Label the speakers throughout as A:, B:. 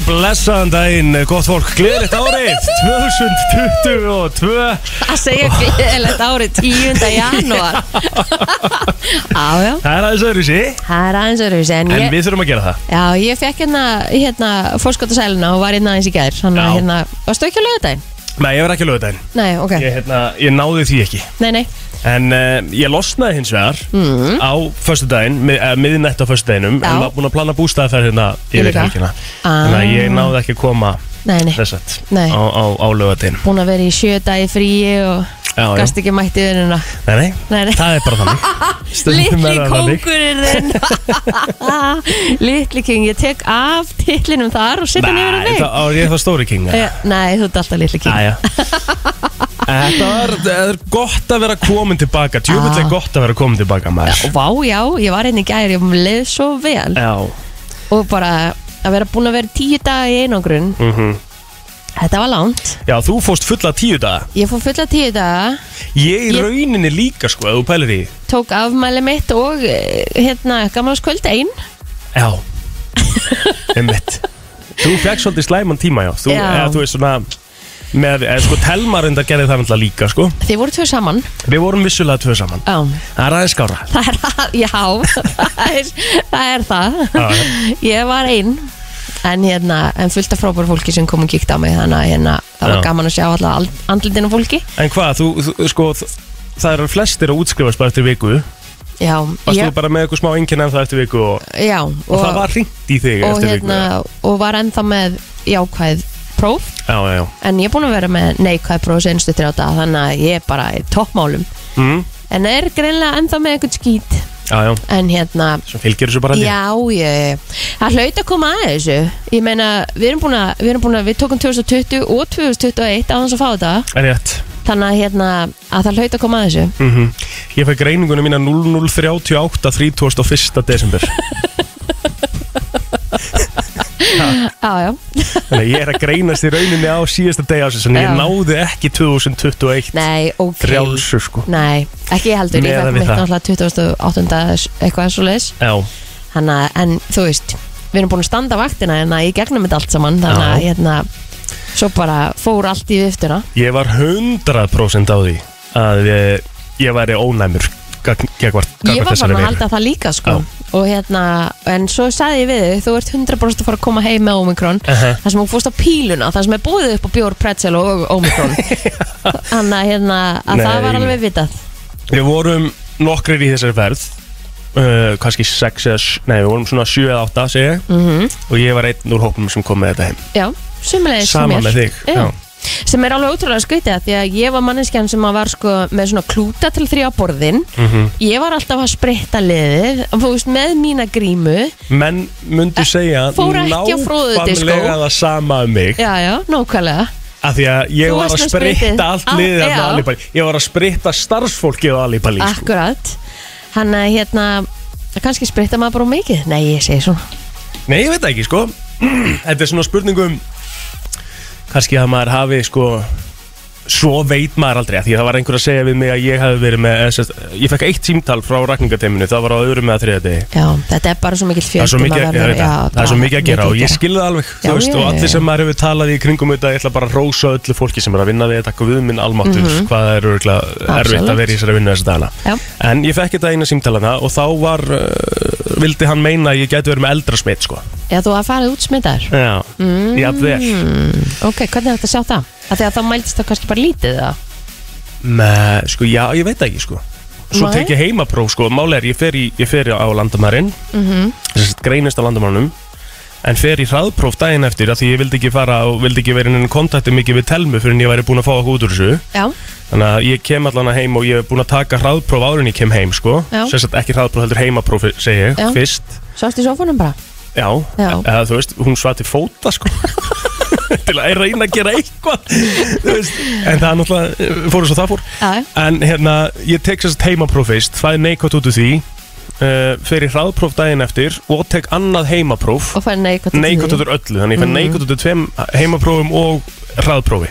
A: Og blessaðan daginn, gott fólk, gleðilegt árið. 2022
B: Að segja gleðilegt árið 10. janúar.
A: Það er aðeins öðru sí,
B: það er aðeins öðruvísi En,
A: en
B: ég,
A: við þurfum að gera það.
B: Já, ég fekk hérna, hérna fórskottasæluna og var hérna aðeins í gær. Þannig að hérna, varstu ekki að löga daginn?
A: Nei, ég var ekki að lögða daginn
B: Nei, ok,
A: ég, hérna, ég náði því ekki.
B: Nei, nei
A: En uh, ég losnaði hins vegar
B: mm.
A: á föstudaginn, mið, uh, miðnætt á föstudaginnum
B: Já.
A: En var búin að plana bústæðaferð hérna
B: Ég
A: yfir
B: líka.
A: helgina
B: Ah.
A: Þannig að ég náði ekki að koma
B: Nei, nei,
A: þess að
B: Nei.
A: á, á, á lögadaginn
B: búin að vera í sjö dagi fríi og
A: Já, já,
B: gast ekki mætti vinnuna
A: nei, nei,
B: Nei, nei
A: það er bara þannig Stundum
B: Litli
A: er það þannig.
B: kóngurinn þinn Litli king, ég tek af titlinum þar og setja niður á
A: Nei,
B: þig
A: það á ég það stóri king eða?
B: Eh, Nei, þú ert alltaf litli king
A: Æja Þetta er gott að vera komin tilbaka. Tjúfitt er
B: Ah.
A: gott að vera komin tilbaka maður.
B: Vá, já, ég var einnig gæri mér leið svo vel.
A: Já.
B: Og bara að vera búin að vera tíu daga í einangrun.
A: Mm
B: þetta var langt.
A: Já, þú fóst fulla tíu daga.
B: Ég fór fulla tíu daga.
A: Ég í
B: Ég-
A: rauninni líka sko, ef þú pælir í.
B: Tók afmæli mitt og eh, hérna gammalskvöld ein.
A: Já. Einmitt. Þú fekk svolítið slæman tíma, já. Þú,
B: Já.
A: eða, þú veist svona með, eða, sko, Telma reyndar gerði það náttúrulega líka, sko.
B: Þið voru tvö saman?
A: Við vorum vissulega tvö saman.
B: Já,
A: Það er aðeins skára
B: það er það, já það er það, er það. Ég var ein en hérna, en fullt af frábæru fólki sem kom og kíkta á mig þannig að hérna, það var
A: Já.
B: gaman að sjá alltaf andlindinu fólki.
A: En hvað, þú, þú sko þ- Það eru flestir að útskrifast bara eftir viku.
B: Já,
A: Varst
B: ég,
A: þú bara með eitthvað smá enginn en það eftir viku og,
B: já
A: og, það var hringt í þig
B: og,
A: eftir
B: hérna, og var ennþá með jákvæð próf
A: Já, já,
B: en ég er búin að vera með neikvæð próf senstu þrjá daga þannig að ég er bara í toppmálum.
A: Mm.
B: en er greinlega ennþá með eitthvað skít.
A: Já, já,
B: en hérna
A: sem fylgir þessu bara ég.
B: Já, ég, það hlaut að koma að þessu. Ég meina, við erum búin að Við, búin að, við tókum 2020 og 2021 á hans að fá þetta.
A: Rétt.
B: Þannig að, hérna, að það hlaut að koma að þessu.
A: Mm Ég fekk greiningunum mína 0038 31. desember
B: Já, já,
A: Þannig að ég er að greinast í rauninni á síðasta deg ásins Þannig að ég
B: Já.
A: náði ekki 2021
B: nei, ok
A: frjálsur sko
B: Nei, ekki ég heldur Ég
A: Miðað
B: fekk
A: við
B: mitt
A: það.
B: náttúrulega 2008 eitthvað svo leis
A: Já,
B: Þannig að, en þú veist Við erum búin að standa vaktina en að ég gegnum þetta allt saman Þannig að,
A: Já.
B: hérna Svo bara fór allt í viftuna
A: ég var 100% á því að ég, ég væri ónæmur gegn
B: Ég var bara að halda það líka sko
A: Já.
B: Og hérna, en svo sagði ég við þig Þú ert 100% að fara að koma heim með Omikron
A: Uh-huh.
B: Það sem hún fórst á píluna Það sem er búið upp á bjór, pretzel og Omikron Þannig að hérna Að
A: Nei,
B: það var
A: nei.
B: alveg vitað.
A: Við vorum nokkrir í þessari ferð uh, kannski 6 eða, s- nei við vorum svona 7 eða 8 segi ég.
B: Mm
A: og ég var einn úr hópum sem kom með þetta heim.
B: Já, sumulegis
A: Sama með þig
B: Já. Sem er alveg ótrúlega skautið að Því að ég var manneskjan sem að var sko Með svona klúta til þrjá borðin
A: Mhm.
B: Ég var alltaf að spritta liðið Þú veist, með mína grímu.
A: Menn myndu segja
B: fór ekki á fróðudiskó.
A: nákvæmlega það sama um mig.
B: Já, já, nákvæmlega.
A: Af því að ég
B: Þú
A: var
B: varst
A: að
B: með
A: spritta allt
B: Ah,
A: liðið
B: já.
A: af Alibali. Ég var að spritta starfsfólkið á Alibali sko.
B: Akkurat. Hann að hérna kannski spritta maður bara of mikið? Nei, ég segi svona
A: Nei, ég veit það ekki sko. Þetta er svona spurningum kannski að maður hafi sko svo veit maður aldrei því að það var einhver að segja við mig að ég hafi verið með eða sem sagt, ég fekk eitt símtal frá rakningateiminu það var á öðrum með að þriða degi.
B: Já, þetta er bara svo mikil
A: Það ég
B: verður-
A: veit það,
B: já,
A: það er svo mikið að gera og ég skilði það alveg
B: Já,
A: veist,
B: já,
A: og allir sem maður hefur talað í kringum þetta ég ætla bara að rósa öllu fólki sem er að vinna við þetta við minn almáttur,
B: Mhm.
A: hvað það er örugglega erfitt að vera í þessari vinnu þessa dagana.
B: Já.
A: en ég fekk þetta eina símtalana og þá var uh, vildi hann meina að ég gæti verið með eldra smitt sko.
B: Já, þú að farið út smittar
A: Já,
B: mm.
A: jafnvel.
B: Ok, hvernig er þetta að sjá það? Því að þá mæltist það kannski bara lítið það
A: með, sko, já, ég veit það ekki sko Svo tek ég heimapróf, sko, máli er ég fer, í, ég fer á landamærin
B: mm -hmm.
A: að greinist á landamænum en fer í hraðpróf daginn eftir að því ég vildi ekki fara og vildi ekki vera inn kontakti mikið við telmu fyrir en ég væri búin að fá okkur út úr þessu.
B: Já,
A: þannig að ég kem allan heim og ég er búin að taka hraðpróf áður en ég kem heim sko.
B: Já.
A: sagt ekki hraðpróf heldur heimapróf segi ég,
B: Já.
A: fyrst.
B: Sást í sófanum bara?
A: Já,
B: Já.
A: eða þú veist, hún svati fóta sko. Til að reyna að gera eitthvað. Þú veist, en það er náttúrulega fóru svo það fór.
B: Já,
A: en hérna, ég tek sérst heimapróf fyrst það er neikvæmt út úr því uh, fer í hraðpróf daginn eftir og tek annað heimapróf
B: og fær neikvæmt
A: neikvæmt út úr öllu þannig ég fær
B: Mhm.
A: neikvæmt út úr tveim heimaprófum og hraðprófi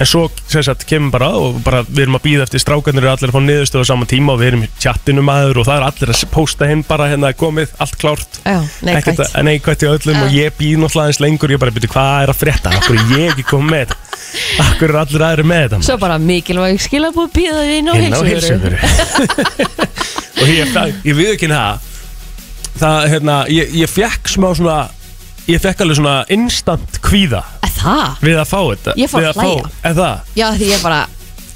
A: En svo sagt kemur bara og bara við erum að býða eftir strákanir eru allir að fá niðurstöðu á sama tíma og við erum í chattinu maður og það er allir að posta hinn bara hérna komið, allt klárt.
B: Neikvætt.
A: Í öllum
B: Já.
A: og ég býð náttúrulega aðeins lengur ég bara byrju hvað er að frétta, akkur er ég ekki komið með þetta? Akkur er allir aðri með þetta?
B: Svo bara mikilvæg skilabúð býða því inn á heilsuvöru
A: heilsuvöru og ég, ég við ekki það það, hérna, ég, ég fekk smá svona ég fekk alveg svona instant kvíða
B: Er Það?
A: við að fá þetta
B: Ég fór
A: Við
B: að hlæja.
A: fá, er það?
B: Já, því ég bara,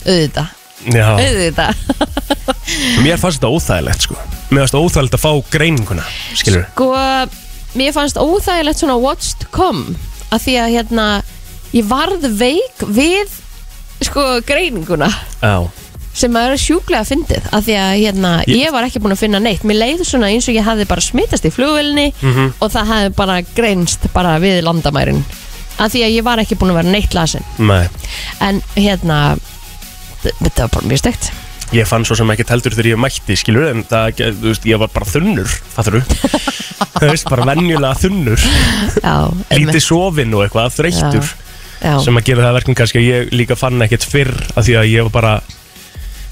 B: auðvitað.
A: Já,
B: Auðvitað.
A: Mér fannst þetta óþægilegt sko. Mér fannst þetta óþægilegt að fá greininguna Skilur
B: Sko, mér fannst óþægilegt svona what's to come að því að hérna ég varð veik við sko greininguna.
A: Já,
B: sem að er sjúklega fyndið að því að hérna,
A: Ég-
B: var ekki búin að finna neitt. Mér leiði svona eins og ég hafði bara smitast í flugvelni
A: Mhm.
B: og það hafði bara greinst bara við landamærin að því að ég var ekki búin að vera neitt lasin.
A: Nei.
B: En hérna þetta var bara mjög stegt
A: Ég fann svo sem ekki heldur þegar ég mætti skilur En það, þú veist, ég var bara þunnur Fattur þú? Það veist, bara venjulega þunnur.
B: Já,
A: Lítið sofinn og eitthvað, þreyttur.
B: Já,
A: sem að gera það að verkum kannski að ég líka fann ekkert fyrr af því að ég var bara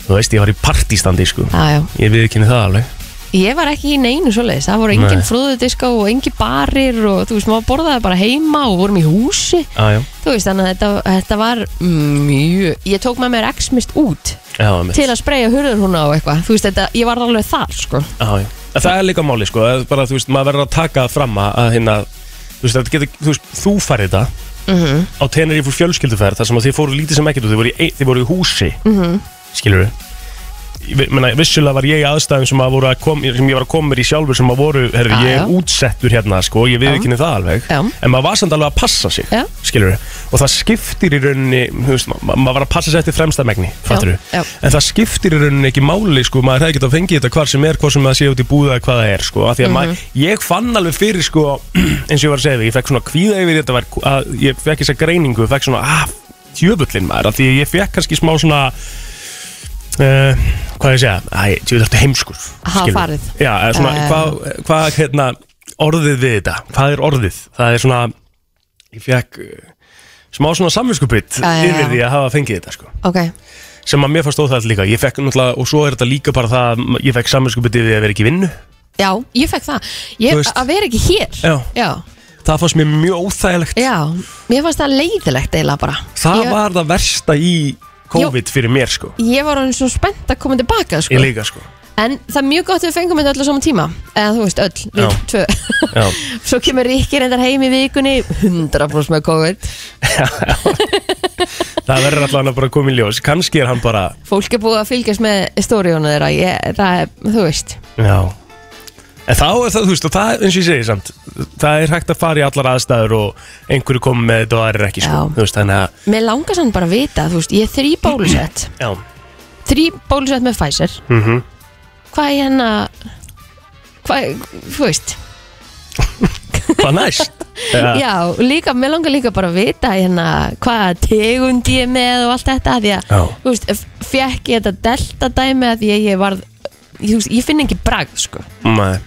A: þú veist, ég var í partistandi sko
B: já, já.
A: ég viðkynni það alveg
B: Ég var ekki í neinu svoleiðis, það voru engin
A: Nei.
B: frúðudiska og engin barir og þú veist, maður borðaði bara heima og vorum í húsi
A: ah, já,
B: þú veist, þannig að þetta, þetta var mjög, ég tók með mér X-mist út
A: já, mitt.
B: til að spreyja hurður húnna og eitthvað, þú veist, þetta, ég var alveg þar, sko
A: ah, já. En það er líka máli sko að bara, þú veist, maður verður að taka það fram að að hérna, þú veist, þetta getur, þú veist, þú færði þetta
B: mm
A: á tenir í fór fjölskylduferð þar sem að þið fóru lítið sem ekkert og þið voru í, þið voru í húsi
B: -hmm.
A: Skilur við vissulega var ég í aðstæðum sem, að að kom, sem ég var að koma mér í sjálfur sem að voru, herri,
B: Já,
A: ég
B: já.
A: er útsettur hérna sko, ég viðkynni það alveg
B: Já.
A: en maður var samt alveg að passa sig
B: Já.
A: og það skiptir í rauninni veist, ma maður var að passa sig eftir fremsta megni fattur
B: já.
A: en það skiptir í rauninni ekki máli sko, maður hefði getað að fengið þetta hvar sem er hvað sem það sé út í búða eða hvað það er sko, af því að
B: Mhm.
A: maður, ég fann alveg fyrir sko, eins og ég var að segja þig, ég fekk svona kvíða yfir þetta var, að, ég fekk þessa greiningu fekk svona, ah, tjöfullin maður því ég fekk kannski smá svona Uh, hvað ég segja, æ, ég veit alltaf heimskur
B: Hafa
A: skilur.
B: farið.
A: Já, eða svona,
B: Eh.
A: hvað, hvað, hérna orðið við þetta, hvað er orðið það er svona, ég fekk uh, smá svona samvinskupitt
B: Já, já, já.
A: yfir því að hafa fengið þetta sko.
B: ok,
A: sem að mér fannst óþægt líka, ég fekk náttúrulega og svo er þetta líka bara það, að ég fekk samvinskupitt yfir því að vera ekki í vinnu,
B: já, ég fekk það
A: Þú
B: ég,
A: veist.
B: að vera ekki hér
A: Já.
B: já,
A: það fannst mér mjög óþægilegt
B: já, mér fannst það leiðilegt eiginlega bara
A: það
B: ég,
A: var það versta í COVID fyrir mér sko,
B: ég var hann svo spennt að koma tilbaka, sko.
A: Ég líka sko.
B: En það er mjög gott að við fengum þetta öll á sama tíma. Eða þú veist, öll, við
A: Já.
B: tvö.
A: Já.
B: Svo kemur Rikki reyndar heim í vikunni 100% með COVID.
A: Það verður allavega bara að koma í ljós. Kannski er hann bara,
B: Fólk er búið að fylgjast með stóriónu þeirra. Ég, Það er, þú veist.
A: Já En þá er það, þú veist, og það, eins og ég segi samt Það er hægt að fara í allar aðstæður og einhverju komið með þetta og það er ekki, sko.
B: Já.
A: Þú veist, þannig að,
B: Mér langar sann bara að vita, þú veist Ég er þrý bólusett.
A: Já.
B: Þrý bólusett með Pfizer.
A: Mm
B: Hvað er hérna Hvað, þú veist?
A: Hvað næst? Já,
B: Já, líka, mér langar líka bara að vita hérna Hvaða tegund ég er með og allt þetta Því að,
A: Já.
B: þú veist, fekk ég þetta delta dæmi að að ég varð Þú veist, ég finn ekki bragð, sko.
A: Nei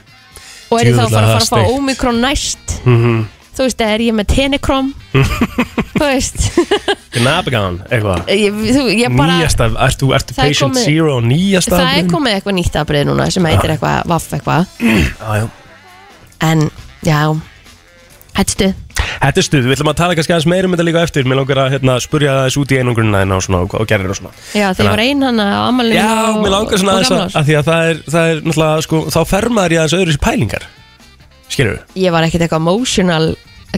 B: Og er ég þá að fara að fá Omikron næst?
A: Mm
B: Þú veist, er ég með Tenekrom Þú veist.
A: Gnabegan, eitthvað. Nýjasta, ertu, ertu
B: er
A: patient
B: komið-
A: zero nýjasta
B: Það er komið eitthvað nýtt afbrið núna sem heitir eitthvað vaff eitthvað.
A: Já.
B: En, já Þetta stuð.
A: Þetta er stuð, við ætlum að tala kannski aðeins meira um þetta líka eftir. Mér langar að hérna, spurja það þessu út í einungrunna og, og, og gerir og svona.
B: Já, þegar ég var ein hann á amalinu
A: Já, mér langar svona aðeins að, að því að það er, það er náttúrulega, sko, þá fer maður í aðeins öðru sér pælingar. Við?
B: Ég var ekkert eitthvað emotional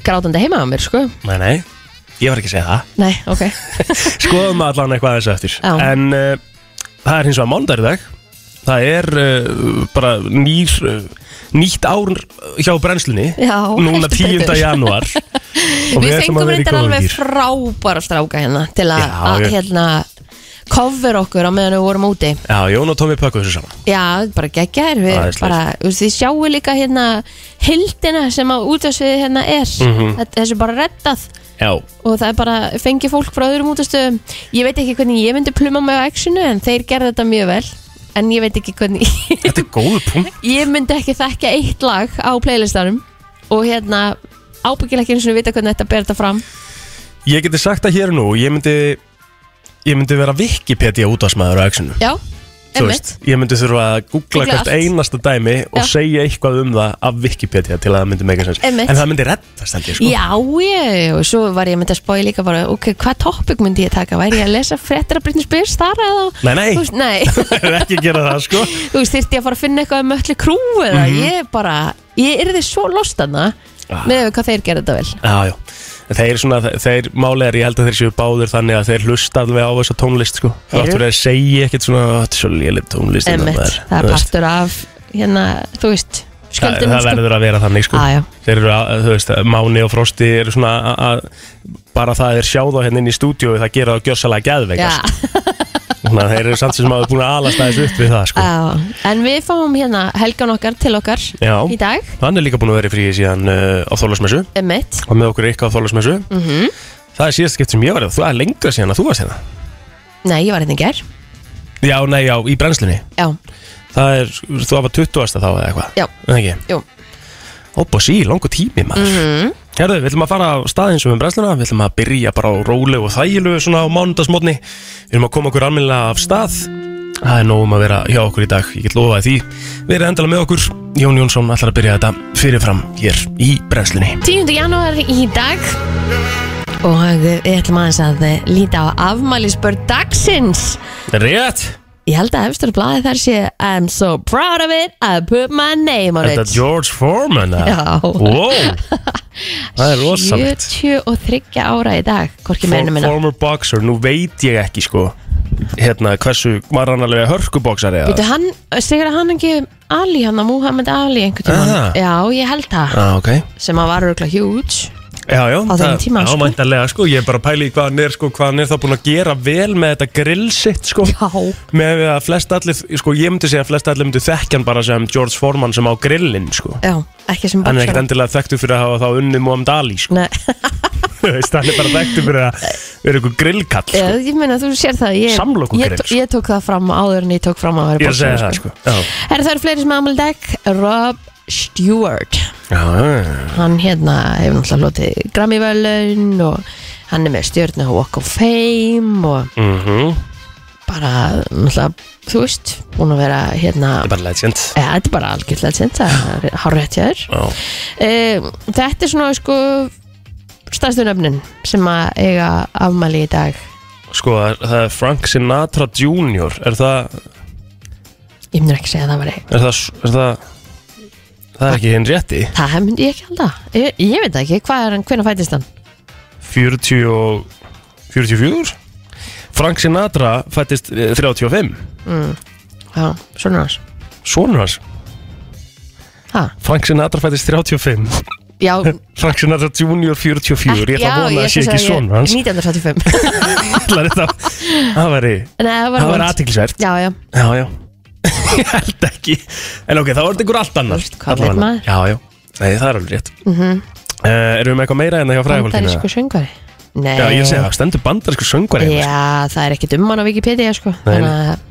B: grátandi heima á mér, sko.
A: Nei, nei, ég var ekki að segja það.
B: Nei, ok.
A: Skoðum allan eitthvað aðeins eftir. En uh, það er hins vegar mánudagur í dag Það er uh, bara nýr, uh, nýtt ár hjá brennslunni
B: Já,
A: Núna
B: heldur
A: 10.
B: betur.
A: janúar Og
B: Við
A: ætlum að
B: fengum
A: vera í
B: reyndar
A: góðum
B: alveg
A: gír.
B: frábæra stráka hérna Til að,
A: Já,
B: að
A: ég-
B: hérna Cover okkur á meðan við vorum úti
A: Já, Jón og Tómi pökkuðu þessu saman
B: Já, bara geggjaðir Við
A: Æðislegt.
B: bara, þú veist, þið sjáu líka hérna Hildina sem á útasviði hérna er
A: Mhm.
B: Þetta Þessu bara reddað
A: Já,
B: og það er bara fengi fólk frá öðrum útastöðum ég veit ekki hvernig ég myndi pluma mig á actionu en þeir gerðu þetta mjög vel en ég veit ekki hvernig
A: þetta er góðu punkt.
B: Ég myndi ekki þekka eitt lag á playlistanum og hérna ábyggilega ekki eins og vita hvernig þetta ber þetta fram.
A: Ég geti sagt það hér nú Ég myndi ég myndi vera Wikipedia útvarsmaður á X-inu.
B: Já,
A: veist, ég myndi þurfa að googla hvert einasta dæmi og
B: Já.
A: segja eitthvað um það af Wikipedia til að það myndi mega sens. En það myndi held ég sko
B: Já, ég, og svo var ég myndi að spáði líka bara, ok, hvað topic myndi ég taka? Væri ég að lesa fréttir af Britney Spears þar eða?
A: Nei, nei.
B: Veist, nei,
A: er ekki að gera það sko
B: þú veist, þyrfti ég að fara að finna eitthvað um öllu krú eða,
A: Mhm.
B: ég bara, ég yrði svo lost hana
A: Ah.
B: með hvað þeir gera þetta vel.
A: Já, já Þeir svona, þeir máli er, ég held að þeir séu báðir þannig að þeir hlusta alveg á þessa tónlist sko Þáttur
B: eru-
A: að segja ekkert svona, "Ó, þetta er svo lélit tónlist hérna, maður."
B: það
A: Þú
B: er partur af, hérna, þú veist,
A: Það, það verður að vera þannig sko
B: Ah.
A: Þeir eru að, þú veist, Máni og Frosti eru svona að- bara það að þeir sjá þá hérna inn í stúdíu það gera geðveika
B: Já,
A: sko. Þannig að þeir eru samt sem hafa búin að alast aðeins upp við það sko.
B: Já, en við fáum hérna helgan okkar til okkar
A: Já.
B: í dag,
A: Hann er líka búin að vera í fríi síðan uh, á Þólasmessu
B: emmitt,
A: og með okkur ykkur á Þólasmessu
B: mhm,
A: Það er síðast skipt sem ég var það er lengra síðan að þú varst hérna.
B: Nei, ég var hérna í ger,
A: Já, nei, já, í brennslunni.
B: Já,
A: Það er, þú var 20. þá eða eitthvað.
B: Já,
A: það ekki?
B: jú,
A: Ópa sí, langu tími maður.
B: Mhm,
A: Herðu, við ætlum að fara á staðinn sem við brennsluna. Við ætlum að byrja bara á rólu og þægilu svona á mánudasmotni Við ætlum að koma okkur almennilega af stað. Það er nóg um að vera hjá okkur í dag. Ég get lofaði því. Við erum endala með okkur. Jón Jónsson ætlar að byrja þetta fyrirfram hér í brennslunni.
B: 10. janúar í dag. Og við ætlum aðeins að líta á afmælisbörn dagsins.
A: Rétt
B: Ég held að efstur blaði þar sé I'm so proud of it, I put my name on
A: Þetta
B: it
A: er George Foreman eða?
B: Já.
A: Wow Það er rosalegt
B: 73 ára í dag, hvorki meina minna
A: Former boxer, nú veit ég ekki sko Hérna, hversu var hann alveg hörkuboxar eða?
B: Veitu, hann, segur að hann ekki Ali, hann að Muhammad Ali einhvern
A: Aha.
B: Já, ég held það
A: ah, ok
B: sem að var örgulega huge
A: Já, já,
B: Á þeim tíma,
A: já,
B: sko.
A: mæntanlega, sko, ég er bara að pæla í hvað hann er, sko, hvað hann er þá búin að gera vel með þetta grill sitt, sko.
B: Já,
A: með að flest allir, sko, ég myndi segja að flest allir myndi þekkja hann bara sem George Foreman sem á grillin, sko.
B: Já, ekki sem
A: hann er ekkert
B: boxara.
A: endilega þekktu fyrir að hafa þá unni Muhammad Ali, sko,
B: Nei,
A: Þú veist, hann er bara þekktu fyrir að vera ykkur grillkall, sko.
B: ég, ég meina þú sér það ég,
A: Samlokugrill,
B: ég,
A: sko.
B: ég tók það fram áður en ég tók fram að
A: ég
B: vera
A: er að segja
B: boxari,
A: það, sko. Já,
B: Herra, það eru fleiri sem aðmæli dag. Rob Stewart.
A: Já,
B: Hann hérna hefur náttúrulega hlotið Grammy-völun og hann er með stjórnu á Walk of Fame og
A: mhm.
B: bara, náttúrulega, þú veist búin að vera hérna
A: Þetta er bara legend.
B: Ja, þetta er bara algjörlega sent, það er hjá þér.
A: Já,
B: um, Þetta er svona sko stærstu nöfnin sem að eiga afmæli í dag.
A: Sko, það er- Frank Sinatra Jr. Er það,
B: Ég myndi ekki segja að það var
A: er það, er það Það er ekki hinn rétti.
B: Það myndi ég ekki halda. Ég, ég veit það ekki, hvað er hann, hvernig fætist hann?
A: 40 og 44 Frank Sinatra fættist eh, 35
B: Já, svona hans?
A: Sónur hans?
B: Ha,
A: Frank Sinatra fættist 35
B: já,
A: Frank Sinatra Junior 44 Ég ætla að vona að sé
B: skal
A: ekki sónur hans.
B: 1975
A: Ætlar þetta? Það væri
B: Nei, það var
A: Það væri
B: vont.
A: aðtiklisvert
B: Já, já,
A: Já, já Ég held ekki. En ok, þá er þetta ykkur allt annar
B: Þú veist, hvað
A: Allavega.
B: veit maður?
A: Já, já. Nei, það er alveg rétt. Mm. Erum við með eitthvað meira en það hjá fræðafólkinu?
B: bandarísku söngvari? Nei
A: Já, ég segi það, stendur bandarísku söngvari hérna,
B: Já, það er ekkert um hann á Wikipedia sko.
A: Nei,
B: Þannig að,
A: sko.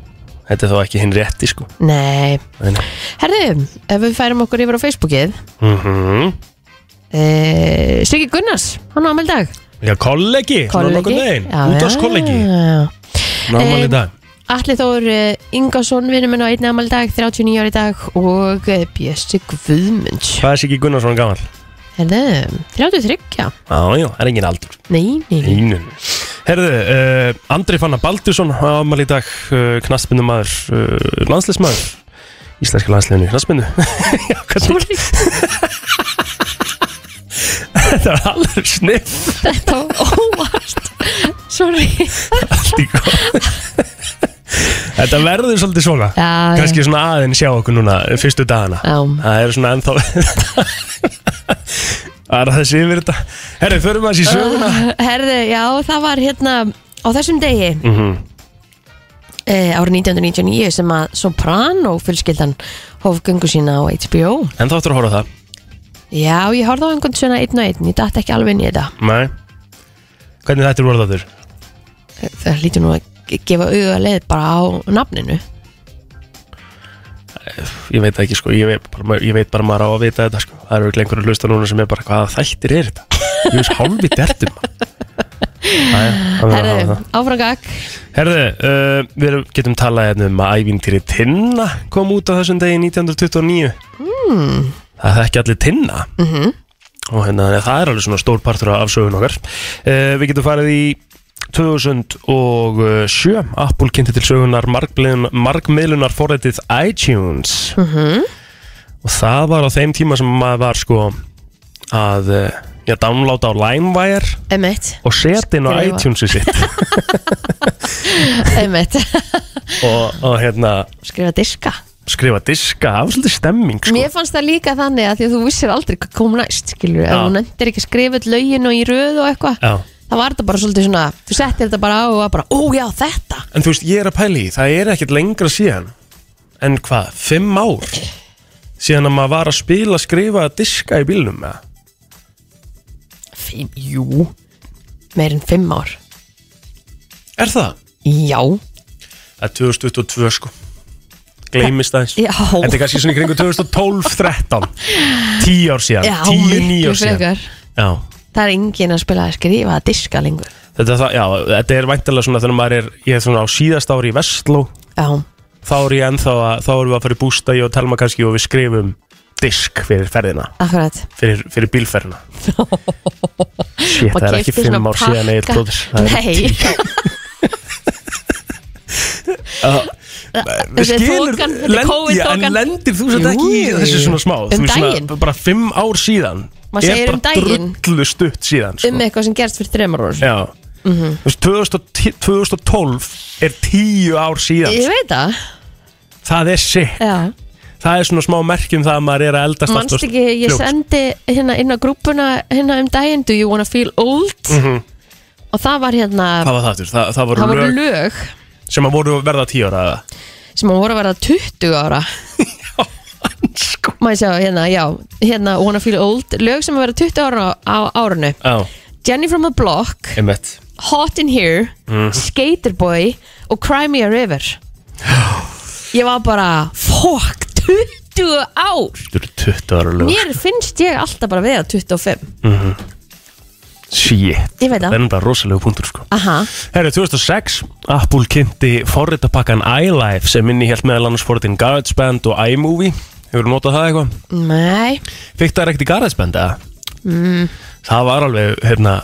A: Þetta er þó ekki hinn rétti sko.
B: Nei.
A: Nei, nei.
B: Herðu, ef við færum okkur yfir á Facebookið.
A: Mhm.
B: e, Siggi Gunnars, hann á ámæli dag.
A: Já, kollegi, svona nokkuð neginn Útvarskollegi, normal í dag
B: Allir Þór uh, Ingarsson vinnur minn á einni ámæli dag 39 ári dag og uh, Bjössi Guðmunds.
A: Hvað er Siggi Gunnarsson gammal?
B: Herðu, 33 já.
A: Já, já, það er engin aldur.
B: Nei, nei, nei.
A: Herðu, uh, Andri Fanna Baldursson ámal í dag, uh, knastbindumæður uh, landsleismæður Íslenska landsleinu, knastbindu Já, hvernig
B: Sorry,
A: Þetta er alveg sniff.
B: Þetta var óvart. Sorry.
A: Allt í góð Þetta verður svolítið svona.
B: Já.
A: Kannski svona aðeins sjá okkur núna fyrstu dagana.
B: Já.
A: Það er svona ennþá Það er þessi yfir þetta. Herru, förum að þessi söguna.
B: Herðu, já, það var hérna á þessum degi
A: Mhm.
B: uh, árið 1999 sem að Soprano fjölskyldan hóf göngu sína á HBO
A: En þá áttur að horfa á það?
B: Já, ég horfði á einhvern svona einn og einn, ég dætti ekki alveg inn í þetta
A: Nei. Hvernig þetta er voruð þáttur?
B: Það lítur nú að gefa auga leið bara á nafninu?
A: Ég veit ekki sko, ég veit bara, ég veit bara maður á að vita þetta sko. Það eru einhverju hlusta núna sem er bara hvaða þættir er þetta? Ég veist hálfi dertum að
B: Herðu,
A: það.
B: áfragak
A: Herðu, uh, við getum talað hérna um að ævintýri Tinna kom út á þessum degi 1929 mm. Það er ekki allir Tinna. Mm -hmm. og hérna, það er alveg svona stór partur af sögun okkar. Uh, Við getum farið í 2007 Apple kynnti til sögunar margmiðlunar, forrætið iTunes. -hmm. og það var á þeim tíma sem maður var sko að uh, já, downloada á LimeWire
B: Emmett,
A: og setja inn á iTunesu sitt. Og, og hérna
B: Skrifa diska.
A: skrifa diska, það var svolítið stemming sko.
B: Mér fannst það líka þannig að að þú vissir aldrei hvað kom næst, skilur, ef
A: Já.
B: þú nefndir ekki öll lögin og í röð og eitthvað. Það var þetta bara svolítið svona, þú settir þetta bara á og var bara, ó já, þetta.
A: En þú veist, ég er að pæla í, það er ekkert lengra síðan En hvað, fimm ár Síðan að maður var að spila, skrifa diska í bílnum með
B: Fimm, jú Meir en fimm ár.
A: Er það?
B: Já,
A: Það er 2022 sko. Gleimist aðeins.
B: Já.
A: Þetta er kannski svona í kringu 2012-13 Tíu ár síðan,
B: Já,
A: tíu,
B: miklu
A: ár síðan.
B: frekar.
A: Já,
B: Það er enginn að spila að skrifa diska lengur.
A: Þetta, er það, já, þetta er væntalega svona þegar maður er, ég er svona á síðast ári í Vestló.
B: Já,
A: Þá er ég ennþá að, þá erum við að fara í bústa ég og Telma kannski og við skrifum disk fyrir ferðina.
B: Akkurat.
A: Fyrir, fyrir bílferðina. Shit, það er ekki
B: keypti
A: fimm
B: svona
A: ár síðan Egil
B: pakka.
A: Plóður Það er
B: Nei, Þessi
A: Skilur,
B: þokan, þetta er
A: lend, já, en
B: COVID-þokan
A: lendir þú satt
B: Jú,
A: ekki í
B: jú,
A: þessu
B: jú.
A: svona smá?
B: Um
A: Þú veist
B: daginn.
A: svona, bara fimm ár síðan
B: Maður segir um daginn.
A: drullu stutt síðan sko.
B: Um eitthvað sem gerst fyrir þreymar ára
A: Já. Þú veist, 2010 2012 er tíu ár síðan
B: Ég veit það.
A: Það er sick
B: Já.
A: Það er svona smá merkjum það að maður er að eldast of
B: ekki, ég
A: fljótt.
B: sendi hérna inn á grúpuna hérna um daginn Do you wanna feel old? Og það var hérna
A: Hvað var það aftur? Það, það voru
B: Það voru
A: lög
B: lög.
A: sem að voru verða tíu ára
B: sem að voru að vera 20 ára
A: Sko
B: Ég sjá, hérna, já Hérna, wanna feel old Lög sem að vera 20 ára á árunu
A: Já,
B: Jenny from the Block
A: einmitt.
B: Hot in Here
A: Mhm.
B: Skater Boy og Cry Me a River. Ég var bara Fuck, 20 ár!
A: Þetta eru 20 ára lög.
B: Mér finnst ég alltaf bara vera 25
A: Shit.
B: Ég veit
A: Það.
B: Það
A: er enda rosalegu punktur sko.
B: Aha,
A: Herru, 2006, Apple kynnti forritapakkan iLife sem inni helt meðal annars forritin GarageBand og iMovie Hefur þú notað það eitthvað?
B: nei
A: Fikk það ekkert í GarageBand eða? Mm. Það var alveg, hérna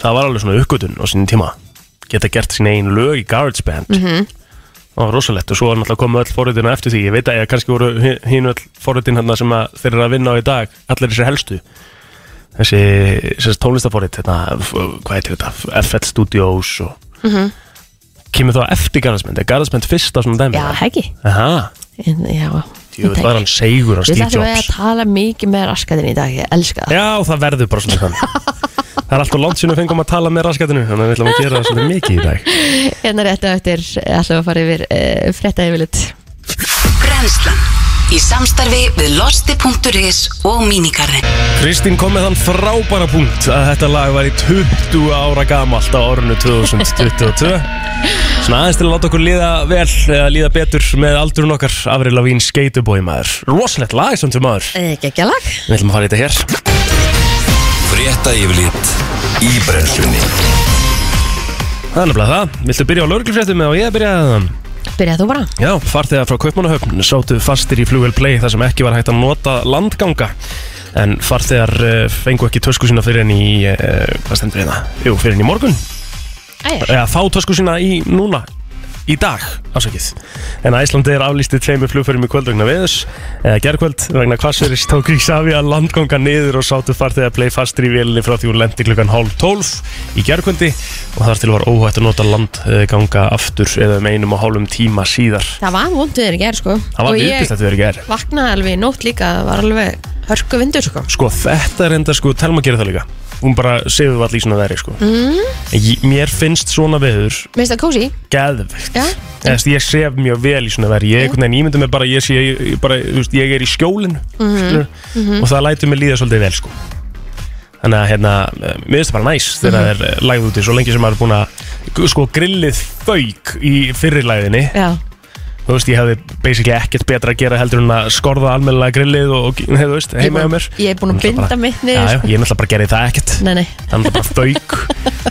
A: Það var alveg svona uppgötun á sínum tíma Geta gert sín einu lög í GarageBand mm -hmm. Það var rosalegt og svo var náttúrulega komið öll forritina eftir því Ég veit að ég kannski voru hin öll forritin hérna sem þeir eru að vinna á í dag Allir þessi helstu Þessi, þessi tónlistaforrit hérna, Hvað heitir þetta? FL Studios og Kemur þá eftir GarageBand? Er GarageBand fyrsta svona dæmi?
B: Já, heggi
A: Aha,
B: En, Já,
A: Jú, var hann segur á Steve
B: ætlum við
A: Jobs.
B: að tala mikið með raskatinn í dag Ég elska það.
A: Já, það verður bara svona þannig. Það er alltaf langt sinni að fengum að tala með raskatinu Þannig að við ætlum að gera það svolítið mikið í dag.
B: Hérna rétt á eftir ætlum við að fara yfir uh, frétta yfirlit
C: Brennslan Í samstarfi við losti.is og mínikarinn
A: Kristín kom með þann frábæra punkt að þetta lag var í 20 ára gamalt á árunnu 2022 Svona aðeins til að láta okkur líða vel eða líða betur með aldurinn okkar Afril Lavín Skateboy maður. Rosalegt lag samt sem maður
B: Ekki ekki lag.
A: Við ætlum að fara í þetta hér.
D: Frétta yfirlit í brennslunni.
A: Það er nefnilega það. Viltu byrja á lauruglufréttum eða ég að byrja að það?
B: Byrjað þú bara.
A: Já, farþegar frá Kaupmannahöfn sátu fastir í flugvel play þar sem ekki var hægt að nota landganga. En farþegar uh, fengu ekki tösku sína fyrir enn í, uh, hvað stendur hérna? Jú, fyrir enn í morgun.
B: Æja,
A: eða fá tösku sína í núna í dag, ásakið. En Æslandi er aflýstið tveimur flugferðum í kvöld vegna veðus, eða gerkvöld vegna kvassverðis tók Ísafja landganga niður og sátu farþegar play fastir í vélinni frá því hún lendi klukkan hálf tólf í gerkvöldi og þar til var óhætt að nota landganga aftur eða um einum og hálfum tíma síðar.
B: Það var vonduður í gerð sko.
A: Það var viðbist að þau eru gerð
B: vaknaði alveg í nótt líka Það var alveg hörku vindur sko.
A: Sko þetta er enda sko, Telma gerir það líka. Hún bara segir það allir í svona veri sko. Mm. Mér finnst svona veður
B: Minnst það kósi?
A: geðvikt
B: Já.
A: Eðast, Ég sef mjög vel í svona veri Ég, einhvern veginn ímynda mig bara, ég, sé, ég, ég, bara þú veist, ég er í skjólinu
B: Mhm.
A: og það lætur mig líða svolítið vel sko. Þannig að hérna, mér finnst það bara næs þegar
B: Mhm.
A: það er eh, lagð úti svo lengi sem maður er búin að sko grillið fauk í fyrirlæðinni
B: Já
A: þú veist, ég hefði basically ekkert betra að gera heldur en að skorða almennilega grillið og, og hefðu veist, heima hjá mér.
B: Ég er búin að binda mitt
A: Já,
B: niður
A: já,
B: sko.
A: ég náttúrulega bara gerði það ekkert.
B: Nei, nei.
A: Þannig að bara fauk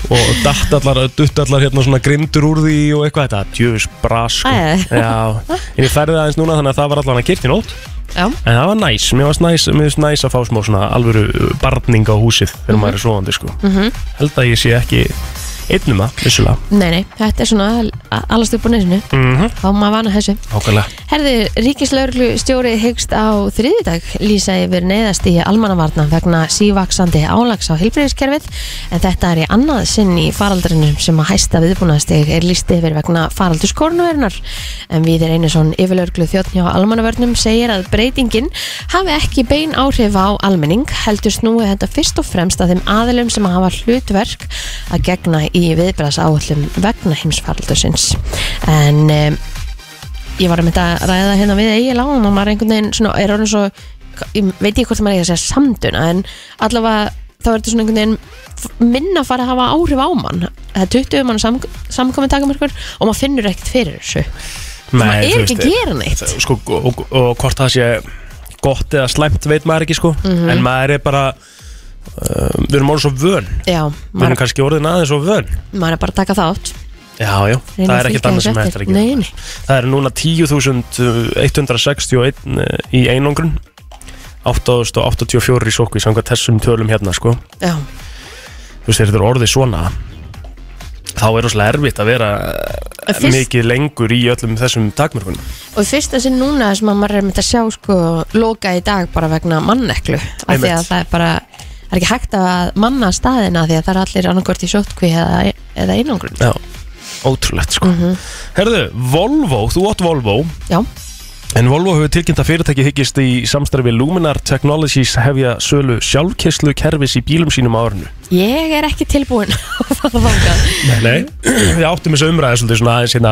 A: og datt allar, dutt allar hérna svona grindur úr því og eitthvað. Þetta, djöfus bras sko.
B: Æ.
A: Já, en ég færði það aðeins núna þannig að það var allan að kyrkt í nótt.
B: Já,
A: En það var næs, mér varst næs, mér varst næs að fá smá svona alvöru barning á húsið þegar maður er svoandi sko.
B: Mhm.
A: Held að ég sé ekki einnum að, vissulega.
B: Nei, nei, þetta er svona allast upp á nesinu.
A: Mm -hmm.
B: þá maður vana þessu.
A: Ákvæmlega
B: Herði, Ríkislaurglu stjóri hyggst á þriðjudag lýsa yfir neyðast í almannavarna vegna sívaksandi álags á heilbreyðiskerfið en þetta er í annað sinn í faraldrinum sem að hæsta viðbúnaðsteg er lýst yfir vegna faraldurs koronavirunar en við er einu svon yfirlaurglu þjóttn hjá almannavörnum segir að breytingin hafi ekki bein áhrif á almenning heldur snúið þetta fyrst og fremst að þeim aðilum sem hafa hlutverk að gegna í viðbræðs áallum vegna heimsfaraldursins. En um, ég var að mynda að ræða hérna við eigi lána og maður einhvern veginn svona, er orðin svo ég veit ekki hvort maður er að segja samduna en allavega þá er þetta svona einhvern veginn minna að fara að hafa áhrif á mann. Það er 20 mann sam, samkomin takamörkur og maður finnur ekkert fyrir þessu. Maður er ekki að gera neitt.
A: Sko, og, og, og hvort það sé gott eða slæmt veit maður ekki sko.
B: Mhm.
A: En maður er bara uh, Við erum orðin svo vön. Við
B: já,
A: erum
B: maður,
A: kannski orðin aðeins svo vön.
B: Maður er bara að taka þátt.
A: Já, já,
B: reyna
A: það
B: að
A: er ekkert
B: fylgja
A: annað sem
B: þessu
A: hættir að
B: eftir.
A: gera.
B: Nei, nei.
A: Það eru núna 10.161 í einangrun. 8.084 í sókvi samkvæmt þessum tölum hérna sko.
B: Já,
A: Þú veist, þegar þetta er orðið svona þá er rosalega erfitt að vera eh,
B: Fyrst-
A: mikið lengur í öllum þessum takmörkunum.
B: Og í fyrsta sinn núna sem að maður er með að sjá sko loka í dag bara vegna manneklu af því
A: Einmitt.
B: að það er bara það er ekki hægt að manna staðina því að það er allir annarkvort í sótkví eða, eða einangrun.
A: Já, ótrúlegt sko. Herðu, Volvo, þú átt Volvo.
B: Já,
A: En Volvo hefur tilkynnt að fyrirtæki hyggist í samstarfi Luminar Technologies hefja sölu sjálfkesslu kerfis í bílum sínum á árinu.
B: ég er ekki tilbúin að fara þangað.
A: Nei, nei. Við áttum þessu umræði svolítið svona aðeins hérna,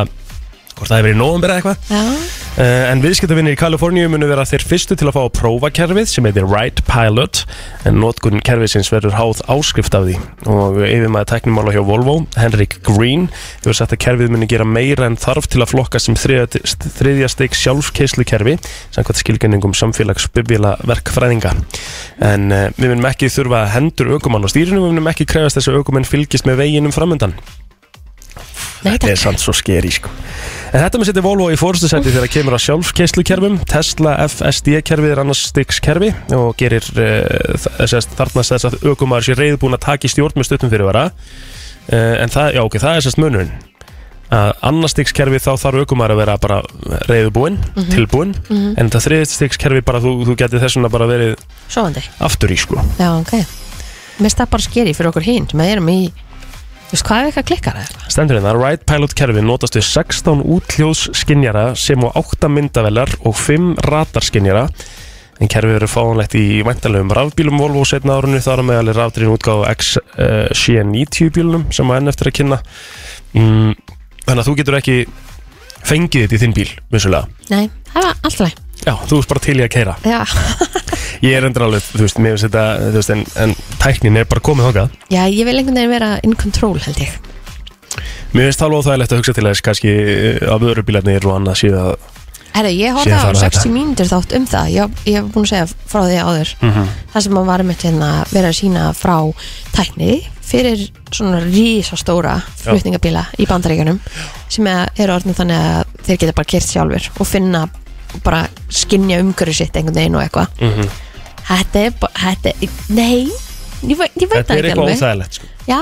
A: hvort það hefur verið í nóvember eða eitthvað. Uh, en viðskiptavinnir í Kaliforníu munu vera þeir fyrstu til að fá að prófa kerfið sem heitir Right Pilot en notkunn kerfisins verður háð áskrift af því. Og yfirmaður teknimála hjá Volvo, Henrik Green hefur sagt að kerfið muni gera meira en þarf til að flokka sem þriðja, steik sjálfkeislu kerfi samkvæmt skilgenningum samfélagsbybjala verkfræðinga en uh, við munum ekki þurfa hendur aukumann á stýrinu, við munum ekki krefast þess að aukumenn fylgist með veginum framundan.
B: nei
A: Þetta er samt svo skeri sko. En þetta með setja Volvo í fórstu seti þegar kemur á sjálfkeislukerfum Tesla FSD-kerfið er annars styggs kerfi og gerir uh, þess, þarnast þess að aukumar sé reyðbúin að taka í stjórn með stuttum fyrirvara. Uh, En það, já ok, það er sérst munurinn. Að annars styggs kerfi þá þarf aukumar að vera bara reyðbúin, tilbúin en þetta þriðist styggs kerfi bara þú, þú getur þessuna bara verið
B: Sofandi,
A: aftur í sko.
B: Já ok. Mér það bara skeri fyrir okkur hinn sem erum í Þú veist hvað er eitthvað klikkar eða
A: Stendur hérna, Right Pilot kerfi notast við 16 úthljóðskinjara sem og 8 myndavelar og 5 radarskinjara en kerfið verður fáanlegt í væntalegum rafbílum Volvo setna árunni þar á meðal er rafdrinn útgáðu XC90 bílunum sem að enn eftir að kynna. Mm, þannig að þú getur ekki fengið þetta í þinn bíl, vissulega.
B: Nei, það var alltaf leið
A: Já, þú ert bara til í að keira
B: Já,
A: Ég er endur alveg, þú veist, mér finnst þetta þú veist, en, en tæknin er bara komið þangað.
B: Já ég vil einhvern veginn vera in control held ég.
A: Mér finnst alveg óþægilegt að hugsa til þess kannski eh, af öðru bílarnir og annað séu að
B: Herra, ég horfði
A: Síðan
B: á
A: fara
B: 60
A: þetta.
B: mínútur þátt um það. Ég, ég hef búin að segja frá því áður.
A: Mhm.
B: Það sem maður var með hérna verið að sína frá tækni fyrir svona rísastóra flutningabíla í bandaríkjunum sem er- eru orðin þannig að þeir geta bara kert sjálfur og finna bara skinja umhverju sitt einhvern veginn og eitthvað.
A: Mhm.
B: Þetta er bara, þetta er, nei ég, veit- ég veit
A: Þetta
B: það
A: er
B: ekki
A: eitthvað
B: alveg.
A: óþægilegt sko.
B: Já,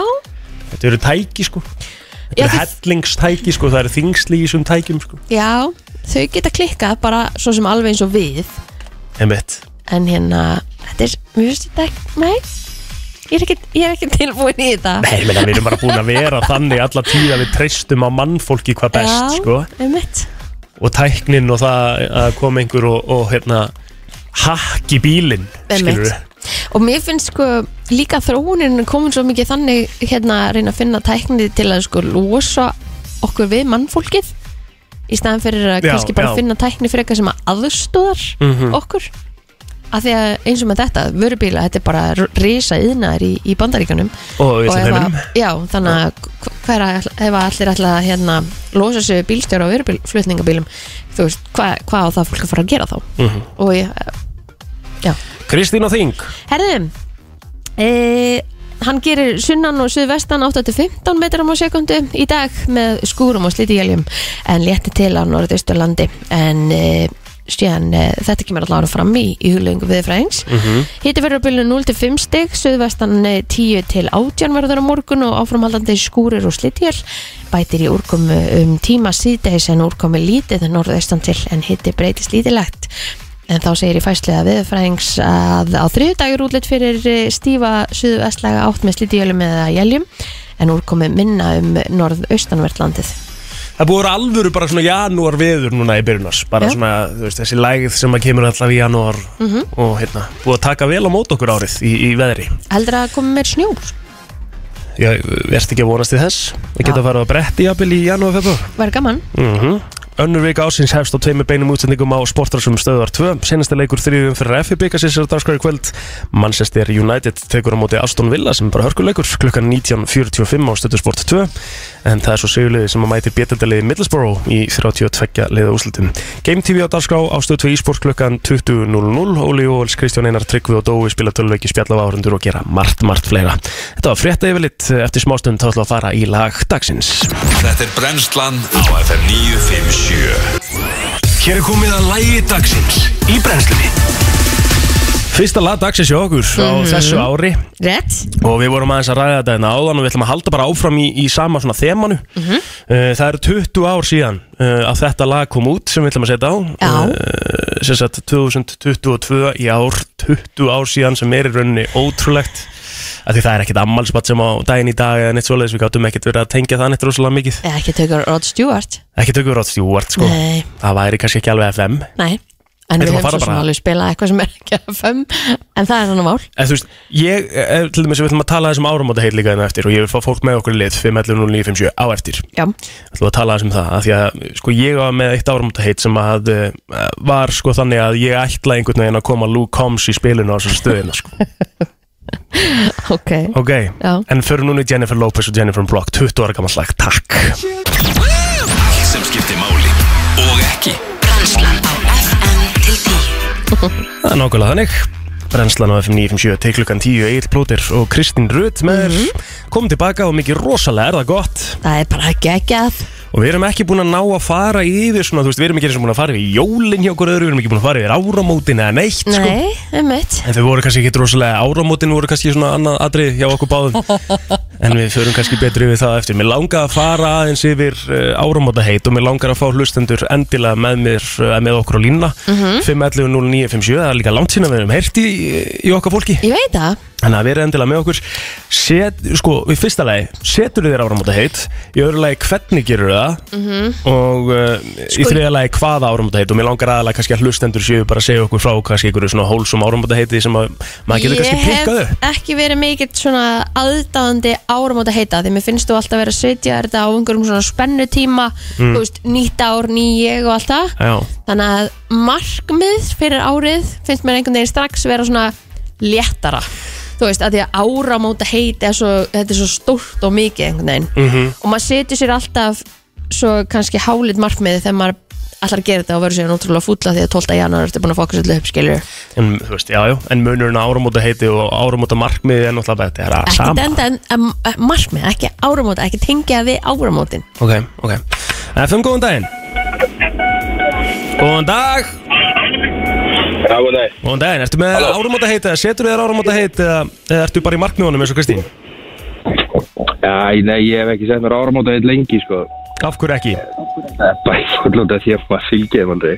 A: Þetta eru tæki sko. Þetta
B: Já,
A: eru
B: þið-
A: hellingstæki sko. Það eru þingsli í þessum tækjum sko.
B: Já, þau geta klikkað bara svo sem alveg eins og við.
A: Einmitt.
B: En hérna, þetta er, mér finnst þetta ekki, nei ég er ekki, ég er ekki tilbúin í þetta.
A: Nei, menna, við erum bara búin að vera þannig alla tíð að við treystum á mannfólki hvað best
B: Já,
A: sko.
B: einmitt
A: og tæknin og það að koma einhver og, og hérna hakki bílinn.
B: Og mér finnst sko líka þróunin komin svo mikið þannig hérna að reyna að finna tæknið til að sko losa okkur við mannfólkið í staðan fyrir að
A: Já,
B: kannski bara
A: já.
B: finna tækni fyrir eitthvað sem að aðstóðar
A: Mhm.
B: okkur af því að eins og með þetta, vörubíla þetta er bara risa yðnaður í, í bandaríkanum
A: og við sem heiminum
B: að, já, þannig að hver að, ef að allir ætla að hérna, losa sig bílstjóra og vörubílflutningabílum þú veist, hvað hva á það fólk að fara að gera þá?
A: Mhm.
B: og ég,
A: Kristín og Þing.
B: Herðum e, hann gerir sunnan og suðvestan 8-15 metrum á sekundu í dag með skúrum og slítijæljum en létti til á norðausturlandi. En e, síðan e, þetta kemur allavega fram í, í huglegungu viðfræðings mm -hmm. Hiti verður að byrja 0-5 stig suðvestan e, 10 til 18 verður á morgun og áframhaldandi skúrir og slítijæl bætir í úrkomu um tíma síðdeis en úrkomu lítið norðaustan til en hiti breytist lítilegt En þá segir í fæslega viðfræðings að á þriðu dagur útlitt fyrir eh, stífa suðvestlega átt með slítijölum eða jæljum en úrkomi minna um norðaustanvertlandið.
A: Það búið að vera alvöru bara svona janúar veður núna í byrjunars Bara
B: Já.
A: svona, veist, þessi lægð sem að kemur alltaf í janúar
B: Mhm.
A: Og hérna, búið að taka vel á mót okkur árið í, í veðri
B: Heldur að komi meir snjór?
A: Ég verðst ekki að vonast til þess Við geta
B: Já.
A: að fara að bretti jafnvel í janúar februar
B: Var gaman?
A: mm Önnur vika ásins hefst á tveimur beinum útsendingum á Sportarsum stöðar 2 Senasta leikur þriðum fyrir FI byggasins er dagskværi kvöld Manchester United tekur á móti Aston Villa sem bara hörkuleikur klukkan 19.45 á stöðusport 2 En það er svo sigurliði sem að mæti bétendaliði Middlesbrough í 32 liða úslitum Game TV á dagskrá á stöð 2 e-sport klukkan 20.00 Óli Jóels, Kristján Einar, Tryggvi og Dói spila tölvleiki spjalla á áhundur og gera margt, margt fleira. Þetta var frétta yfirlitt eftir smástund þá ætlum við að fara í lag dagsins.
D: Þetta er brennslan á FM 957 Hér er komið að lægi dagsins í brennslunni
A: Fyrsta lag dagsins hjá okkur á þessu ári
B: Rett?
A: og við vorum aðeins að ræða þetta hérna áðan og við ætlum að halda bara áfram í, í sama svona þemanu uh, Það eru 20 ár síðan uh, að þetta lag kom út sem við ætlum að setja á
B: Já.
A: uh, sem sagt 2022 í ár 20 ár síðan sem er í rauninni ótrúlegt af því það er ekkert ammálspatt sem á daginn í dag eða neitt svoleiðis, við gáttum ekkert verið að tengja það neitt rosalega mikið
B: Eða ekki tökur Rod Stewart?
A: ekki tökur átt stjúart sko
B: Nei.
A: það væri kannski ekki alveg FM
B: Nei. En við
A: að
B: höfum
A: fara
B: svo sem alveg spilað eitthvað sem er ekki að fömm En það er hann mál.
A: En þú veist, ég, eh, til dæmis við ætlum að tala þessum áramóta heit líka hérna eftir og ég vil fá fólk með okkur í lið 5.11.09.57 á eftir.
B: Já,
A: ætlum að tala þessum það, af því að sko ég var með eitt áramóta heit sem að uh, var sko þannig að ég ætla einhvern veginn að koma Luke Combs í spilinu á þessum stöðina sko.
B: ok.
A: Ok,
B: Já.
A: en fyrir núna í Jennifer Lopez og Jennifer Block 20 ára gammal slag, takk það er nákvæmlega þannig Brennslan á FM 957 til klukkan 10 Egil Blóter og Kristín Rutt með þér komum tilbaka og mikið rosalega er það gott
B: Það er bara ekki ekki að
A: Og við erum ekki búin að ná að fara yfir svona, veist, við erum ekki eins og búin að fara yfir jólin hjá okkur öðru, við erum ekki búin að fara yfir áramótin eða neitt, sko.
B: Nei, um mitt
A: En þau voru kannski ekki rosalega, áramótin voru kannski svona annað atrið hjá okkur báðum. en við förum kannski betri við það eftir. Mér langar að fara aðeins yfir uh, áramótaheit og mér langar að fá hlustendur endilega með mér, uh, með okkur á línuna. Mm -hmm. 511-0957, það er líka langt sína við erum heyrt í, í okkar fólki.
B: Ég veit það.
A: Þannig að við erum endilega með okkur. Set, Sko, í fyrsta lagi Setur þér áramóta heit Í öðru lagi hvernig gerur það? -hmm. Og uh, í
B: Sko,
A: þriða lagi hvaða áramóta heit Og mér langar aðalega kannski að hlustendur séu bara að segja okkur frá Kannski einhverju svona hólsum áramóta heiti Sem að maður getur kannski
B: Ég
A: pikkað upp.
B: hef ekki verið mikill svona aðdáðandi áramóta heita því mér finnst þú alltaf verið að setja þetta á einhverjum svona spennu tíma
A: Mm.
B: þú veist, nýtt ár, ný ég og allt það.
A: Já,
B: þannig að markmið fyrir árið finnst mér einhvern veginn strax vera svona léttara. Þú veist, að því að áramóta heiti er svo, þetta er svo stórt og mikið einhvern veginn.
A: Mhm.
B: og maður setur sér alltaf svo kannski hálít markmið þegar maður allar að gera þetta og verður sér náttúrulega fúlla því að 12. janúar ertu búin að fóka sér upp skilur
A: en þú veist, já, já. En munurinn áramóta heiti og áramóta markmiði er náttúrulega Þetta er að
B: ekki
A: sama.
B: enda en, en, en markmið, ekki áramóta ekki tengja við áramótin.
A: Ok, ok. FM, góðan daginn. Góðan dag
E: Já, góð dag.
A: Góðan daginn, ertu með áramóta heit eða setur þér áramóta heit eða, eða ertu bara í markmiðunum eins og Kristín?
E: Já, nei, ég hef ekki sett mér áramóta eitt lengi, sko.
A: Af hverju ekki?
E: Það er bara eitthvað að því að maður fylgið þeim aldrei.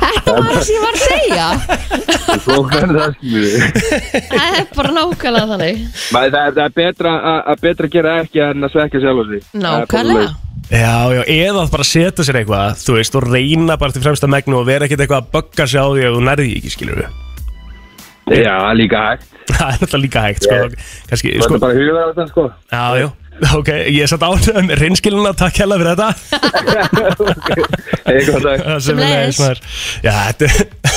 B: Þetta var það sem ég var að segja
E: Svo hvernig það skilur.
B: Það er bara nákvæmlega þannig
E: Það er, það er betra að, að betra gera ekki en að svekja sjálf á sig. Það er bara
B: Nákvæmlega
E: svoleiðis.
A: Já, já, eða bara setja sér eitthvað, þú veist, og reyna bara til fremsta megnu og vera ekkert eitthvað að bögga sig á því að þú nærði ekki, skilur við.
E: Já, líka hægt.
A: Það er náttúrulega líka hægt, sko,
E: Ég-
A: kannski,
E: Það
A: sko,
E: er bara huga á þetta, sko.
A: já, já, ok, ég er satt ánum með reynskiluna, takk hella fyrir þetta. Sem er leiðis. Já, þetta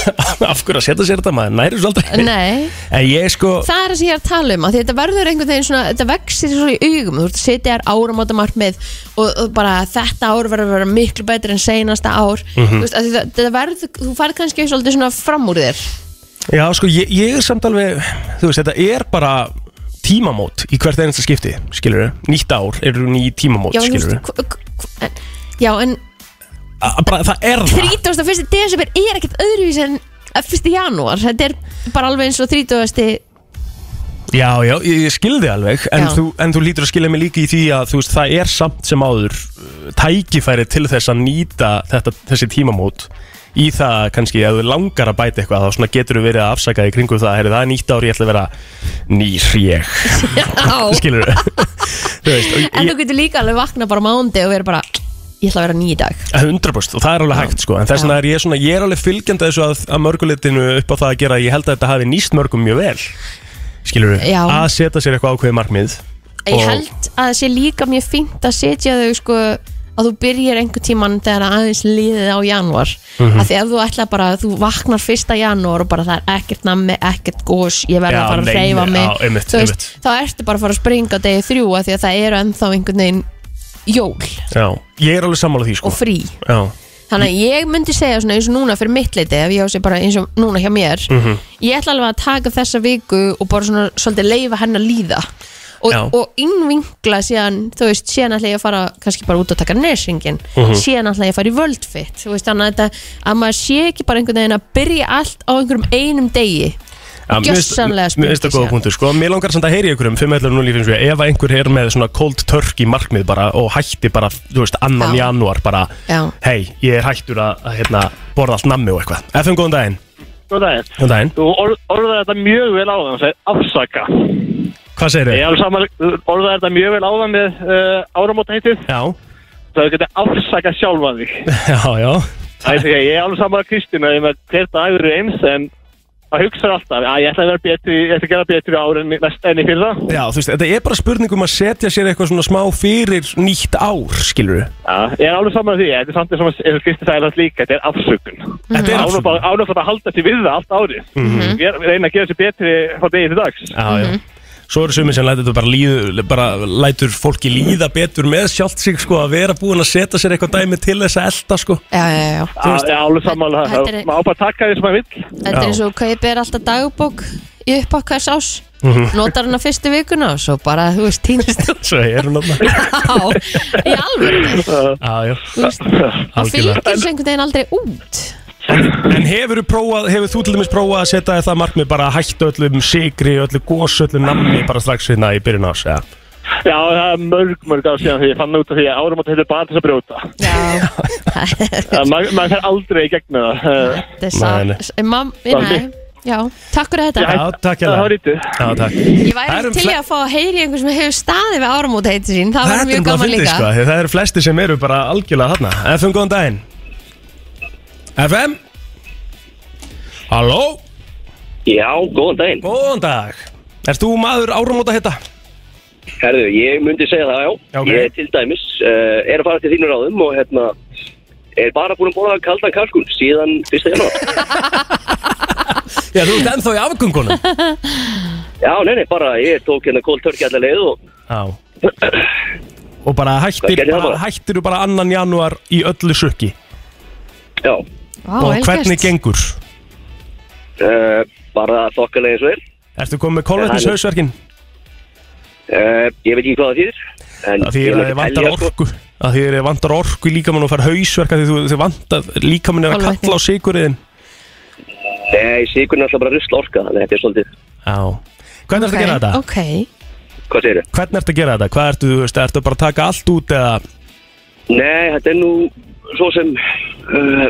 A: af hverju að setja sér þetta, maður, næri svo aldrei.
B: Nei,
A: En ég, sko,
B: það er það sem ég er að tala um að þetta verður einhvern veginn svona, þetta vexir svo í augum þú ert að setja þér áramóta markmið og, og bara þetta ár verður að vera miklu betur en seinasta ár
A: Mhm.
B: þú veist, þetta verður, þú færð kannski svolítið svona fram úr þér
A: Já, sko, ég, ég er samt alveg Þú veist, þetta er bara tímamót í hvert einasta skipti, skilur Nýtt ár eru ný tímamót,
B: Já,
A: skilur
B: hva- en, já, en
A: bara, Það er það
B: 31. desember er ekkert öðruvísi en 1. janúar Þetta er bara alveg eins og 30.
A: Já, já, ég, ég skilði alveg en
B: Já.
A: þú, en þú lítur að skilja mig líka í því að þú veist, það er samt sem áður uh, tækifæri til þess að nýta þetta, þessi tímamót í það kannski að þú langar að bæta eitthvað þá svona getur þú verið að afsaka í kringum það herri, það er nýtt ári, ég ætla að vera nýr ég. Skilur þú
B: en þú getur líka alveg vakna bara mándi og vera bara Ég ætla að vera ný í dag.
A: 100% og það er alveg hægt sko. En þess vegna er ég svona, ég er alveg fylgjandi þessu að, að mörguleitinu upp á það að gera. Ég held að þetta hafi nýst mörgum mjög vel. Skilur
B: Já.
A: að setja sér eitthvað ákveðið markmið
B: Ég
A: Og-
B: held að það sé líka mjög fínt að setja þau sko að þú byrjar einhver tíman þegar aðeins liðið á janúar.
A: Mhm.
B: af því ef þú ætla bara að þú vaknar fyrsta janúar og bara það er ekkert nammi, ekkert gós ég verð
A: Já,
B: að fara að hreyfa mig. þá ertu bara að fara að springa degi þrjú af því að það eru ennþá einhvern veginn jól.
A: Já, ég er alveg sammála því sko.
B: Og frí.
A: Já,
B: Þannig að ég myndi segja svona eins og núna fyrir mitt leiti ef ég á sig bara eins og núna hjá mér
A: Mhm.
B: ég ætla alveg að taka þessa viku og bara svona svolítið leifa henn og, og innvinkla síðan þú veist, síðan ætla ég að fara kannski bara út og taka nersingin
A: Mhm.
B: síðan ætla ég að fara í völdfitt þú veist, þannig að, þetta, að maður sé ekki bara einhvern veginn að byrja allt á einhverjum einum degi
A: Já, mér finnst-
B: Gjörsamlega
A: Mér finnst það góða punktur sko Mér langar samt að heyri ykkur um 5.11 lífins við Ef að einhver er með svona cold turkey markmið bara og hætti bara, þú veist, annan
B: Já.
A: janúar bara,
B: Já.
A: hei, ég er hættur að, að hérna, borða allt nammi og eitthvað FM, góðan daginn
F: Góð daginn.
A: Góðan daginn
F: Þú orð, orðaði þetta mjög vel á það, segir afsaka.
A: Hvað segir
F: Ég
A: þið?
F: er alveg saman, orðaði þetta mjög vel á það með uh, áramóta heitið.
A: Já,
F: Það getur afsaka sjálfan þig.
A: já, já
F: Það er því að ég er alveg saman að Kristínu að hver dagur er eins en að hugsa alltaf að ég ætla að vera betri, ég ætla að gera betri ár en, næst- en í fyrra.
A: Já, þú veist, þetta er bara spurning um að setja sér eitthvað svona smá fyrir nýtt ár, skilur
F: Já, ég er alveg saman að því, þetta er samt eins og Kristi sagði það líka, þetta er afsökun.
A: Þetta er afsökun.
F: ánum bara að halda sér við það allt árið. Ger- Reyna að gera sér betri frá degi til dags.
A: Já, já Svo eru sumir sem lætur þetta bara, líðu, bara lætur fólki líða betur með sjálft sig sko að vera búin að setja sér eitthvað dæmi til þess að elda sko.
B: Já, já, já,
F: Já, er alveg saman að
B: Þetta
F: það.
B: er-
F: Má bara taka því sem maður vill.
B: þetta er eins og kaupir alltaf dagbók í uppátt hvers ás
A: Mhm.
B: notar hana fyrstu vikuna og svo bara, þú veist, týnist þú.
A: Svo er hún þarna.
B: Já, í alveg
A: Já, já.
B: Þú veist, það fylgir svo einhvern veginn aldrei út
A: En hefur þú prófað, hefur þú til dæmis prófað að setja það markmið bara að hætta öllum sigri, öllu gos, öllu nammi bara strax hérna í byrjun ás, já
F: Já, það er mörg, mörg ár síðan því ég fann út af því að áramót heitir bara til þess að brjóta.
B: Já,
F: Það- maður fer aldrei í gegnum það.
B: Þetta er
A: Nei,
B: satt. Mam, nei, já, takk fyrir þetta.
A: Já, takk
F: Það var
A: hérna
F: lítið.
A: Já, takk.
B: Ég
A: Það
B: væri til í að fá að heyri einhver sem hefur staðið við áramót heiti sín. Það var
A: Þetta er
B: mjög
A: bara
B: gaman líka.
A: sko, það eru flesti sem eru bara algjörlega þarna. FM, góðan daginn FM Halló,
G: Já, góðan daginn.
A: góðan dag Ert þú maður áramóta hitta?
G: Herðu, ég myndi segja það, já.
A: Já, ok.
G: Ég til dæmis uh, er að fara til þínu ráðum og hérna er bara búin að bóða kaldan kalkun síðan 1. janúar.
A: Já, þú ert ennþá í afgöngunum
G: já, nei, nei, bara ég tók hérna kól törki allar leið og
A: Já Og bara hættir,
G: gerði það
A: bara,
G: bara?
A: hættir þú bara annan janúar í öllu sukki
G: já,
B: Vá,
A: Og
B: vel
A: hvernig
B: gert.
A: gengur?
G: uh, bara þokkalega eins og er.
A: Ertu komið með kolvetnishausverkin?
G: Uh, ég veit ekki hvað það þýðir. En
A: þýðir
G: ég
A: að
G: myndi
A: þið vantar
G: telja, sko.
A: orku að þið vantar orku í líkamann og fara hausverka því þú, þið vantar líkamann er að
B: Kolvetni.
A: kalla á sigurinn
G: Nei, sigurinn er alltaf bara rusla orka, þannig að þetta er svolítið.
A: Já Hvernig ertu að gera þetta?
B: Ok,
G: Hvað segir
A: Hvernig ertu að gera þetta? Hvað ertu, þú veist, ertu bara að taka allt út eða
G: Nei, þetta er nú svo sem uh,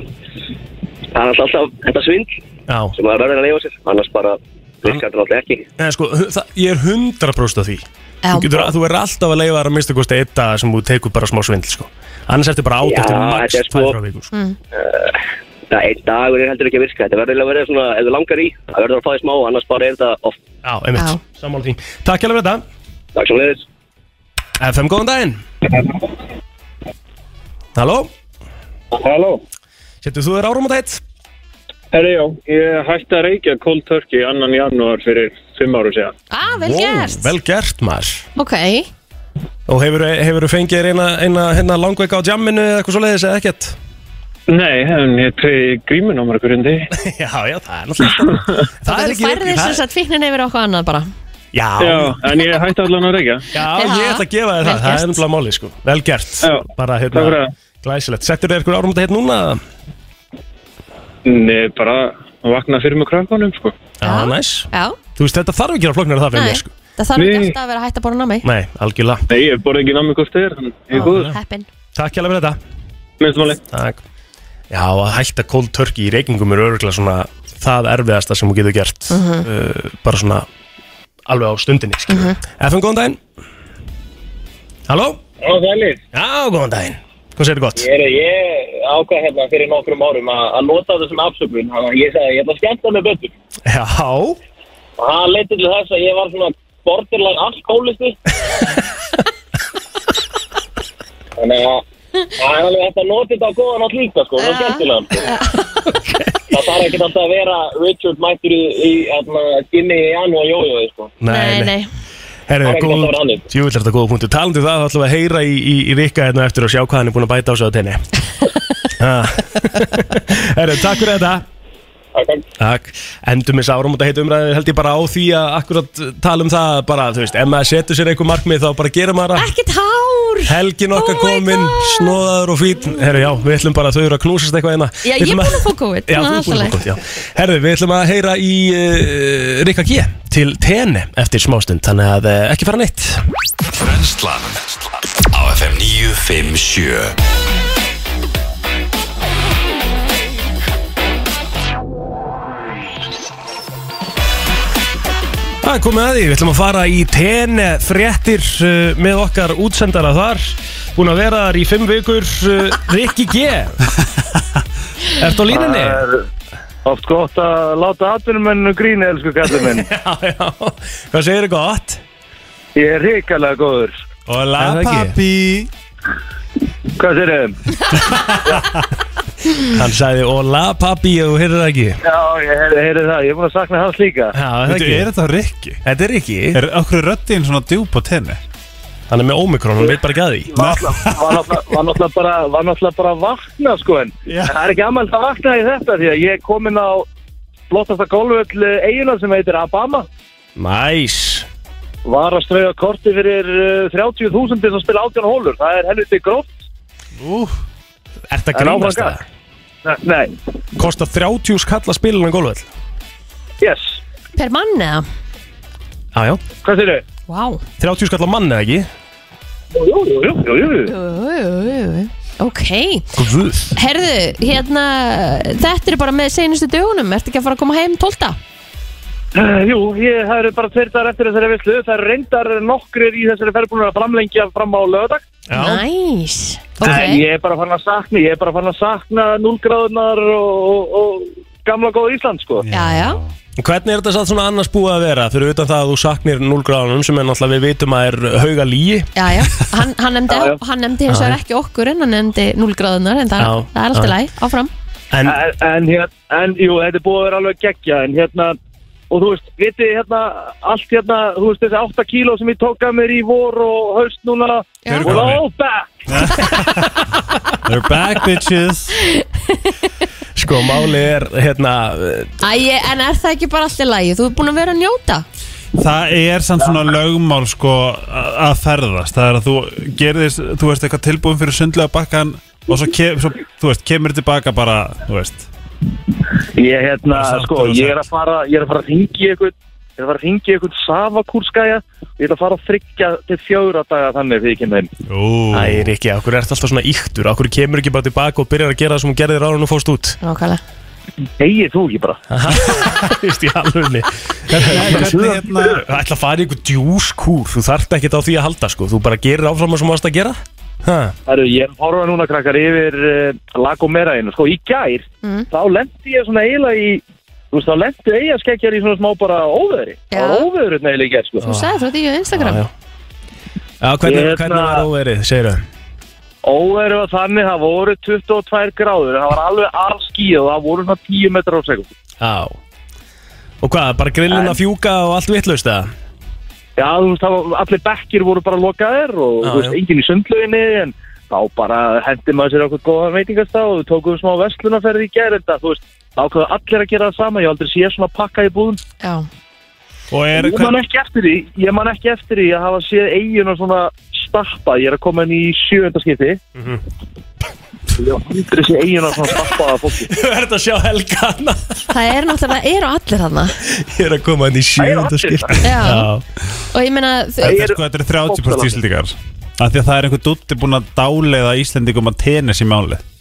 G: það er alltaf þetta svindl
A: Já
G: sem maður verður að leifa sér, annars bara virkar þetta náttúrulega ekki.
A: Nei, sko, það, ég er 100% af því. Þú, getur, þú er alltaf að leifa þar að mista kosti eitt dag sem þú tekur bara smá svindl sko. Annars ertu bara átt eftir max
G: þetta er
A: tvær
G: sko-
A: frá viku sko.
G: Það einn dagur er heldur ekki að virka, þetta verður að vera svona, ef þú langar í, það verður að fá því smá, annars bara er þetta oft.
A: Já, einmitt, sammála því Takk hjá þetta
G: Takk svo leiðis.
A: FM, góðan daginn Halló,
F: Halló.
A: setur þú þér árum á þeitt?
F: Herri, já, ég hætti að reykja cold turkey annan janúar fyrir fimm áru síðan.
B: ah, vel gert
A: Vel gert maður
B: Ok,
A: Og hefur þú fengið þér eina, eina hérna langveika á jamminu eða eitthvað svo leiðis eða ekkert?
F: Nei, en ég treyði grímun á mörgur hundi.
A: Já, já, það er náttúrulega Það er
B: þú
A: ekki
B: færðir
A: það-
B: þess að fíknin yfir okkur annað bara
A: Já,
F: Já, en ég hætti allan að reykja.
A: já, ég ætla að gefa þér það Það er ennbla máli, sko Vel gert
F: Já,
A: Bara,
F: takk fyrir
A: hérna,
F: það.
A: Glæsilegt. Settur þér eitthvað árum þetta hérna núna?
F: Nei, bara að vakna fyrir með krakkanum, sko.
A: Já,
B: Já.
A: næs
B: Já,
A: Þú veist, þetta þarf ekki að flóknir það fyrir mér, sko.
B: Það þarf ekki alltaf að vera hægt að borða námi
A: Nei, algjörlega.
F: Nei, ég borði ekki námið hvort þið er, þannig ég er góður.
B: Heppin.
A: Takk hjá fyrir þetta.
F: Minnstumáli.
A: Takk. Já, að hætta cold turkey í reykingum er örgulega svona það erfiðasta sem þú getur gert uh, bara svona alveg á stundinni uh
B: Mhm.
A: FM, góðan daginn. Halló?
F: Já, er
A: Hvað segir gott?
G: Ég, ég ákvað hérna fyrir nokkrum árum að, að nota þetta sem afsökun. Þannig að ég sagði, ég ætla að skemmta mig betur.
A: Já,
G: Og það leiti til þess að ég var svona borderline alkoholisti. Þannig að það er alveg hægt að nota þetta á góðan átt líka, sko. Það er skemmtilega, sko. Það þarf ekki alltaf að vera Richard mættur í, í hérna, skinni í Anu og Jójói, sko.
B: Nei, nei
A: Herru,
G: Það er ekki
A: góð,
G: alltaf að vera þannig.
A: djúvill er þetta góða punktu Talandi um það, þá ætlum við að heyra í, í, í Rikka hérna eftir og sjá hvað hann er búin að bæta á sig á tenni. Herru, takk fyrir þetta
G: Takk,
A: endum við sárum og þetta heitum umræði held ég bara á því að akkurat tala um það bara, þú veist, ef maður setur sér einhver markmið þá bara gera maður það.
B: Ekkert hár.
A: Helgin okkar
B: Oh my
A: komin,
B: God.
A: snóðaður og fín Herru, já, við ætlum bara að þau eru að knúsast eitthvað hérna.
B: Já, ég er búin að fá COVID.
A: Já, þú er búin að fá COVID, já. Herru, við ætlum að heyra í uh, Rikka G til Tene eftir smástund Þannig að uh, ekki fara neitt Það er komið að því, við ætlum að fara í Tene fréttir uh, með okkar útsendara þar Búin að vera þar í fimm vikur uh, Rikki G Ertu á línunni?
F: Oft gott að láta atvinnumennu gríni, elsku kallið minn.
A: Já, já, hvað segir þið gott?
F: Ég er hrikalega góður.
A: Og la
H: Er það ekki?
A: pappi
F: Hvað sér þið?
A: Hann sagði Ola pappi og þú heyrðir það ekki
F: Já, ég heyri, heyri það. Ég er búin að sakna hans líka.
A: Já, það
H: Veitu,
A: ekki
H: er þetta Rikki?
A: Þetta er Rikki
H: Er okkur röddinn svona djúb á tenni?
A: Hann er með Omikron, hann veit bara ekki að því
F: Var náttúrulega- bara, var náttúrulega bara að vakna, sko, en
H: Já.
F: það er ekki aðmælt að vakna í þetta, því að ég er komin á flottasta golföll eigina sem heitir Abama.
A: Næs
F: Var að strauja korti fyrir uh, 30.000 til að spila 18 hólur. Það er helviti gróft.
H: Ú,
A: að
F: En áfram
A: grínast það?
F: Nei,
A: Kostar 30 skall að spila hann gólvöld
F: yes.
B: Per mann eða?
A: Já, já
F: Hvað sér þið?
B: Vá
A: 30 skall á mann eða ekki?
F: Jú, jú, jú, jú, jú.
B: Jú, jú, jú. Ok, herðu, hérna, þetta er bara með seinustu dögunum, ertu ekki að fara að koma heim 12?
F: Uh, jú, ég, það eru bara tveir dagar eftir þessari visslu. Það eru reyndar nokkrir í þessari ferðbúinu að framlengja fram á lögadag.
B: Næs,
F: En
B: ok
F: ég er bara fann að sakna, ég er bara fann að sakna núlgráðunar og, og, og gamla góða Ísland, sko.
B: Já, já,
A: Hvernig er þetta satt svona annars búið að vera? Fyrir utan það að þú saknir 0 gráðunum sem er náttúrulega við vitum að er hauga líi
B: já, já Hann, hann nefndi,
F: Já, já.
B: hann nefndi hins vegar ekki okkur en hann nefndi 0 gráðunar en það,
A: Já,
B: það er alltaf læg, áfram
A: En
F: En, en, hér, en, jú, þetta er búið að vera alveg geggja, en hérna, og þú veist, viti, hérna, allt hérna, þú veist, þessi 8 kíló sem ég tók að mér í vor og haust núna,
B: Já.
F: og all back.
H: they're back bitches
A: sko máli er hérna
B: Æ, en er það ekki bara alltaf lægi? Þú er búin að vera að njóta
H: Það er samt svona lögmál sko a- að ferðast Það er að þú gerðist, þú veist eitthvað tilbúin fyrir sundlega bakkan og svo, kem, svo þú veist, kemur tilbaka bara, þú veist
F: Ég, hérna,
H: Það er
F: sko, ég er að fara, ég er að fara að ringi eitthvað, ég er að fara að ringi eitthvað savakúrskæja, ég er að fara að þryggja til fjóra daga þannig þegar ég kemur heim.
H: Ú,
A: Æ, Rikki, okkur ert alltaf svona íktur Okkur kemur ekki bara tilbaka og byrjar að gera það sem hún gerði ráðan og fórst út?
B: Nákvæmlega.
F: Hegið þú ekki bara?
A: Þú veist, alvegni
H: hvernig hérna
A: Það ætla að fara í einhver djúskúr Þú þarft ekkert á því að halda, sko. Þú bara gerir áfram að sem þú varst að gera ha.
F: Herru, ég horfa núna krakkar yfir uh, Lagomerainu, sko, í gær,
B: Mm.
F: þá lendi ég svona eiginlega í, þú veist, þá lendi eigaskeggjar í svona smá bara óveðri. Það var óveður hérna eiginlega í gær, sko.
B: Þú sagði frá því á Instagram
A: Já, já. Já, hvernig,
F: Ég
A: hvernig
F: hérna-
A: var óverið, segir þau?
F: Óveður var þannig, það voru 22 gráður, það var alveg allskíð og það voru svona 10 metrar á sekund.
A: Já Og hvað, bara grillin að fjúka og allt vitlaust eða?
F: Já, þú veist, var, allir bekkir voru bara lokaðir og
A: Já,
F: þú veist, enginn í sundlauginni en þá bara hendi maður sér okkur góðan veitingastá og við tókum smá vestlunarferði í gerð þetta, þú veist, ákveðu allir að gera það sama, ég hef aldrei sé svona pakka í búðum.
B: Já,
H: Og er
F: Ég man ekki eftir því, ég man ekki eftir því að hafa séð eiginu svona stappa, ég er að koma inn í sjöönda skipti Ég hef aldrei séð eiginu svona stappa að fólki.
A: Þú ert að sjá Helga hana
B: það er náttúrulega, það eru allir þarna?
A: Ég er að koma inn í sjönda skipti.
B: Já,
A: Já.
B: og ég meina
H: Þetta er
F: eru-
H: sko, þetta er 30% Íslendingar. Af því að það er einhver dutti búin að dáleiða Íslendingum að tennis í máli
A: Hvað var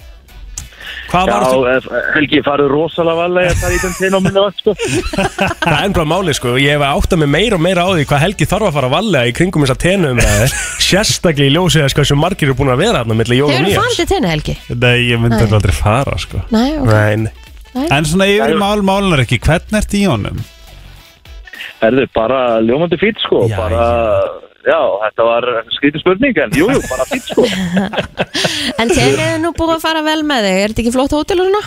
F: Já, eh, Helgi farið rosalega valega það í þeim tegna á minna sko.
A: Það er ennbra máli sko Ég hef átt að mig meira og meira á því hvað Helgi þarf að fara að valega í kringum þessa tenum Sérstaklega í ljósið að sko sem margir eru búin að vera
B: Hefur þú farið til tenni, Helgi?
H: Nei, ég myndi
B: Nei.
H: aldrei fara sko
B: Nei, ok
A: Nei,
H: En svona yfir í mál málunar ekki, hvernig ert í honum?
F: Erðu, bara ljómandi fýtt sko
A: Já,
F: bara, já, þetta var skrítið spurning en jú, jú, bara fýtt sko.
B: En tenni er nú búið að fara vel með þig, er þetta ekki flott hótel hérna?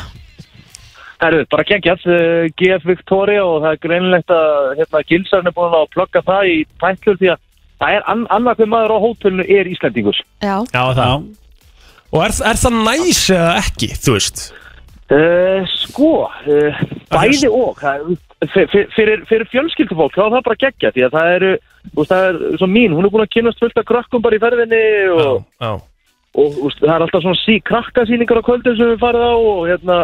F: Erðu, bara geggjast uh, GF Victoria og það er greinlegt að hérna, Gilsarn er búin að plugga það í tætlur því að það er an annað hver maður á hótelinu er Íslandingus
B: Já,
A: já það. Og er, er það næs eða ekki, þú veist?
F: Uh, sko, uh, bæði og. Það, fyr- fyr- fyrir, fyrir fjölskyldufólk þá er það bara geggja því að það eru veist, það er svo mín, hún er búin að kynast fullt af krökkum bara í ferðinni og,
A: Já,
F: og þú veist, það er alltaf svona sí, krakkasýningar á kvöldin sem við farið á og hérna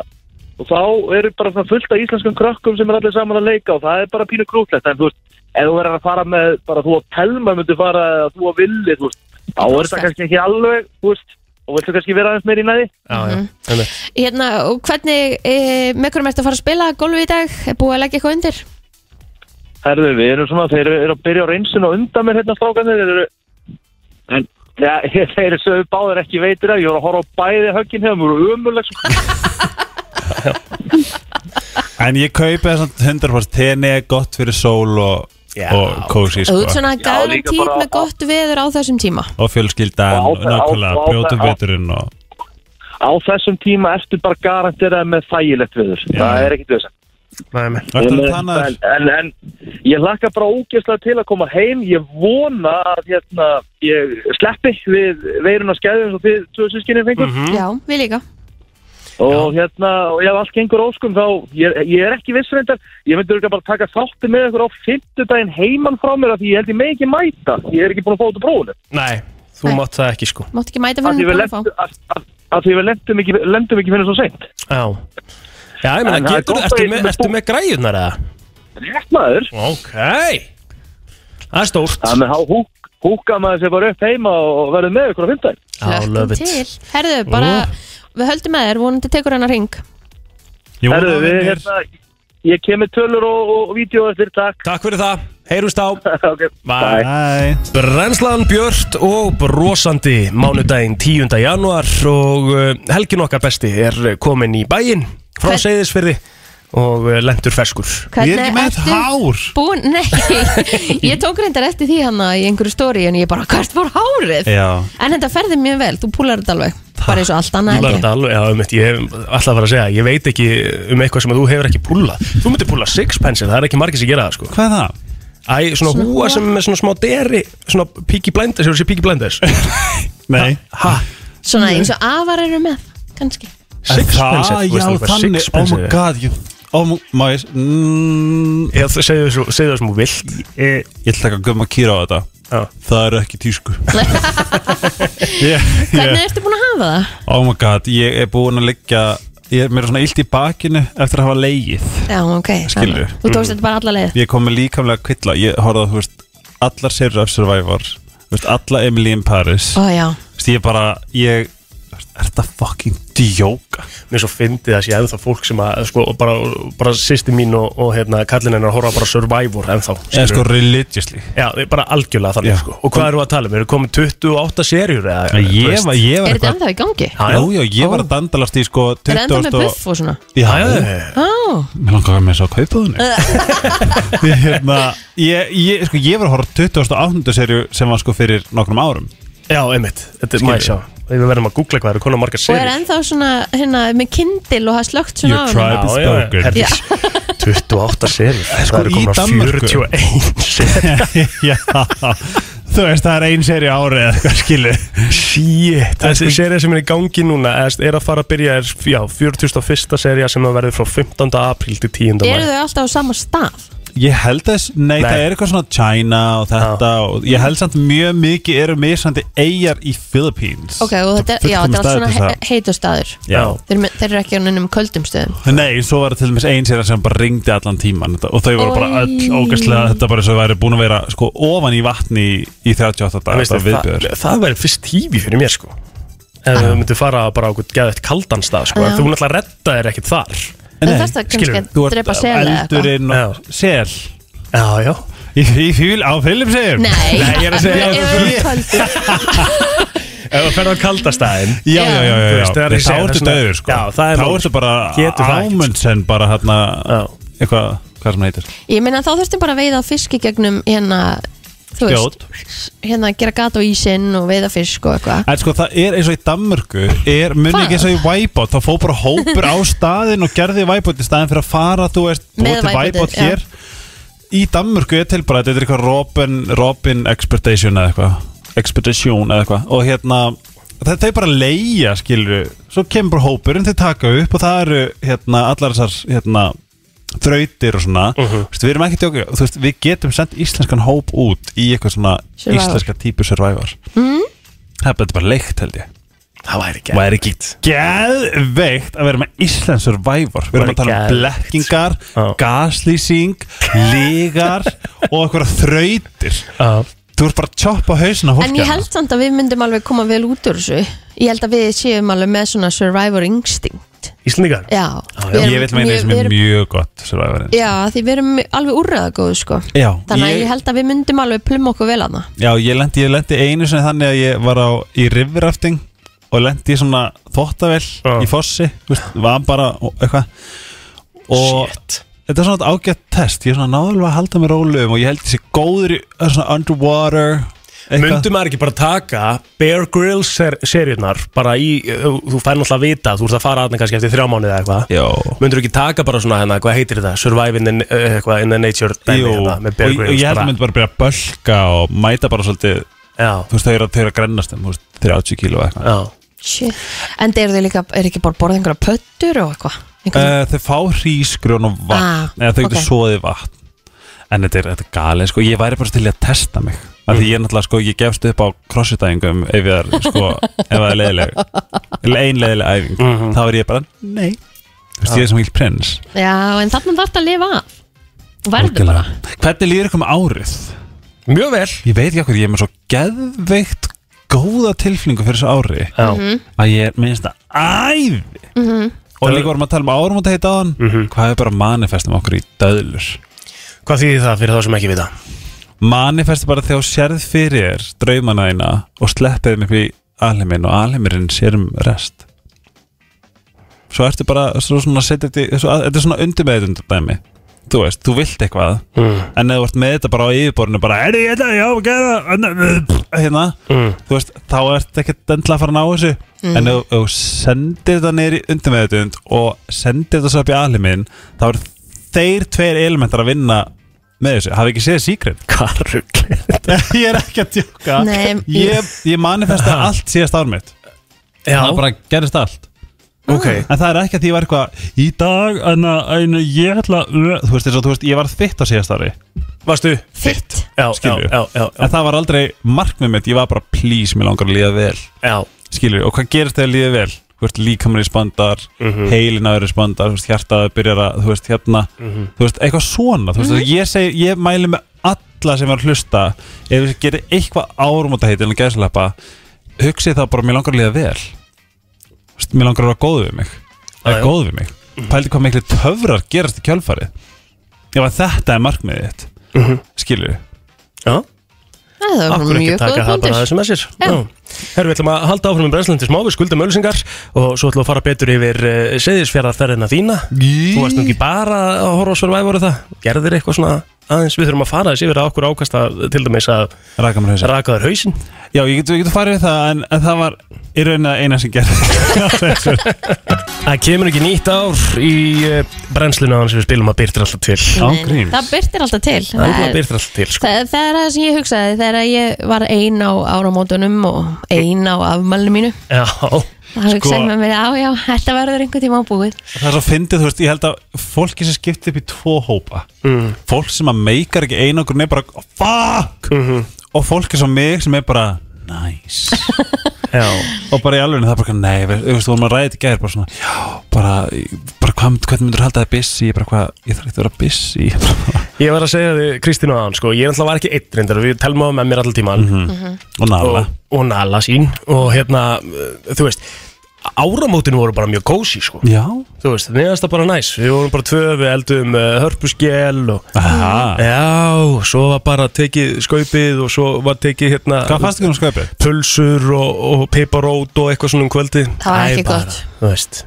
F: og þá eru bara fullt af íslenskum krökkum sem er allir saman að leika og það er bara pínu krútlegt en þú veist, ef þú verður að fara með bara þú og Telma myndu fara þú og Villi, þú veist, þá er þetta kannski ekki alveg, þú veist, og viltu kannski vera aðeins meir í næði
A: já, já einmitt.
B: hérna, og hvernig, e, með hverjum ertu að fara að spila golfi í dag? Er búið að leggja eitthvað undir?
F: Herðu, við erum svona, þeir eru, að byrja á reynsun og undan mér hérna strákanir, þeir eru, en, ja, þeir eru sögðu báður ekki veitir að, ég voru að horfa á bæði höggin hefum, voru umuleg, sko.
H: En ég kaupi þess að 100% tenni er gott fyrir sól og,
A: Já.
H: Og kósi
B: Þú
H: sko.
B: svona
F: bara-
B: með gott veður á þessum tíma.
H: Og fjölskyldan,
F: Og
H: nákvæmlega,
F: á-
H: veturinn og
F: Á þessum tíma ertu bara garanterað með þægilegt viður, það er ekkit þess að. En, en, en, ég hlakka bara ógeðslega til að koma heim. Ég vona að hérna, ég sleppi við veiruna skæðum og þið tvö sískinni fengur
A: Mhm.
B: Já, við líka
F: og hérna, og ef allt gengur óskum þá, ég, ég er ekki viss reyndar. Ég myndi örugglega bara taka þátti með ykkur á fimmtudaginn heiman frá mér af því ég held ég með ekki mæta, ég er ekki búin að fá út úr prófunu
A: Nei, þú
B: Nei.
A: mátt það ekki sko.
B: Mátt ekki mæta fyrir að fá
F: lentum af- því við lentum ekki, lentum ekki fyrir svo seint.
A: Já. Já, ég
F: er
A: getur,
F: að
A: ertu, með, ertu
F: með
A: með græjurnar eða?
F: rétt maður,
A: Ok. Það er stórt.
F: Það með há húk húka maður sér bara upp heima og verður með ykkur á
A: love
B: Hlökkum til. Herðu, bara, við höldum með þér, vonandi tekur hennar ring
H: að
F: við, hérna, ég kem með tölur og, og, vídeo eftir, takk
A: Takk fyrir það, heyrumst á
F: okay.
A: Bye.
H: Bye
A: Brennslan Björt og brosandi mánudaginn 10. januar og uh, helgin okkar besti er komin í bæinn frá
B: Hvern-
A: Seyðisfyrði og uh, lendur ferskur.
H: Ég er ekki með hár.
B: Búin, nei, ég tók reyndar eftir því hann í einhverju stóri en ég bara, hvert var hárið?
H: Já.
B: En þetta ferði mjög vel, þú púlar þetta alveg. Bara eins og allt annað
A: Púlar
B: held ég.
A: þetta alveg, já, um ég hef alltaf að fara að segja ég veit ekki um eitthvað sem að þú hefur ekki púlað. Þú myndir púla sixpence, það er ekki margir sem gera það sko.
H: Hvað er það?
A: Æ, svona,
B: Svona
A: húa sem er með svona smá deri svona píki blinders, hefur sér píki blinders?
H: Nei.
A: Ha,
B: Svona eins og afar eru með, kannski.
A: Sixpence
H: Það,
A: þú veist
H: já,
A: alveg hvað
H: þannig Oh
A: sixpence
H: my god ég, Oh my, má ég mm,
A: þessu- segðu það sem þú vilt.
H: Ég, ég ætla ekki að gumma að kýra á þetta.
A: Já.
H: Það er ekki tísku. Yeah,
B: Hvernig ertu búin að hafa það?
H: Oh my god, ég er búin að liggja Ég er mér svona illt í bakinu eftir að hafa leigið
B: Já, ok þannig. Þú tókst þetta bara alla leið?
H: Ég kom með líkamlega kvilla. Ég horfði að, þú veist, allar serur af Survivor Þú veist, alla Emily in Paris.
B: Ó já,
H: Þú veist, ég bara, ég Er þetta fucking djóka?
A: Mér svo fyndið að sé ennþá fólk sem að sko, bara, bara sýsti mín og, og hérna, kallin hennar horfa bara Survivor ennþá
H: Eða sko religiously
A: Já, það bara algjörlega þannig sko. Og hvað eru að tala um? Eru komið 28 serjur
H: Ég var, ég var
B: er þetta
H: eitthvað
B: ennþá í gangi?
A: Já,
H: Já, já, ég var að dandalast í sko
B: Er þetta ennþá
H: 20
B: með
H: og-
B: buff og svona?
H: Já, Mér langar að með þess að kaupa þunni Ég, hérna, ég, ég, sko, ég var að horfa á 28. serju sem var sko fyrir nokkrum árum
A: Já, einmitt, þetta er maður sjá Við verðum að googla hvað eru konar margar
B: og er
A: serjur
B: ennþá svona hérna með kindil og hafa slögt svona
H: Your
B: á
H: tribe is spoken
A: Herðu, 28 serjur
H: Sko,
A: Það eru
H: í
A: konar
H: Danmörku.
A: 41 serjur
H: Já, Þú veist, það er ein seri ári eða eitthvað skilu
A: Shit, þessi serið sem er í gangi núna er, er að fara að byrja, er, já, 41. serið sem að verður frá 15. apríl til 10.
B: Eru
A: mæ
B: þau alltaf á sama stað?
H: Ég held þess, nei,
A: Nei.
H: það er eitthvað svona China og þetta og ég held samt mjög mikið eru misandi eigjar í Philippines.
B: Ok, og þetta er, já, þetta er
H: staður
B: svona
H: til
B: he
H: þess
B: heitur staður.
H: Já.
B: þeir, þeir eru ekki á neinum köldum stöðum.
H: Nei, svo var það til dæmis ein sér sem bara ringdi allan tíman og þau voru bara öll ógæslega þetta bara svo væri búin að vera sko ofan í vatni í, í 38
A: Það,
H: dagar
A: veist,
H: þetta
A: það, það væri fyrst tífi fyrir mér sko. Ef við myndum fara bara á okkur geðvægt kaldan stað sko.
B: Já.
A: Þú náttúrulega redda þér ekkert þar
B: En
H: Nei,
B: þess að kannski að drepa sel eða eitthvað?
H: eldurinn og sel.
A: Já, já.
H: Í, í fíl á Philipseyjum
B: Nei,
A: Nei, ég er að segja-
B: Ef
A: þú ferð á kaldastæðin.
H: Já, já, já, já, þá ertu döður sko.
A: Já, það er
H: Þá ertu bara ámundsen bara hérna eitthvað, hvað sem það heitir.
B: Ég meina þá þurftum bara að veiða fisk í gegnum hérna þú
H: Skjót.
B: hérna gera gat á ísinn og veiða fisk og eitthvað.
H: En sko það er eins og í Danmörku er munni ekki eins og í Wipeout þá fór bara hópur á staðin og gerði Wipeout í staðin fyrir að fara þú veist búið til
B: já.
H: hér. Í Danmörku er til bara þetta er eitthvað Robin, Robin Expedition eða eitthvað. Expedition eða eitthvað. Og hérna það þau bara leia skilur svo kemur hópurinn þau taka upp og það eru hérna allar þessar hérna þrautir og svona uh
A: Mhm.
H: við erum ekki tjóka, þú veist, við getum sendt íslenskan hóp út í eitthvað svona
B: Survivor.
H: íslenska típu Survivor
B: mm?
H: það er bara- þetta er bara leikt held ég
A: Það væri
H: væri ekki geðveikt að vera með Íslands Survivor við erum að tala um blekkingar
A: Já.
H: gaslýsing, lígar og eitthvað þrautir
A: Já.
H: Þú ert bara að choppa hausin á fólki
B: En ég held samt að við myndum alveg koma vel út úr þessu. Ég held að við séum alveg með svona survivor instinct.
A: Íslendingar?
B: Já,
A: já.
B: við erum
H: ég vil meina þessum
B: við
H: er mjög gott Survivor
B: Já, því við erum alveg úrræðagóð sko.
H: Já,
B: Þannig að
H: ég-
B: ég held að við myndum alveg plumma okkur vel að það
H: Já, ég lendi, ég lendi einu sinni þannig að ég var á í rivrafting og lendi í svona þvottavel
A: Já.
H: í fossi, þú veist, var bara eitthvað. Og
A: Shit
H: þetta er svona ágætt test, ég er svona náðulega að halda mér rólegum og ég held þessi góður í það er svona underwater eitthvað.
A: Mundum maður ekki bara taka Bear Grylls ser seríunar bara í, þú fær náttúrulega að vita þú ert að fara aðna kannski eftir þrjá mánuði eða eitthvað
H: Já,
A: Mundur ekki taka bara svona hérna, hvað heitir þetta Survive in the, eitthvað, in the Nature dæmi,
H: Jú,
A: hérna,
H: og,
A: með Bear
H: og
A: Grylls
H: ég held að
A: bara.
H: myndi bara byrja að bölka og mæta bara svolítið,
A: Já,
H: þú veist, þau eru að, þau eru að grennast þú veist, 30 kíló eitthvað
A: já
B: Shit. En þið líka, er ekki bara borðið einhverja pöttur og eitthvað?
H: Uh, þau fá hrísgrjón og vatn.
B: Ah,
H: eða þau getur
B: ok.
H: soðið vatn. En þetta er, þetta er galið sko, ég væri bara til að testa mig. Af því ég náttúrulega sko, ég gefst upp á crossfit-æfingum ef ég er sko, ef það er leiðileg eller ein leiðileg æfing.
A: Mhm.
H: þá er ég bara, nei. Þú veist, ég er sem vilt prins.
B: Já, en þarna þarf það að lifa af. Og verður bara.
H: Hvernig líður ykkur með árið?
A: Mjög vel.
H: Ég veit ekki okkur, ég er með svo geðveikt góða tilflingu fyrir þessu ári
A: Já,
B: Mhm.
H: að ég er minnst að æfi og líka vorum að tala um árum og þetta heita
A: Mhm.
H: hvað er bara manifestum okkur í döðlur
A: Hvað þýðir það fyrir þá sem ekki vita?
H: manifesti bara þegar sérð fyrir þér draumana þína og sleppið þeim upp í alheiminn og alheimurinn sér um rest svo ertu bara svo svona þetta í- svo, þetta er svona undirmeðund dæmi þú veist, þú vilt eitthvað.
A: Mm.
H: en ef þú ert með þetta bara á yfirborðinu bara, er ég þetta, já, gera hérna,
A: Mm.
H: þú veist, þá ert ekki endilega að fara að ná þessu. En ef þú sendir þetta niður í undirmeðund og sendir þetta svo upp í alheiminn þá er þeir tveir elementar að vinna með þessu, hafi ekki séð Secret?
A: Hvað ruggli?
H: ég er ekki að djóka.
B: Nei,
H: ég, ég manifesta allt síðast ár mitt.
A: Já,
H: það bara gerist allt
A: ok
H: en það er ekki að því ég var eitthvað í dag, en, en ég ætla þú veist, þú veist, ég var þitt á síðast ári
A: Varstu?
B: Fitt
A: Já, já,
H: Skilurðu?
A: já, já, já,
H: en það var aldrei markmið mitt, ég var bara please, mér langar að líða vel
A: já.
H: skilur, og hvað gerist þegar líða vel þú veist, líkamur respondar,
A: Mhm.
H: heilin aður respondar, þú veist, hjartaður byrjar að þú veist, hérna,
A: Mhm.
H: þú veist, eitthvað svona þú veist, ég segi, ég mæli með alla sem var að hlusta, ef við gerir eitthvað árum á þetta heitir en að mér langar að að vera góð við mig. Eða
A: já.
H: góð við mig, pældi hvað miklu töfrar gerast í kjölfarið. Ef að þetta er markmiðið þitt
A: Mhm.
H: skilur
A: Já,
B: Það var
A: akkur ekki
B: mjög
A: taka
B: góð
A: það bara
B: punktur
A: aðeins með sér. Herru, við ætlum að halda áfram með brennslandi smá Við skuldum ölsingar og svo ætlum við að fara betur yfir uh, Seyðisfjörðarferðina þína. Þú varst nú ekki bara að horfa á Survivor og það? Gerðir eitthvað svona aðeins Við þurfum að fara þessi yfir að okkur ákasta til dæmis að
H: Raka
A: þér hausinn.
H: Já, ég getur get farið við það en, en það var í rauninni eina sem gerði
A: Það kemur ekki nýtt ár í uh, brennslinu á hans við spilum að byrtir alltaf til.
B: Nei. Það byrtir alltaf til.
A: Það er bara byrtir alltaf til sko.
B: Það, það er það sem ég hugsaði þegar ég var ein á áramótunum og ein á afmælinu mínu.
A: Já,
B: Það hugsaði
H: Sko-
B: sko, með mér, á já, þetta verður einhvern tíma ábúið
H: Það er svo fyndið, þú veist, ég held að fólki sem skiptir upp í tvo hópa
A: Mm.
H: Fólk sem að meikar ekki einangrun er bara Fuck!
A: Mhm.
H: Og fólki sem mig sem er bara Nice.
A: Já.
H: Og bara í alveg það er bara, nei, þú veist, þú vorum að ræða þetta gær bara svona, já, bara, bara hvað, hvernig myndur halda það busy, ég bara hvað, ég þarf ekki að vera busy.
A: Ég var að segja þið Kristínu aðan sko Ég náttúrulega var ekki einn reyndar Við telum á með mér allan tíman
H: og nala.
A: Og, og Nala sín Og hérna, uh, þú veist Áramótinu voru bara mjög kósi sko.
H: Já,
A: Þú veist, finnst það bara næs. Við vorum bara tvö, við eldum uh, hörpuskjel og
H: aha.
A: Já, svo var bara tekið skaupið og svo var tekið hérna
H: Hvað fannst ekki um sköpið?
A: pulsur og, og piparót og eitthvað svona um kvöldi
B: Það var
A: Æ,
B: ekki
A: bara,
B: gott.
A: Þú veist,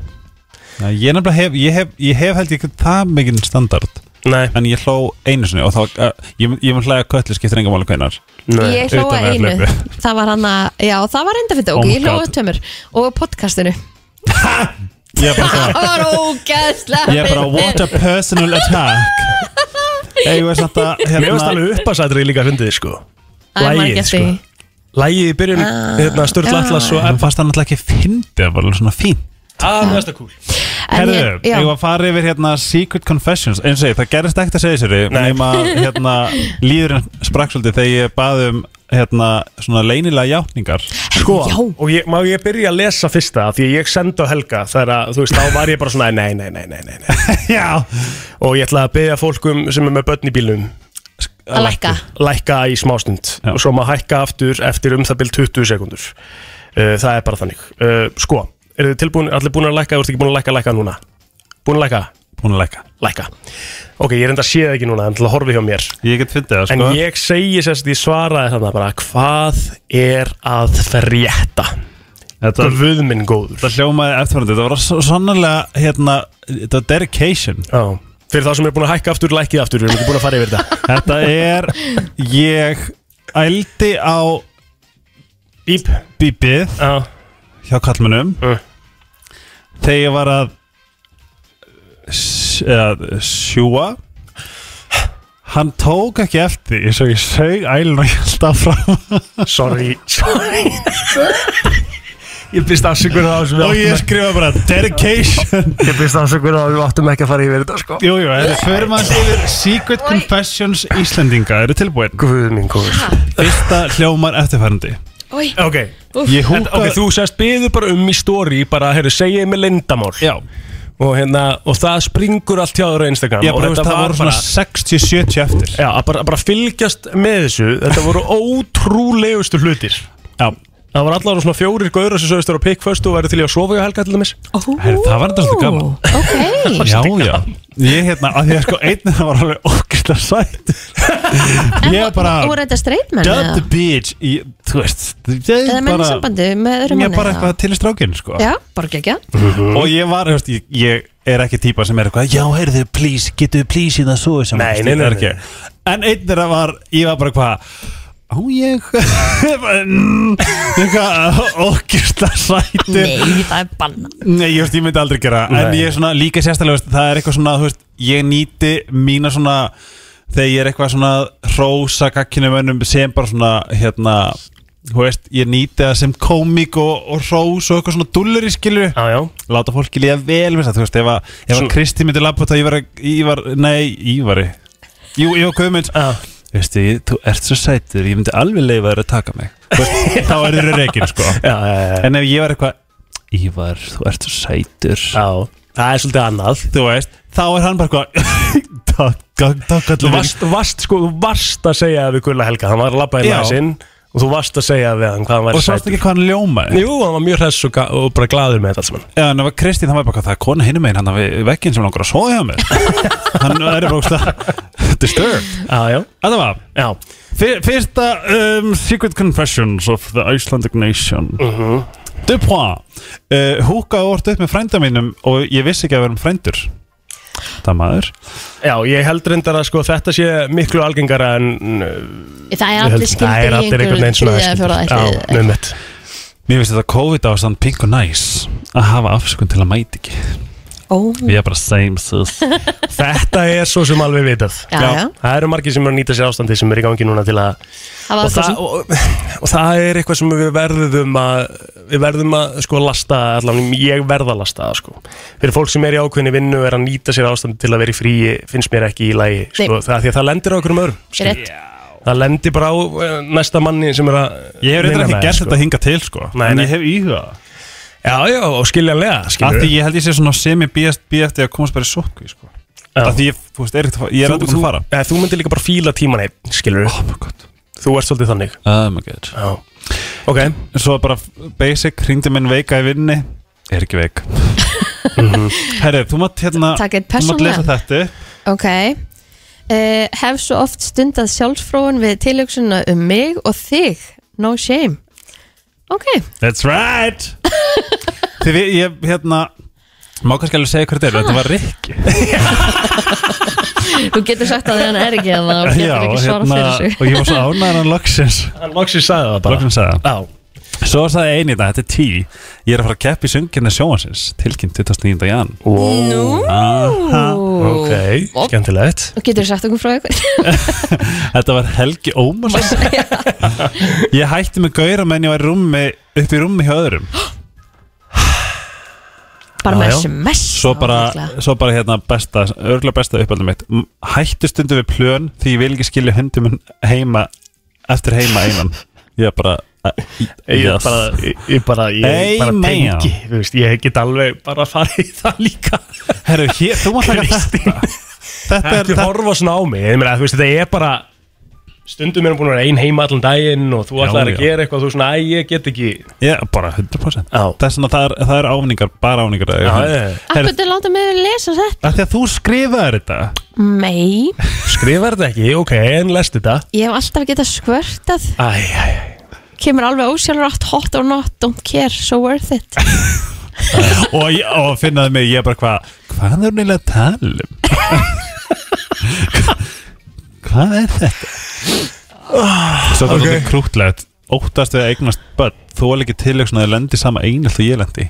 H: ég nefnilega hef, ég hef, ég hef held ég ekki það mikið standard
A: nei,
H: En ég hló einu sinni og þá, uh, ég, ég mun hlæga köllu skiptir engum máli hvenar
A: nei.
B: Ég hlóa
H: utan að
B: einu.
H: hlaupi.
B: Það var hann að, já það var enda fyrir
H: Oh
B: dóki
H: my
B: Ég hlóa
H: God.
B: tömur og podcastinu.
H: Ég er bara
B: Það
H: það
B: var ógæðslega
H: Ég er bara, what a personal attack. Ég veist þetta,
A: Mér finnst
H: hérna
A: alveg uppasætrið líka sko.
B: Það er maður
A: Lagið
B: ekki
A: sko. Lægið í byrjun,
B: Ah,
A: hérna Sturla. Atlas og
H: En fannst það náttúrulega ekki fyndið, það var alveg svona fín
A: Það er það cool.
B: En
H: Herðu,
B: ég-
H: var að fara yfir hérna Secret Confessions. Eins og ég, það gerist ekkert að segja sér nema hérna líðurinn sprakk svolítið þegar ég baði um hérna svona leynilega játningar.
A: Sko,
B: Já.
A: og ég, má ég byrja að lesa fyrsta Því að ég sendi á Helga Þegar að, þú veist, þá var ég bara svona Nei, nei, nei, nei, nei, nei.
H: Já.
A: Og ég ætla að byrja fólkum sem er með börn í bílnum
B: Að lækka.
A: Lækka í smástund
H: Já.
A: Og svo maður hækka aftur eftir um það byrj 20 sekundur uh, Það er bara þannig. Uh, Sko, eru þið tilbúin, allir búin að lækka Þú ert ekki búin að lækka, lækka núna? Búin að lækka,
H: Búin að læka
A: lækka. Ok, ég er enda að sé það ekki núna En til að horfi hjá mér.
H: Ég get fyndið það
A: En
H: sko.
A: ég segi sérst, ég svaraði þarna bara Hvað er að frétta?
H: Þetta,
A: Guð minn góður.
H: Þetta hljómaði eftirfærandi Þetta var sannlega hérna Þetta var dedication.
A: Já, fyrir þá sem er búin að hækka aftur, lækkið aftur Við erum ekki búin að
H: hjá kallmennum
A: Mm.
H: þegar ég var að eða, sjúa hann tók ekki eftir því svo ég sög ælun og ég held áfram.
A: Sorry Sorry. Ég byrst afsökur á þessu við
H: og ég skrifa bara dedication.
A: Ég byrst afsökur á að við áttum ekki að fara yfir þetta sko.
H: Jú, jú, þetta fyrir maður yfir Secret Confessions Íslendinga eru tilbúin?
A: Guð minn góður.
H: Fyrsta hljómar eftirfærandi
B: Ói,
A: Ok,
H: Ég
A: en, ok, þú sérst byðu bara um í story bara, heyrðu, segið mér lindamál
H: Já,
A: og, hérna, og það springur allt hjá þér á Instagram.
H: Ég
A: og
H: bara
A: þetta
H: það
A: var
H: voru svona 60-70 eftir.
A: Já, að bara, bara fylgjast með þessu Þetta voru ótrúlegustu hlutir.
H: Já,
A: Það var allavega svona fjórir gauður sem sögustur á pikkföstu og væri til í að sofa í helga til dæmis.
H: Herri, það var þetta svolítið gaman.
B: Ok.
H: Já, já. Ég hérna, að því að sko einn var alveg okkislega sætt. Ég er bara
B: Og voru þetta streitmenn
H: Dub
B: eða?
H: the beach í, Þú veist ég
B: Eða menn í
H: bara-
B: sambandi með öðrum
H: Ég er
B: manni
H: bara
B: eða?
H: eitthvað til í strákinn sko.
B: Já, bara ekki
H: Og ég var, þú veist, ég, ég er ekki típa sem er eitthvað Já, heyrðu, please, getur við please í það svo sem
A: Nei, nei, nei,
H: ekki. En einn þeirra var, ég var bara hvað Á ég? Eitthvað okkislega sættur
B: Nei, það er banna
H: Nei, ég, veist, ég myndi aldrei gera. En
A: Nei.
H: ég er svona líka sérstaklega veist, Það er eitthvað svona, þú veist, ég nýti mína svona Þegar ég er eitthvað svona Rósa kakkinu mönnum Sem bara svona, hérna Þú veist, ég nýti það sem komík og, og rós og eitthvað svona dullir í skilju
A: Já, já.
H: Láta fólki líða vel með það, þú veist Ef að, Kristi myndi labba þetta Ég var, ég var, nei, Ívari. Jú, ég var Guðmunds.
A: Já,
H: Veistu, ég, þú ert svo sætur, ég myndi alveg leifa þér að taka mig Þá er þér reikin, sko
A: já, já, já.
H: En ef ég var eitthvað Ívar, þú ert svo sætur
A: já. Það er svolítið annað
H: Þú veist, þá er hann bara eitthvað Takk, takk, takk
A: Þú
H: allir
A: varst, varst, sko, þú varst að segja við Gulla Helga Hann var að labba í
H: Já.
A: næsinn Og þú varst að segja við hann hvað hann var
H: Og sást ekki hvað hann ljómaði
A: Jú, hann var mjög hress og, ga- og bara glaður með þetta saman.
H: Já, en það var Kristín, það var bara hvað það er kona hinum megin hann við vegginn sem langar að sofa hjá mér. Hann er bara ógsta Disturbed.
A: Já, já,
H: Þetta var
A: já.
H: fyr, Fyrsta um, Secret Confessions of the Icelandic Nation.
A: Mhm.
H: Dupois. Uh, Húka orðið upp með frænda mínum og ég vissi ekki að vera um frændur Það maður
A: Já, ég held reyndar að sko þetta sé miklu algengara en
B: Það er allir skildir
A: það er
B: í
A: allir
B: einhverju
A: einhvern veginn svona
B: þriðja,
A: skildir.
B: fjóraða
A: Já,
B: ætli.
A: með mitt
H: Mér finnst þetta COVID ástand pink og næs að hafa afsökun til að mæti ekki
B: Ó,
H: Við erum bara same sis.
A: Þetta er svo sem alveg vitað.
B: Já, já.
A: Það eru margir sem eru að nýta sér ástandi sem er í gangi núna til að
B: var
A: og það,
B: það
A: og, og það er eitthvað sem við verðum að við verðum að sko lasta allan, ég verð að lasta það sko. Fyrir fólk sem er í ákveðinni vinnu er að nýta sér ástandi til að vera í fríi finnst mér ekki í lagi sko, það, því að það lendir á okkur um öðrum
B: Rétt.
A: það lendir bara á eh, næsta manni sem er að
H: Ég hef reyndar
A: vinna
H: ekki
A: með,
H: gert
A: sko.
H: þetta hinga til sko.
A: Nei,
H: En
A: nei.
H: ég hef íhugað það.
A: Já, já, og skiljanlega
H: Af
A: skilur
H: því ég held ég sé svona semi bíast eftir að komast bara í sótkví sko. Af því ég, þú veist, er ekkert Ég er ekkert
A: þú,
H: að fara.
A: eða, þú myndir líka bara fíla tíman einn skilur
H: Oh my god.
A: Þú ert svolítið þannig.
H: Oh my god.
A: Já. ok,
H: Svo bara basic, hringdi minn veika í vinni. Er ekki veik. Herri, þú mátt hérna
B: Takk eitt
H: Þú mátt lesa
B: persónlega
H: þetta
B: Ok. Uh, Hef svo oft stundað sjálfsfróun við tilöksuna um mig og þig. No shame. Ok,
H: That's right Þið við, ég, hérna Má kannski alveg segja hvað þetta er, þetta var Rikki.
B: Þú getur sagt að hann er ekki að það og getur ekki svara fyrir sig.
H: hérna, og ég var svo ánæður hann loksins
A: hann loksins sagði það bara.
H: Loksins sagði það.
A: Já,
H: Svo sagði eini þetta, þetta er tí Ég er að fara að keppa í söngirna sjóhansins Tilkynnt 29. jan
B: Nú.
A: Ok, skemmtilegt.
B: Og getur sagt okkur frá ykkur?
H: Þetta var Helgi Ómarsson. Ég hætti með gaura menn ég var upp í rúmi hjá öðrum
B: Bara með. SMS
H: Svo bara, svo bara hérna besta Örgulega besta uppaldum mitt Hættu stundu við plön Því ég vil ekki skilja hundum heima Eftir heima einan Ég er bara
A: Ég
H: yes.
A: bara, ég, bara, ég bara
H: Amen.
A: tengi þú veist, Ég get alveg bara farið í það líka
H: Herru, hér, þú mátt taka þetta Þetta er, þetta,
A: horfa svona á mig Ég meina, þú veist, Þetta er bara Stundum erum búin að vera ein heima allan daginn Og þú ætlar að gera eitthvað og Þú er svona, æ, ég get ekki.
H: Já, bara 100%
A: Já.
H: Það er svona, það er, það er ávinningar, bara ávinningar
B: Akkur til láta mig lesa þetta?
H: Af því að þú skrifaðir þetta.
B: Nei,
A: Skrifar þetta ekki, ok, en lest þetta?
B: Ég hef alltaf getað skvörtað
A: Æ, æ, æ.
B: Kemur alveg ósjálfrátt hot or not, don't care, so worth it.
H: Og, og finnaði mig, ég er bara hvað Hvað er neila að þetta? Svo það er okay. krútlegt Óttast við að eignast börn. Þú er ekki tilöksun að þið lendi sama einelt og ég lendi.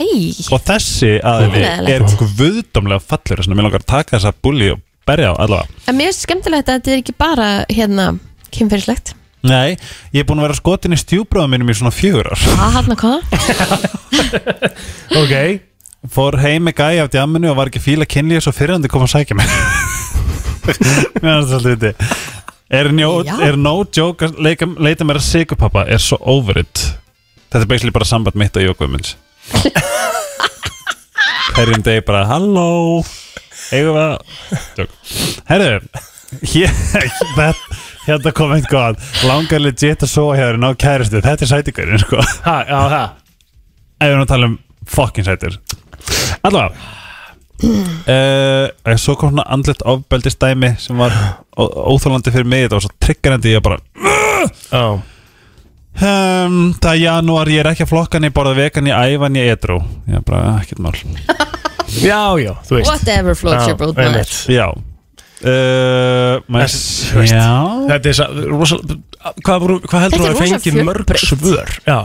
B: Ei,
H: Og þessi
B: Leiðilegt.
H: er guðdómlega fallur Þannig að mér langar að taka þessa bulli og berja á allavega
B: en mér finnst skemmtilegt að þetta er ekki bara hérna kynferðislegt.
H: Nei, ég er búin að vera skotin í stjúbráðum mínum í svona fjögur ár.
B: Hvað hann að hvað?
A: Ok,
H: Fór heim með gæja af djamminu og var ekki fíla kynlíð Svo fyrirhandi kom að sækja mig. Mér finnst það svolítið viti Er, njó, er no joke að leika, leita mér að sigurpappa Er svo over it Þetta er basically bara samband mitt og Jókvömmunds Herjum degi bara Halló. Eigum við að. Herru Hérna kom einn góðan Langar legit að sofa hér Ná kæristu Þetta er sætingurinn sko.
A: Ha, já, það
H: Ef við erum að tala um fucking sætur Allavega uh, Svo kom svona andlet ofbeldistæmi sem var ó- óþólandi fyrir mig. Þetta var svo triggerandi ég bara
A: Já,
H: um, Það er janúar, ég er ekki að flokkan ég borða vegan, ég æfa en ég edru ég er bara ekkert mál.
A: Já, já, þú veist.
B: Whatever floats your boat.
H: Já. Uh, maður,
A: Þessi- þú veist,
H: Já.
A: Þetta er svo, Hvað, voru- hvað heldur þú að fengi mörg svör? Já,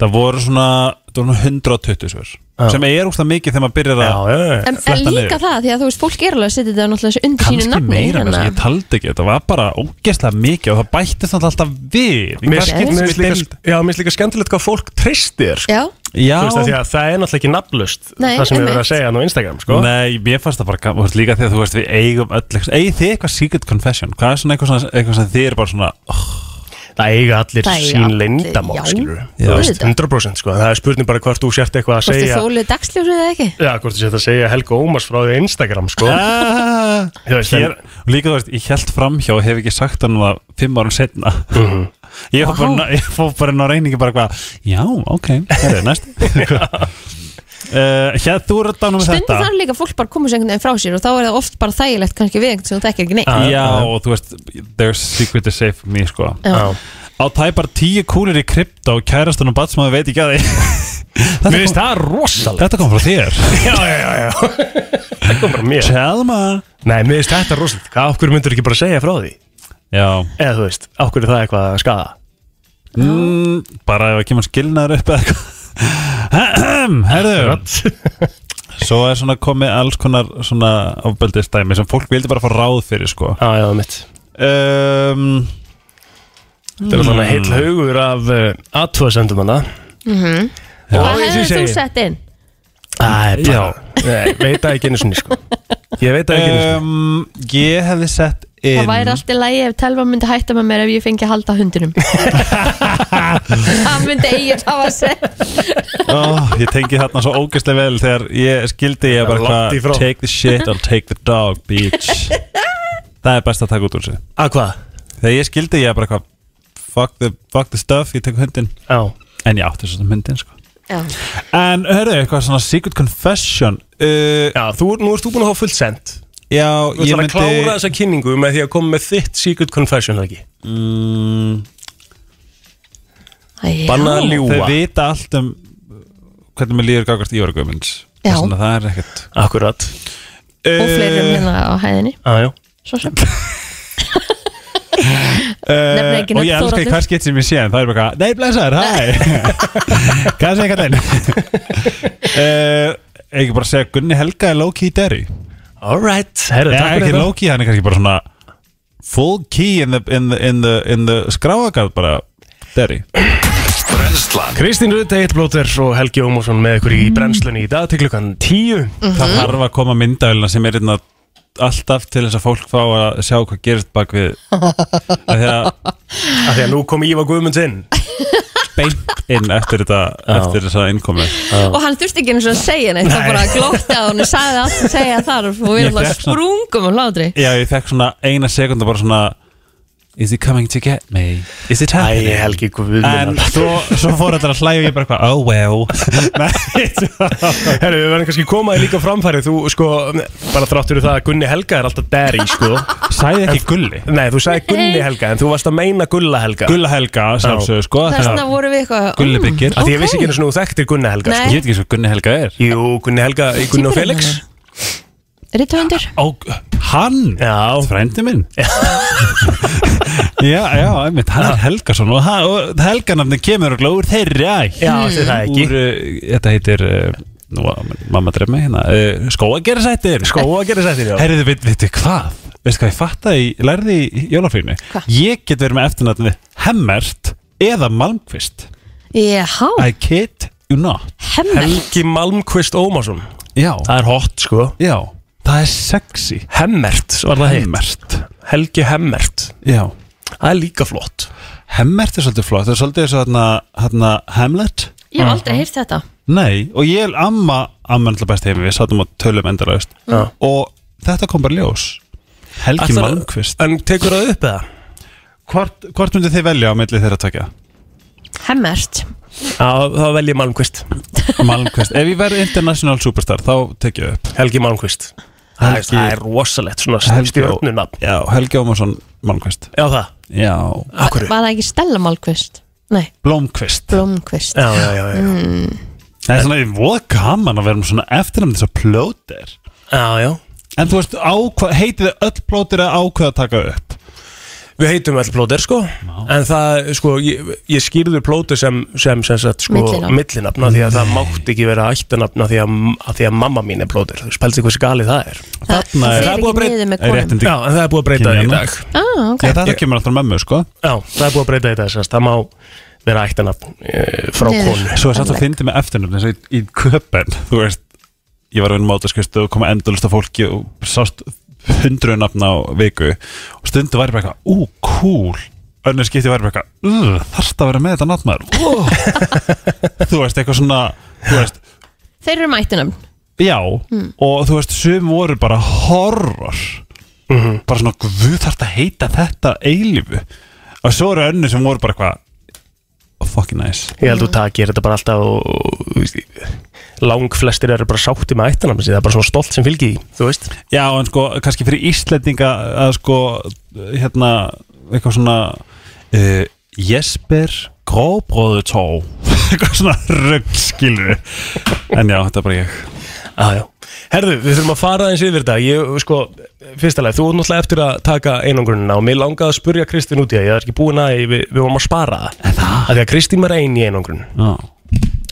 H: það voru svona 120 svör
A: Já.
H: sem er úrst mikið þegar maður byrjar að.
B: En, en líka
H: niður.
B: það, því að þú veist, fólk er alveg að setja þetta náttúrulega undir sínu
H: kannski
B: nafni
H: meira
B: hérna.
H: en ég taldi ekki, þetta var bara ógeðslega mikið og það bættist náttúrulega alltaf við
A: Mér finnst líka, líka skemmtilegt hvað fólk treystir sko. Því að það er náttúrulega ekki nafnlust Það sem við
B: einmitt.
A: að segja nú á Instagram sko.
H: Nei, mér fannst það bara veist, líka þegar þú veist við eigum öll eigið þið eitthvað secret confession hvað er svona eitthvað, svona, eitthvað sem þið er bara svona
A: Það eiga allir
B: Það eiga
A: sín
B: já.
A: skilur veist, 100% sko. Það er spurning bara hvort þú sért eitthvað að
B: hvort þið
A: segja
B: þólið dagsljósið eða ekki?
A: Já, hvort þú sért að segja Helga Ómars frá því Instagram sko.
H: ah,
A: veist,
H: hér, og líka þú veist, ég held framhjá og hef ekki sagt það núna fimm árum setna ég fór bara, ég fór bara inn á reyningi bara hvað, já, ok, það er næst hér, þú er að dánu með
B: Stundum
H: þetta.
B: þarf líka fólk bara koma sér einhvern veginn frá sér og þá er það oft bara þægilegt kannski við einhvern sem þú þekkir ekki neitt.
A: Já.
H: já, og þú veist there's secret is safe for me, sko.
B: Já.
H: Á tæpar tíu kúlir í krypto og kærastunum batsmaður veit ekki að því
A: Mér finnst það rosalega
H: Þetta kom frá þér.
A: Já, já, já, já. Það kom bara mér.
H: Tjelma
A: Nei, mér finnst þetta rosalega Hvað, okkur myndur ekki bara segja frá því?
H: Já.
A: Eða þú veist, okkur er það eitthvað að skada
H: mm, Bara ef að kemur skilnaður upp eða eitthvað Herðu. Svo er svona komið alls konar svona ofbeldistæmi sem fólk vildi bara fá ráð fyrir sko.
A: Já, já, mitt.
H: Um,
A: Þetta er svona heill haugur af uh, aðtöðsendum hana
B: Mhm.
A: Já.
B: Hvað
A: eins og ég
B: hefur þú
A: segi.
B: sett inn?
A: Það er bara Nei, veit það ekki einu sinni sko. Ég veit það ekki einu sinni.
H: Um, Ég hefði sett inn
B: Það væri allt í lagi ef Telma myndi hætta með mér ef ég fengi að halda hundinum. Það myndi eigin hafa að segja.
H: Oh, Ég tengi þarna svo ógeðslega vel þegar ég skildi ég bara hvað Take the shit, I'll take the dog, bitch. Það er best að taka út úr sig
A: Að hvað?
H: Þegar ég skildi ég bara hvað fuck the, fuck the stuff, ég tek hundin
A: Já.
H: En ég átti svona hundin sko.
B: Já.
H: En hörðu, eitthvað svona secret confession uh,
A: Já, þú, nú ert þú búin að hafa fullt send
H: Já,
A: Þú
H: ég
A: ætlar að
H: myndi
A: klára þessa kynningu með því að koma með þitt secret confession, eða ekki?
H: mm,
A: Bannað að ljúga.
H: Þau vita allt um hvernig mér líður gagast Ívar Guðmunds.
B: Já.
H: Þess vegna það er ekkert
A: Akkurat.
B: Og fleiri um hérna á hæðinni.
A: Já, já.
B: Svo sem.
H: Uh,
B: Nefna ekki
H: og ég elska
B: Þóroddur.
H: í hver skitt sem ég sé en það er bara eitthvað, nei blessaður, hæ. Hvað segir kallinn uh, ekki bara segja Gunni Helga er low-key Derry
A: Alright, herru, takk fyrir
H: ekki
A: það
H: low-key, hann er kannski bara svona full key in the, in the, in the, in the skráagað bara. Derry.
D: Brennslan.
A: Kristín Rutt, Eitt Blóter og Helgi Ómarsson með ykkur í brennslunni í dag til klukkan 10
H: það þarf að koma myndavélina sem er hérna alltaf til þess að fólk fá að sjá hvað gerist bak við að því að
A: Af því að nú kom Ívar Guðmunds inn
H: beint inn eftir þetta eftir þessa innkomi
B: Og hann þurfti ekki eins og að segja neitt Það
H: Nei.
B: bara glótti að hún sagði allt að segja þar Og við erum alltaf sprungum á hlátri.
H: Já, ég fekk svona eina sekund bara svona Is he coming to get me? Is it happening?
A: Æ, Helgi Guðmunds
H: En svo, svo fór þetta að hlæja og ég bara eitthvað Oh well.
A: Herru, við verðum kannski komaði líka framfæri. Þú, sko, bara þráttur það að Gunni Helga er alltaf Derry, sko.
H: Sæði ekki Gulli?
A: Nei, þú sagði Gunni Helga, en þú varst að meina Gulla Helga.
H: Gulla Helga, sjálfsögðu, sko
B: Þess vegna vorum við eitthvað
H: Gulli byggir.
A: Af Því ég vissi ekki einu svona þú þekktir Gunni Helga, sko.
H: Ég veit ekki svo Gunni Helga er.
A: Jú, Gunni Helga, Gunni og Felix
B: Ritthöfundur
H: Ó, hann?
A: Já.
H: Frændi minn. Já, já, einmitt, hann er Helgason og, hann- og Helganafni kemur og glóður þeirri ætt
A: Já, það ekki.
H: Úr, uh, Þetta heitir uh, Nú, mamma dref mig hérna uh, Skóagerðisættir
A: Skóagerðisættir, já.
H: Herriði, veit, veitu hvað? Veistu hvað ég fattaði, í- lærði í jólafrínu
B: Hvað?
H: Ég get verið með eftirnafni Hemmert eða Malmqvist.
B: Jáhá,
H: I kid you not.
B: Hemmert?
A: Helgi Malmqvist Ómarsson.
H: Já,
A: Það er hot, sko.
H: Já, það er sexy.
A: Hemmert, var það
H: Hemmert.
A: Helgi Hemmert.
H: Já,
A: Það er líka flott.
H: Hemmert er svolítið flott. Það er svolítið eins og hérna, Hamlet.
B: Ég hef aldrei heyrt þetta.
H: Nei, og ég er amma Amma er alltaf best heimi, við sátum og tölum endalaust.
A: Já.
H: Og þetta kom bara ljós. Helgi
A: Ætlar-
H: Malmqvist.
A: En tekur það upp eða?
H: Hvort, hvort myndið þið velja á milli þeirra tvekja?
B: Hemmert.
A: Já, þá vel ég Malmqvist.
H: Malmqvist, ef ég verði international superstar þá tek ég upp.
A: Helgi Malmqvist
H: Helgi-
A: það er rosalegt, svona stjórnunafn
H: Já, Helgi Ómarsson Malmqvist
A: Já, það.
H: Já,
A: Akkur
B: Var það ekki Stella Málkvist? Nei,
H: Blómqvist
B: Blómkvist
A: Já, já, já, já.
B: mm.
H: Það er svona, ég voða gaman að vera með svona eftirnafn þess að plóter
A: já, já.
H: En þú veist, ákvað, heitið þið öll plóter að ákveða að taka upp
A: Við heitum öll plóter sko. En það, sko, ég, ég skýrður plóter sem, sem, sem sagt, sko,
B: Millinafn.
A: millinafna Því að það mátti ekki vera ættanafna Því að, að því að mamma mín er plóter. Þú spælst ekki hversu galið það er.
B: Það
H: Þarna er-
B: fer
A: Það er búið að
B: ekki
A: breyta-
B: niður með
H: er
B: konum
H: réttindi-
A: Já, en það er búið að breyta það í
H: Kynjanna.
A: dag.
B: Ah, ok.
H: Já, þetta kemur alltaf mömmu, sko.
A: Já, það er búið að breyta í dag sérst. Það má vera ættanafn e, frá
B: Niður.
A: konu.
H: Svo er satt að fyndi með eftirnafn eins og í, í köpen Þú veist, ég var að vinna mátaskristu og koma endalist af fólki og sást hundruð nafn á viku og stundu væri bara eitthvað, ú, cool. Önnur skipti væri bara eitthvað, þarft að vera með þetta nafn maður? Uh. Þú veist, eitthvað svona þú veist,
B: Þeir eru mættunum
H: Já, og þú veist, sum voru bara horror. Bara svona, guð þarf að heita þetta eilífu? Og svo eru önnur sem voru bara eitthvað oh, fucking nice.
A: Ég held að þú takir þetta bara alltaf og, og þú veist, lang flestir eru bara sátti með ættanafn Það er bara svona stolt sem fylgi í, þú veist.
H: Já, en sko, kannski fyrir Íslendinga að sko, hérna, eitthvað svona uh, Jesper Gróbróðutó Eitthvað svona rugg skilur En já, þetta er bara ég.
A: Já, já. Herðu, við þurfum að fara eins yfir þetta. Ég, sko, fyrsta leið, þú er náttúrulega eftir að taka einangrunina og mér langaði að spurja Kristín út í það. Ég er ekki búin að, við, við vorum að spara það? Af Því að Kristín var ein í einangrun.
H: Já,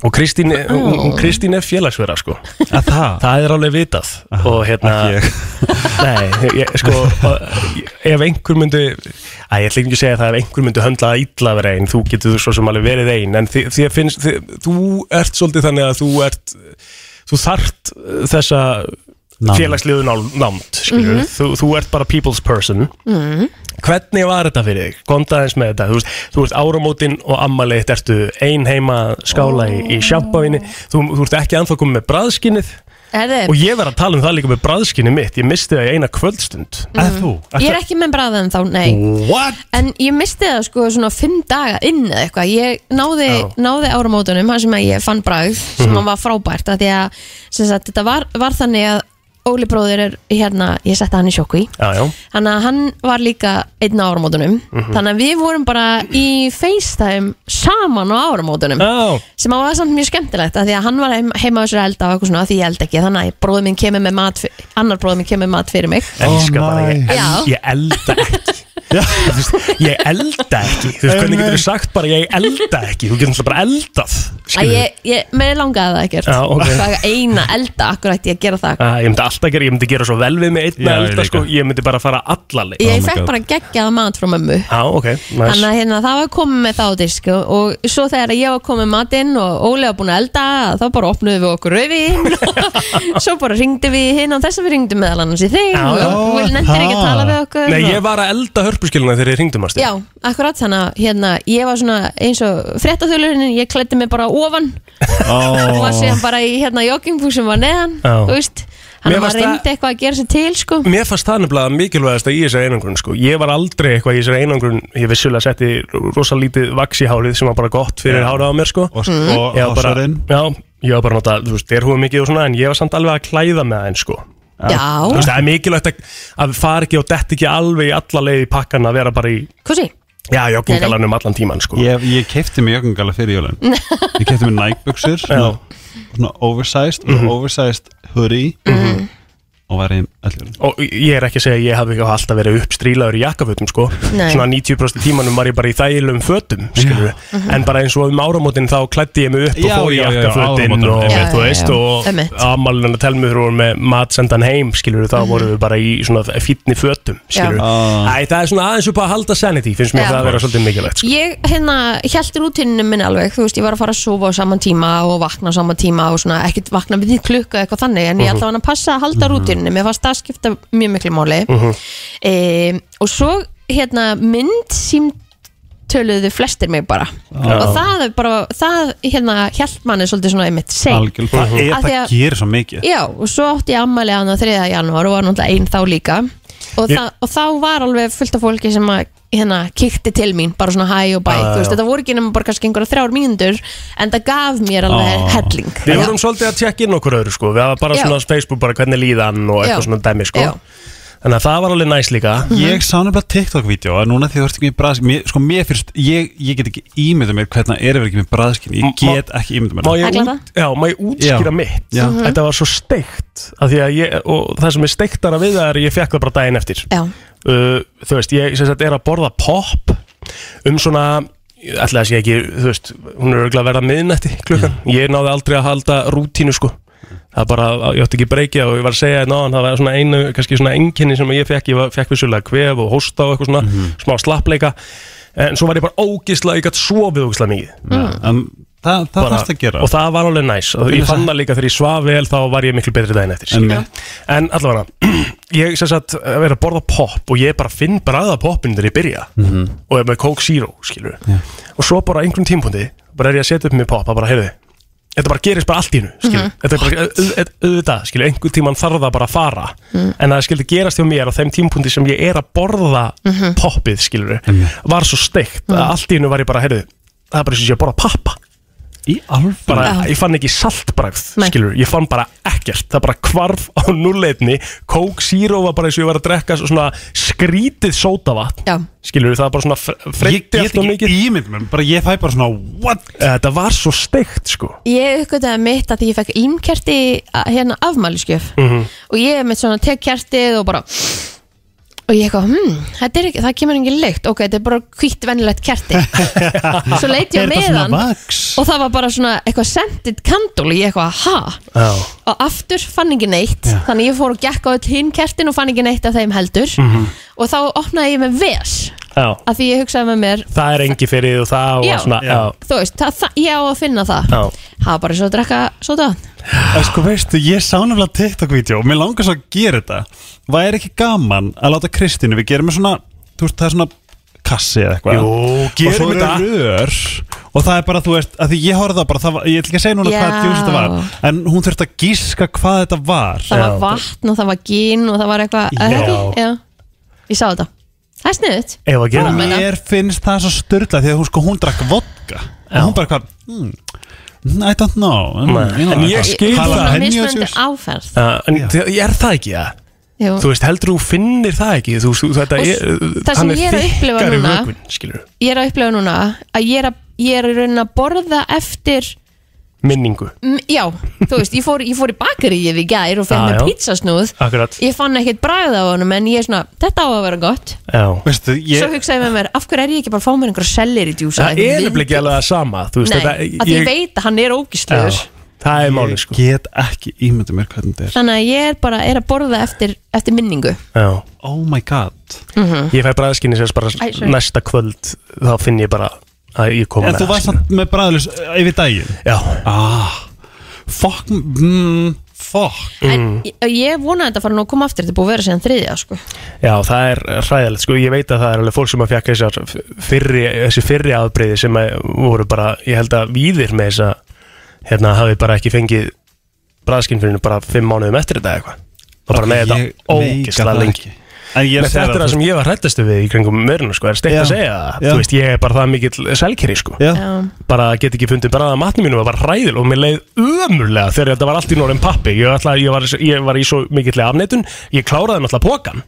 A: Og Kristín, hún- Kristín er félagsverða, sko.
H: Að það?
A: Það er alveg vitað. Og hérna, nei, ég, sko Ef einhver myndi Æ, ég ætla ekki að segja það ef einhver myndi höndla það illa að vera ein Þú getur þú svo sem alveg verið ein. En því, því að finnst, því, þú ert svolítið þannig að þú ert Þú þart þessa
H: Nánd.
A: félagsliðu ná- nánd skilur þú, þú ert bara people's person. Hvernig var þetta fyrir þig? Konta eins með þetta, þú veist, þú veist áramótin og ammaliðt ertu ein heima að skála í, í sjampavinni þú, þú ert ekki anþá komið með bræðskinnið. Og ég verð að tala um það líka með bræðskinnið mitt. Ég misti það í eina kvöldstund.
H: Að þú?
B: ég er ekki með bræðan þá, nei.
A: What?
B: En ég misti það sko svona fimm daga inn eða eitthvað. Ég náði, náði áramótunum þar sem að ég fann bragð sem
A: Mhm.
B: var frábært af Því að sem sagt, þetta var, var þannig að Óli bróðir er hérna, ég setti hann í sjokku í. Þannig að hann var líka einn á áramótunum.
A: Mhm.
B: Þannig að við vorum bara í FaceTime saman á áramótunum.
A: Já,
B: sem að var samt mjög skemmtilegt af því að hann var heim, heima á þessar elda og eitthvað svona af því ég eld ekki. Þannig að bróður minn kemur með mat annar bróður minn kemur með mat fyrir mig.
A: Elska
H: Oh
A: það ég, ég elda ekki ég elda ekki. Þú veist hvernig getur þú sagt bara ég elda ekki þú getur náttúrulega bara eldað
B: að
A: skilurðu.
B: ég, ég, mér langaði það ekkert.
A: Já, ok.
B: það er eina elda akkurat ég að gera það.
A: Ah, ég myndi alltaf gera, ég myndi gera svo vel við mig einn
H: Já, ég
A: elda
H: líka.
A: sko, ég myndi bara fara allaleg
B: ég
H: Oh my
B: fekk
H: God.
B: bara geggjaða mat frá mömmu.
A: Já, ok,
B: Þannig
A: næs
B: að hérna, það var komið með þá disk og, og svo þegar ég var komið með matinn og Óli var búin að elda þá bara opnuðum við okkur rauðvín og svo bara ringdi við hinn og þess að við ringdum meðal annars í þig
A: Já,
B: og vil nefndir ekki að tala við okkur
A: Nei, ég var að elda hörpuskiluna þegar ég ringdum að
B: Já, akkurat þannig að hérna, ég var svona eins og fréttaþulurinn, ég klætti mig bara ofan og var síðan bara í hérna joggingfúsum var neðan, þú veist
A: Mér
B: Þannig að maður
A: fannst það-
B: reyndi eitthvað að gera sér til sko
A: Mér fannst það nefnilega mikilvægast að í þessari einangrun sko. Ég var aldrei eitthvað í þessari einangrun Ég vissulega setti rosalítið vaks í hárið sem var bara gott fyrir
H: Já.
A: hárið á mér sko.
H: Og,
B: Mm.
H: og
A: Ég var bara,
H: hásarinn
A: já, ég var bara nota, þú veist, derhúið mikið og svona En ég var samt alveg að klæða með það einn sko.
B: Já,
A: Þú veist, það er mikilvægt að, að fara ekki og dett ekki alveg í alla leið í pakkan að vera bara í,
B: hvað sé?
A: já, joggingalanum allan tíman sko.
H: Ég, ég keipti mig joggingala fyrir jólun Ég keipti mig Nike-buxur svona, svona oversized og oversized hoodie og var í allir
A: Og ég er ekki að segja að ég hafi ekki alltaf verið uppstrílaður í jakkafötum sko.
B: Nei.
A: Svona 90% tímanum var ég bara í þælum fötum skilur En bara eins og um áramótin þá klætti ég mig upp og
H: Já,
A: fór í jakkafötin
H: áramótin.
A: og
B: Já,
A: þú veist og amalinn að telma þurr voru með matsendan heim skilur þá voru við bara í svona fítni fötum skilur
H: Já.
A: Æ, það er svona aðeins upp að halda sanity finnst mér
B: Já.
A: það að vera svolítið mikilvægt sko.
B: Ég hérna held rútininu minni alveg Þú veist, ég var að fara að sofa á saman tíma og vakna rútininu mér fannst það skipta mjög miklu máli. E, og svo hérna mynd sím töluðu flestir mig bara. Og það er bara, það hérna hjælt manni svolítið svona einmitt seg
H: Algjörn, það er
B: Af því
H: það
B: að-
H: gerir svo mikið.
B: Já, og svo átti ég ammæli hann á 3. janúar og var náttúrulega einn þá líka og,
A: Ég-
B: það, og þá var alveg fullt af fólki sem að hérna kíkti til mín bara svona hæ og bæ,
A: Já,
B: þú veist,
A: já.
B: þetta voru ekki nema bara kannski einhverja þrjár mínútur en það gaf mér alveg
H: Á.
B: helling
A: Við vorum svolítið að tjekka inn okkur öðru sko. Við hafa bara
B: Já.
A: svona á Facebook bara hvernig líðan og eitthvað
B: Já.
A: svona dæmi sko.
B: Já.
A: Þannig að það var alveg næst líka.
H: Ég sá nefnilega TikTok-vídeó að núna því þú ert ekki með bræðskinn mér, sko, mér fyrst, ég, ég get ekki ímyndað mér hvernig það er að vera ekki með bræðskinn Ég get ekki ímyndað mér
A: Má
H: það.
A: ég, út, já, má ég útskýra
H: Já.
A: mitt?
H: Já. Mhm.
A: Þetta var svo steikt af því að ég, og það sem er steiktara við það er að ég fekk það bara daginn eftir.
B: Já,
A: uh, Þú veist, ég sem sagt, er að borða pop um svona ætla að sé ekki, þú veist hún er örugglega að verða miðnætti klukkan. Ég náði aldrei að halda rútínu sko það er bara, ég átti ekki breykja og ég var að segja þetta náðan, það var svona einu, kannski svona enginni sem ég fekk, ég var, fekk vissulega kvef og hósta og eitthvað svona, smá slappleika. En svo var ég bara ógisla, ég gætt sofið ógisla mikið.
H: En það, það
A: Bara-
H: þarfst að gera.
A: og það var alveg næs. Og ég fann það líka þegar ég svaf vel þá var ég miklu betri daginn eftir
H: En
A: en allavega ég sem sagt að vera að borða pop og ég bara finn bræða poppin þegar ég byrja.
H: Mhm.
A: og er með Coke Zero skilur og svo bara á einhverjum tímpundi bara er ég að setja upp með pop að bara heyrðu þetta bara gerist bara allt í hennu skilur þetta er bara au- au- auðvitað einhvern tíman þarf það bara að fara. En það skildi gerast hjá mér á þeim tímpundi sem ég er að borða poppið skilur var svo steikt að allt í hennu var ég bara heyrðu það er bara eins og ég borða pappa
H: Í alveg
A: bara, ég fann ekki saltbragð
B: Nei.
A: skilur, ég fann bara ekkert. Það bara hvarf á núleitni Coke Zero var bara eins og ég var að drekka svona skrítið sótavatn
B: Já,
A: skilur, það var bara svona fre-
H: Ég
A: freytti
H: get
A: allt og
H: ekki
A: mikið.
H: ímynd mér Bara ég fæ bara svona What?
A: þetta var svo steikt sko.
B: Ég uppgötaði mitt að því ég fekk ímkerti hérna afmæliskjöf
A: Mhm.
B: og ég mitt svona tek kertið og bara og ég eitthvað, hm, þetta er ekki, það kemur engin lykt ok, þetta er bara hvitt vennilegt kerti svo leit ég
H: Er
B: á
H: þetta svona
B: meðan
H: vax?
B: og það var bara svona eitthvað scented candle og ég eitthvað, ha?
A: Já.
B: og aftur fann ekki neitt þannig ég fór og gekk á öll hinn kertin og fann ekki neitt af þeim heldur
A: Mhm.
B: og þá opnaði ég með ves Af því ég hugsaði með mér
A: það er engi fyrir og það
B: Já.
A: svona já.
B: þú veist, það, það, ég á að finna það.
A: Já.
B: það var bara svo að drekka
H: Það sko veistu, ég sá nefnilega TikTok-vídeó og mér langar svo að gera þetta. Væri ekki gaman að láta Kristínu, við gerum með svona, þú veist, það er svona kassi eða eitthvað.
A: Jú,
H: Og svo
A: gerum
H: eru
A: þetta.
H: rör Og það er bara, þú veist, að því ég horfði það bara, það var, ég ætla ekki að segja núna hvað
B: Já.
H: djús þetta var En hún þurfti að gíska hvað þetta var.
B: Það var vatn og það var gin og það var eitthvað er ég sá þetta það er sniðut
A: ef að gera
B: meina.
H: Mér finnst það svo styrla því að hún sko, hún drakk vodka
A: Já.
H: Og hún bara hvað, hmm, I don't know mm, you know,
A: en ég skil það.
H: Jalapeno
B: mismunandi
H: juice.
B: áferð
A: en þið- er það ekki það?
B: Jú.
A: Þú veist, heldur þú finnir það ekki? Þú, þú, þetta
B: Og
A: er,
B: það sem
A: hann
B: ég er að upplifa
A: þykkari
B: núna-
A: vökvinn, skilur
B: ég er að upplega núna að ég er að ég er í raunin að borða eftir
A: minningu,
B: mm, já, þú veist, ég fór, ég fór í bakaríið í gær og
A: Já,
B: fenn með
A: já.
B: pizzasnúð.
A: Akkurat.
B: Ég fann ekkert bragð á honum en ég er svona, þetta á að vera gott.
A: Já.
H: Veistu, ég,
B: svo hugsaði ég með mér, af hverju er ég ekki bara að fá mér einhverja sellir í djúsa
A: það er nefnilega ekki alveg það sama þú veist,
B: Nei,
A: þetta,
B: að ég veit að hann er ógislegur
A: Já, það er málið
H: ég
A: sko
H: get ekki ímyndið mér hvernig þetta er.
B: Þannig að ég er bara er að borða eftir, eftir minningu.
A: Já.
H: Oh my god.
A: Ég fæ bræðskinni sem bara
B: Æ, sorry.
A: næsta kvöld þá finn ég bara að ég kom
H: En þú varst samt með bræðlus yfir daginn?
A: Já,
H: Ah Fuck mm, Fuck.
B: En ég, ég vona að þetta fara nú að koma aftur þetta er búið að vera síðan þriðja sko.
A: já, það er hræðilegt sko, ég veit að það er alveg fólk sem að fjaka þessar fyrri, þessi fyrri aðbreyði sem að voru bara, ég held að víðir með þess að hérna hafi bara ekki fengið bræðskinn fyrir bara fimm mánuðum eftir þetta eða eitthvað. Og bara með
H: Ég
A: þetta ógislega lengi.
H: ekki. En að
A: þetta er það sem ég var hrættastu við í kringum mörnum sko, er steikt að segja það. Þú veist, ég er bara það mikill selkeri sko.
H: Já.
A: Bara get ekki fundið bræða matnum mínu var hræðil og mér leið ömurlega þegar þetta var allt í norðin pappi. Ég, ætla, ég, var, ég var í svo mikill afneitun ég kláraði náttúrulega pókan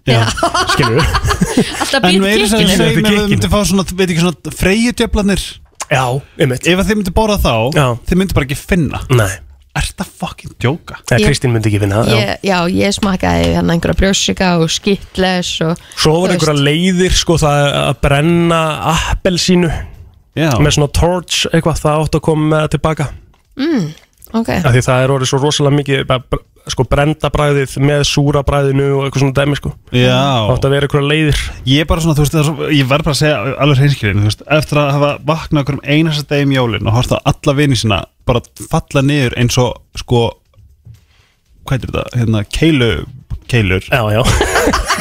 A: skilur
B: alltaf
H: En mér að þið
A: kikkinn.
H: myndi fá svona, veit ekki svona freyjudjöflanir
A: já, einmitt.
H: Ef að þið myndi borða þá,
A: Já.
H: þið myndi bara ekki finna.
A: Nei,
H: Er þetta fucking djóka?
A: Eða
B: Ég-
A: Kristín myndi ekki finna það já.
B: ég, já, ég smakkaði hérna einhverja brjósika og skittles og
A: svo
B: þú
A: var
B: veist.
A: einhverja leiðir sko það að brenna appelsínu
H: Já
A: með svona torch eitthvað það átt að koma með það tilbaka
B: ok,
A: af því það er orðið svo rosalega mikið sko brenda bræðið með súra bræðinu og eitthvað svona dæmi sko.
H: Já.
A: Átt að vera einhverja leiðir.
H: Ég er bara svona, þú veist, það er svo, ég verð bara að segja alveg hreinskilin, eftir að hafa vaknað okkur um einasta degi um jólin og horft á alla vini sína bara falla niður eins og, sko, hvað er þetta, hérna, keilu, keilur,
A: já, já.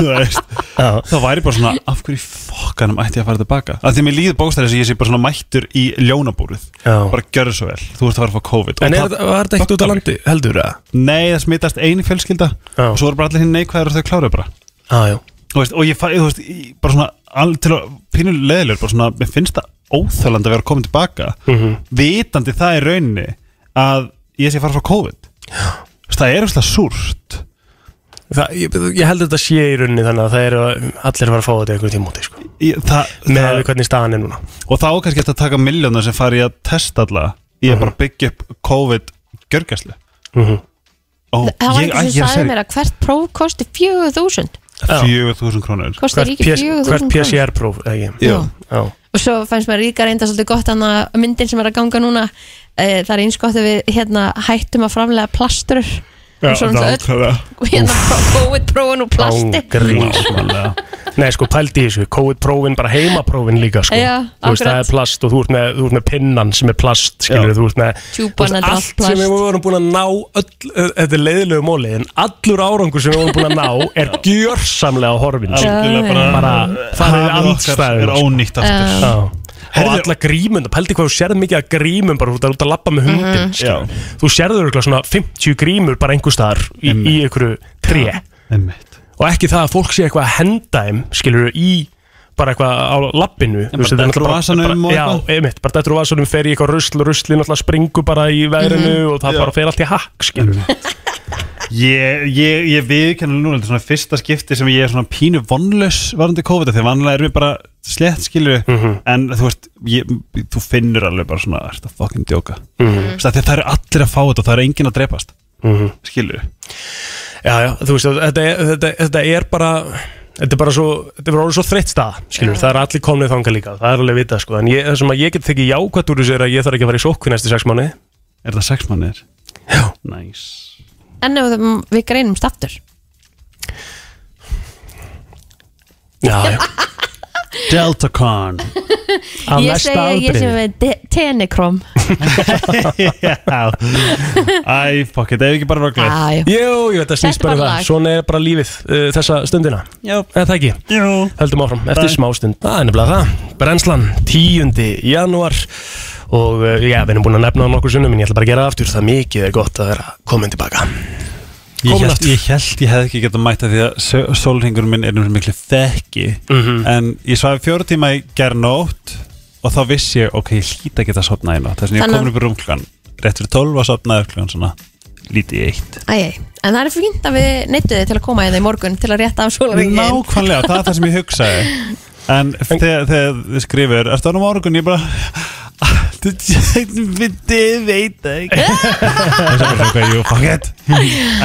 H: þá væri bara svona, af hverju fokkanum ætti ég að fara tilbaka? Af því að mér líður bókstæðis að ég sé bara svona mættur í ljónabúrið,
A: Já.
H: bara gjörðu svo vel, þú ert að fara að fá COVID.
A: En
H: Og
A: er,
H: það-
A: var þetta ekkert út á landi, heldur það?
H: Nei, það smitast eini fjölskylda
A: Já.
H: og svo er bara allir hinn neikvæður og þau kláruðu bara.
A: Já, já
H: Þú veist, og ég fæ, þú veist, ég- bara svona al, til að pínu leðilegur, bara svona mér finnst það óþæland að vera komin tilbaka
A: Mhm.
H: vitandi það í rauninni að ég sé að fara frá COVID veist, það er eitthvað súrt
A: Það, ég, ég held að þetta sé í rauninni þannig að það eru allir að fara að fá þetta einhvern tímúti sko.
H: ég, það,
A: með
H: það,
A: hvernig staðan er núna
H: og þá er kannski eftir að taka miljónar sem fari í að testa alla í að bara byggja upp COVID gjörgæslu
A: Mhm.
H: Ó,
B: það var
H: ég, æ,
B: sem
H: ég
B: sagði mér að hvert próf kosti 4000
A: Já.
H: 4000 krónur
B: kostar
A: hvert,
B: ekki
A: PS,
B: 4000
A: hvert
B: krónur.
A: PCR-próf ekki?
B: Já.
A: Já.
B: og svo fannst mér líka reynda svolítið gott að myndin sem er að ganga núna e, það er eins gott að við hérna, hættum að framlega plastur Og svona öll
H: nákvæmlega.
B: hérna, COVID-prófin og plasti.
A: Nei sko pældi í þessu, COVID-prófin bara heimaprófin líka sko.
B: Já,
A: Þú veist,
B: akkurat.
A: það er plast og þú ert með, þú ert með pinnan sem er plast skilur, þú ert með
B: Tjúpan,
A: veist,
B: er allt
A: allt sem
B: plast.
A: við vorum búin að ná öll, þetta er leiðilegu móli en allur árangur sem við vorum búin að ná er gjörsamlega horfin sko.
H: Bara, hafið okkar
A: andstæður
H: er ónýtt aftur
A: Já. Og alla grímund, pældi hvað þú sérð mikið að grímum bara út að, út að lappa með hundin
H: Já.
A: þú sérður eitthvað svona 50 grímur bara einhver staðar í, í einhverju
H: Einmitt.
A: og ekki það að fólk sé eitthvað að henda þeim skilur í bara eitthvað á lappinu
H: bara dettur úr vasanum og
A: Já, einmitt, bara dettur úr vasanum fer í eitthvað rusl rusli náttúrulega springur bara í veðrinu
B: Mhm.
A: og það
H: Já.
A: bara fer allt í hakk skilur
H: Ég, ég, ég viðkenna núna, þetta er svona fyrsta skipti sem ég er svona pínu vonlaus varandi COVID því vanlega erum við bara slett skilur
A: Mhm.
H: en þú veist, ég, þú finnur alveg bara svona, er þetta fucking djóka? Mm. það eru allir að fá þetta og það er enginn að drepast.
A: Mhm.
H: skilur
A: Já, já, þú veist, þetta er, þetta, þetta er bara Þetta er bara svo, þetta er bara orðið svo þreytt stað skilur, það er allir komnið þangað líka það er alveg vitað, sko, en ég, það sem að ég get tekið jákvætt úr þessu er að ég þarf ekki að fara í sókvi næstu sex mánuði.
H: Er það sex mannir?
A: Já.
H: Nice
B: En ef við- við greinumst aftur
A: Já, já
H: Deltacon
A: Á
B: Ég
A: næsta
B: segi að ég sé
A: afbrigði.
B: með de- tenikrom
H: Já Æ, fuck it, ef ekki bara
B: Já, já.
A: Jú, jú, þetta snýst
B: Þetta
A: bara
B: er
A: um
B: bara
A: það
B: lag.
A: Svona er bara lífið uh, þessa stundina
H: Já.
A: Eða það ekki
H: Jú
A: Heldum áfram, eftir
H: Bye.
A: smá stund Það er nefnilega það Brennslan, 10. janúar Og uh, já, við erum búin að nefna það nokkur sunnum En ég ætla bara að gera það aftur. Það mikið er gott að vera komin tilbaka.
H: Ég held, ég held ég hefði ekki getað mæta því að sólringur minn er um miklu þekki.
A: Mhm.
H: en ég svaði fjóru tíma í gernótt og þá vissi ég, ok, ég hlýta að geta sopnað í nótt. Þess að ég komin upp í rúmklan rétt fyrir 12 að sopnaði klukkan svona lítið í eitt.
B: Æ, En það er fínt að við neittu þið til að koma í það í morgun til að rétta af sólaringin
H: Nákvæmlega, það er það sem ég hugsaði. En þegar, þið skrifir ertu ánum morgun, ég bara Þið veit það ekki? Það er bara eitthvað, jú, fuck it.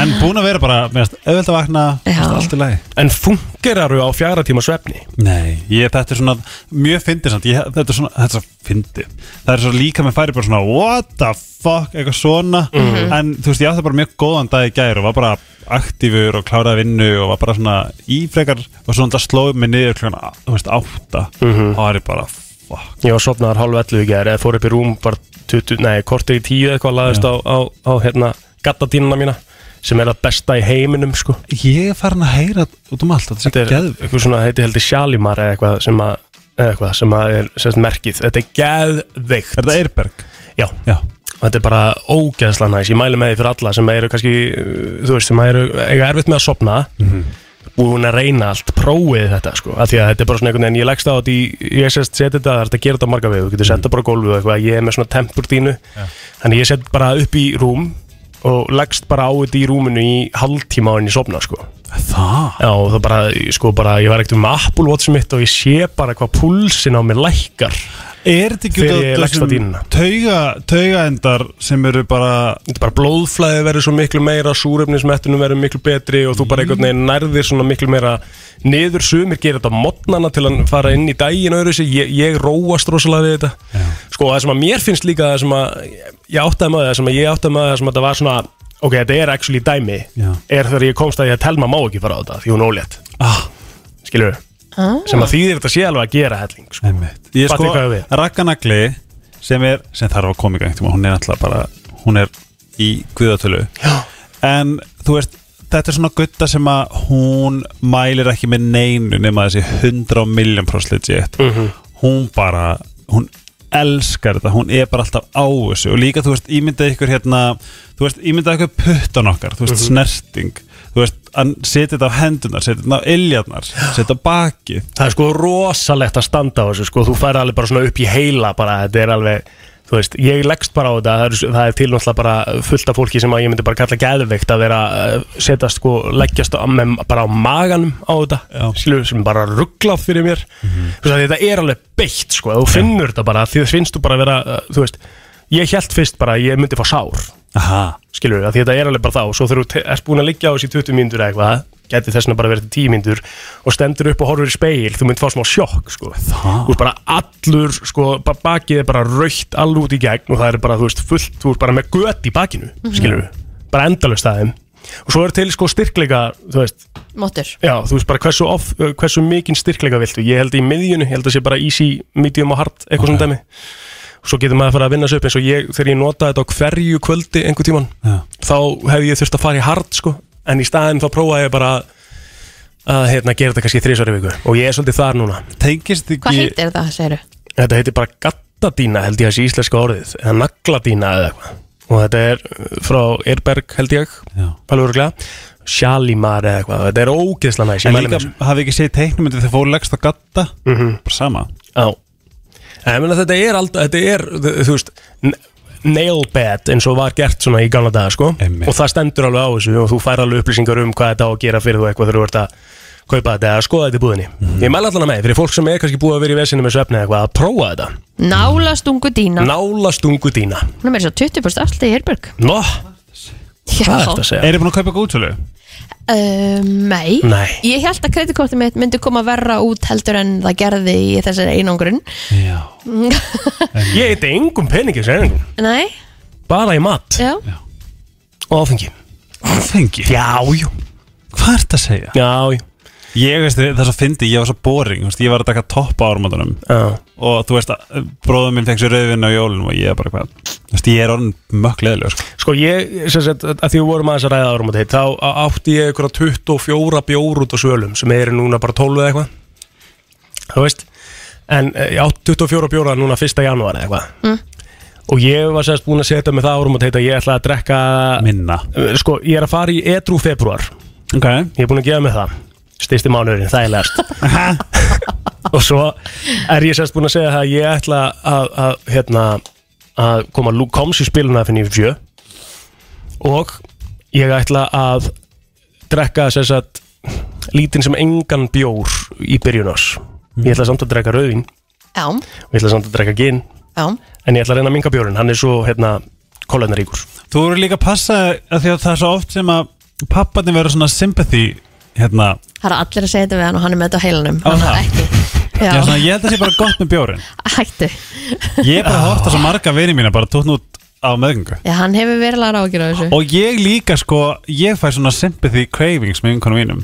H: En búin að vera bara, meðast, auðvitað að vakna.
B: Já.
H: allt í lagi.
A: En fungeraru á fjara tíma svefni?
H: Nei, ég, þetta er svona mjög fyndið samt, ég, þetta er svona, þetta er svo fyndið. Það er svo líka með færi bara svona what the fuck, eitthvað svona. En þú veist, ég átti bara mjög góðan dag í gær og var bara aktífur og kláraði vinnu og var bara svona ífrekar og svona það slóði mig niður klukkan, þú veist, átta. Og það er bara, fuck.
A: Ég var sopnaðar hálf 11 í gær Eða fór upp í rúm bara 20, Nei, kortið í 10 eitthvað Laðist á, á, á hérna Gattatínuna mína Sem er það besta í heiminum sko.
H: Ég er farin að heyra út um allt, þetta er
A: er
H: geðv
A: eitthvað svona Heiti heldur Shalimar eða eitthvað Sem að eða eitthvað sem að er sérst merkið. Þetta er geðveikt.
H: Er þetta Eirberg?
A: Já.
H: Já.
A: Þetta er bara ógeðslega næs. Ég mæli með því fyrir alla sem eru kannski uh, Þú veist, sem eru eiga erfitt með að sopna Búin að reyna allt Prófið þetta sko. Af Því að þetta er bara svona einhvern veginn Ég leggst á þetta í Ég seti þetta Það er þetta að gera þetta á marga við Þú getur sett þetta bara gólfið eitthvað. Ég er með svona tempur dínu Þannig ég set bara upp í rúm Og leggst bara á þetta í rúminu í hálftíma á henni sopna sko.
H: Það?
A: Já, það bara, sko bara, ég var ekkert um Apple Watch mitt og ég sé bara hvað púlsin á mér lækkar
H: Er þetta ekki út af tauga, taugaendar sem eru bara
A: Þetta er bara blóðflæði verður svo miklu meira súrefnismettunum verður miklu betri og þú bara einhvern veginn nærðir svona miklu meira niður. Sumir gerir þetta á modnana til að fara inn í daginn öðru sig, ég, ég róast rosalega við þetta. Sko það sem að mér finnst líka það sem að ég áttaði með það sem að ég áttaði með það sem að það var svona ok, þetta er actually dæmi
H: Já.
A: er þegar ég komst að ég að Telma má ekki fara á þetta því hún ólétt.
H: Ah,
A: skilur sem að þýðir þetta sé alveg að gera helling sko.
H: Ég sko? Rakkanagli sem er, sem þarf að koma í gang hún er alltaf bara, hún er í guðatölu
A: Já.
H: en þú veist, þetta er svona gutta sem að hún mælir ekki með neinu nema þessi 100 miljón proslit legit
A: Mhm.
H: hún bara, hún elskar þetta, hún er bara alltaf á þessu og líka, þú veist, ímyndað ykkur hérna þú veist, ímyndað ykkur puttan okkar þú veist,
A: Mhm.
H: snerting þú veist, hann setja þetta á hendunar setja þetta á iljarnar, setja bakið.
A: Það er sko rosalegt að standa á þessu sko, þú fær alveg bara svona upp í heila bara, þetta er alveg, þú veist, ég leggst bara á þetta, það er, það er til náttúrulega bara fullt af fólki sem að ég myndi bara kalla geðveikt að vera, uh, setjast sko leggjast á, með, bara á maganum á þetta
H: Já.
A: skilur, sem bara rugglað fyrir mér. Þú veist, að þetta er alveg beitt sko, þú finnur þetta bara, því það finnst þú bara vera uh, þú veist, ég held fyrst bara að ég myndi fá sár.
H: Aha.
A: Skilur við, því þetta er alveg bara þá svo þú ert búin að liggja á þessi 20 mínútur eða eitthvað geti þess vegna bara verið til 10 mínútur og stendur upp og horfur í speil, þú mynd fá smá sjokk sko. þú ert bara allur sko, ba- bakið er bara raukt alveg út í gegn og það er bara, þú veist, fullt þú ert bara með gött í bakinu, skilur við bara endalust aðeim og svo er til sko styrkleika, þú veist.
B: Móttur
A: já, þú veist bara hversu, of, hversu mikinn styrkleika viltu, ég held í miðjunu, ég held að sé bara easy, medium og hard, eitthvað svona dæmi. og svo getur maður að fara að vinna sig upp eins og ég, þegar ég nota þetta á hverju kvöldi einhver tíman,
H: Já.
A: þá hef ég þurft að fara í hard sko, en í staðin þá prófaði ég bara að hérna, gera þetta kannski þrísvar í viku. Og ég er svolítið þar núna.
H: Tengist ekki
B: Hvað heitir það, segiru?
A: þetta heitir bara gattadína held ég að sé íslenska orðið. Eða nagladína eða eitthvað. Og þetta er frá Eirberg held ég. Alveg örgulega Shalimar eða eitthvað. Þetta er ógeðslega næs, ég
H: En líka,
A: þessu.
H: hafið ekki séð teiknumyndi þegar fóru leggst á gatta
A: Mhm.
H: Bara sama.
A: Já En ég meina þetta er alltaf, þetta er, þú veist n- nail bed eins og var gert svona í gamla daga sko
H: Einmitt.
A: og það stendur alveg á þessu og þú fær alveg upplýsingar um hvað þetta á að gera fyrir þú eitthvað þegar þú ert að kaupa þetta eða skoða þetta í búðinni
H: Mhm.
A: Ég mæla allan að með, fyrir fólk sem er kannski búið að vera í vesinu með svefni eða eitthvað að prófa þetta
B: Nála stungu dýna
A: Nála stungu dýna
B: Hún er meira svo 20% afsli í Hirburg
A: Nó, hvað er þetta að segja?
H: Er þið búin að kaupa góðsölu?
B: Um, nei.
A: Nei.
B: Ég held að kreditkortið mitt myndi koma verra út heldur en það gerði í þessari einangrun.
H: Já.
A: Ég heiti engum peningi sem
B: Nei,
A: bara í mat.
B: Já.
A: Og áfengi.
H: Áfengi?
A: Já, jú.
H: Hvað er þetta að segja?
A: Já, jú
H: Ég veist það er svo fyndi, ég var svo boring veist, Ég var að taka topp á áramótunum
A: Já.
H: Og þú veist, bróðum minn fekk sér rauðvinn á jólunum Og ég er bara hvað veist, ég er orðin mökk leðilega sko.
A: Sko ég, sem sagt, að því við vorum aðeins að ræða þetta, þá átti ég ykkur 24 bjór út á svölum sem eru núna bara 12 eða eitthvað Þú veist En eh, ég átti 24 bjóra núna 1. janúar eða eitthvað
B: Mm.
A: Og ég var sérst búin að setja með það árum á þetta Ég ætla að drekka
H: Minna
A: Eh, Sko, ég er að fara í edru februar
H: Ok
A: Ég er búin að gefa mig það Styrsti mánuðurinn, þægilegast Og svo er ég sérst búin að segja það að Ég ætla að, að, hérna, að koma Luke Combs í spiluna fyrir 97 Og ég ætla að drekka sérst að lítinn sem engan bjór í byrjun ás Ég ætla samt að drekka rauðin
B: Já,
A: og ég ætla samt að drekka gin.
B: Já.
A: En ég ætla að reyna að minga bjórin, hann er svo hérna kólenaríkur
H: Þú eru líka að passa að því að það er svo oft sem að papparnir verður svona sympathy hérna,
B: Það er allir að segja þetta við hann og hann er með þetta á heilanum.
H: Á,
B: Hann er
H: það?
B: ekki.
H: Já.
B: Já,
H: svona, ég held að það sé bara gott með bjórin
B: hættu.
H: Ég er bara að horta svo marga vini mína bara tókn út á meðgöngu.
B: Já, hann hefur verilega rákir á þessu.
H: Og ég líka sko, ég fæ svona sympathy cravings með einhvern mínum.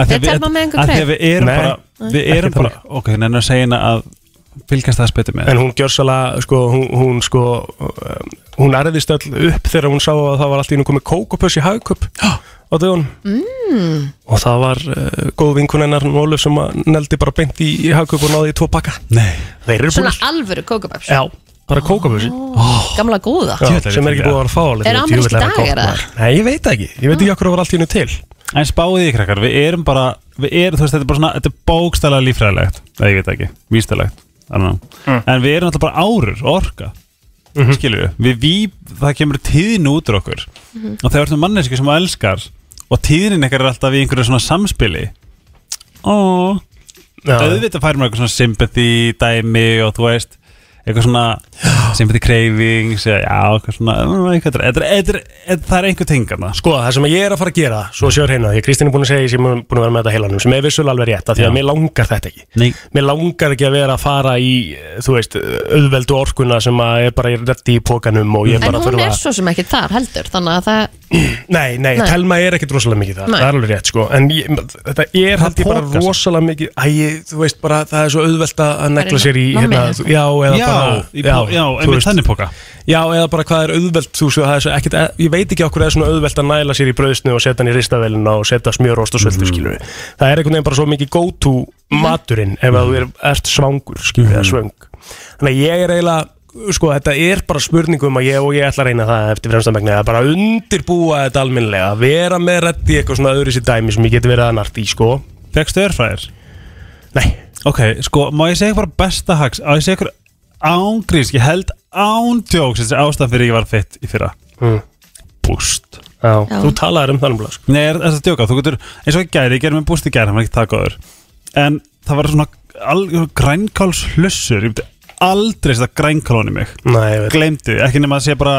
H: Af því
B: Er
H: að við-
B: Telma með einhver
H: af því að við erum
A: Nei,
H: bara Við erum
A: ekki
H: bara, ok, nenni að segja hérna að fylgast það spytur með
A: En hún gjör svolítið, sko, hún, hún sko um, hún erðist öll upp þegar hún sá að það var allt í nú komið kókopöss í hagköp á dögun
B: mm.
A: og það var uh, góð vinkun hennar Nóluf sem að neldi bara beint í, í hagköp og náði í tvo pakka.
H: Nei
A: Þeir eru
B: Svona
A: búin
B: alvöru kókaböps
A: Já, bara kókopössi
B: Gamla góða.
A: Já, sem er ekki búið að vera að fá alveg,
B: Er ameríski
A: hann
B: dagar,
A: maður. Nei, ég veit það ekki, ég veit ekki okkur að var allt í nú til.
H: En spáðið í krakkar, við erum bara Við erum, þú veist, þetta er bara svona Þetta er bókstælega lífræðilegt Nei, ég veit það ekki, vístalegt
A: Mm.
H: En við erum alltaf bara árur, orka. Mm
A: Mhm.
H: Skilur við, við, Það kemur tíðin út úr okkur.
B: Mhm.
H: Og þegar ertum manneski sem elskar Og tíðin ykkar er alltaf í einhverju svona samspili
A: Já.
H: Auðvitað færum við eitthvað svona sympathy dæmi og þú veist eitthvað svona sympathy cravings já, eitthvað svona eitthvað, eitthvað, eitthvað, það er einhver tengarna
A: Sko, það sem ég er að fara að gera, svo séu hérna því að Kristín er búin að segja sem er búin að vera með þetta heilanum sem er vissulega alveg rétt, af því að
H: Já.
A: mér langar þetta ekki
H: Nei.
A: Mér langar ekki að vera að fara í, þú veist, auðveldu orkuna sem að er bara reddi í pókanum
B: En hún
A: þurfa
B: er svo sem ekki þar heldur Þannig að það
A: Nei, nei,
B: Nei.
A: telma er ekkit rosalega mikið það,
B: Nei.
A: það er alveg rétt sko En ég, þetta er held ég bara rosalega mikið Æ, þú veist bara, það er svo auðvelt að að negla sér í hérna, Já, eða
H: Já,
A: bara
H: í já,
A: þú
H: einmitt þannig póka.
A: Já, eða bara hvað er auðvelt þú, svo, það er svo ekkit, Ég veit ekki okkur er svona auðvelt að næla sér í brauðsnu og setja hann í ristavelina og setja smjörost og svöldu, mm. Það er einhvern veginn bara svo mikið go to maturinn ef að þú er, ert svangur, skilur, eða svöng. Þannig að ég er eiginlega sko, þetta er bara spurningum að ég og ég ætla að reyna það eftir fremstamegni að bara undirbúa þetta alminlega, vera með reddi eitthvað svona öðru sér dæmi sem ég geti verið að nart í, sko.
H: Fekstu örfræðir?
A: Nei.
H: Ok, sko, má ég segja bara besta hags Á ég segja ykkur ángríns Ég held ándjóks Þessi ástæð fyrir ég var fitt í fyrra.
A: Mm.
H: Búst.
A: Þú talaður um þannig sko.
H: Nei, er, er það djóka, þú getur eins og ég gæri, ég gerði með búst í gæri, hann var ekki það góður. En það var svona grænkáls hlussur Ég myndi aldrei setja grænkál í mig.
A: Veit.
H: Gleimdu, ekki nema að sé bara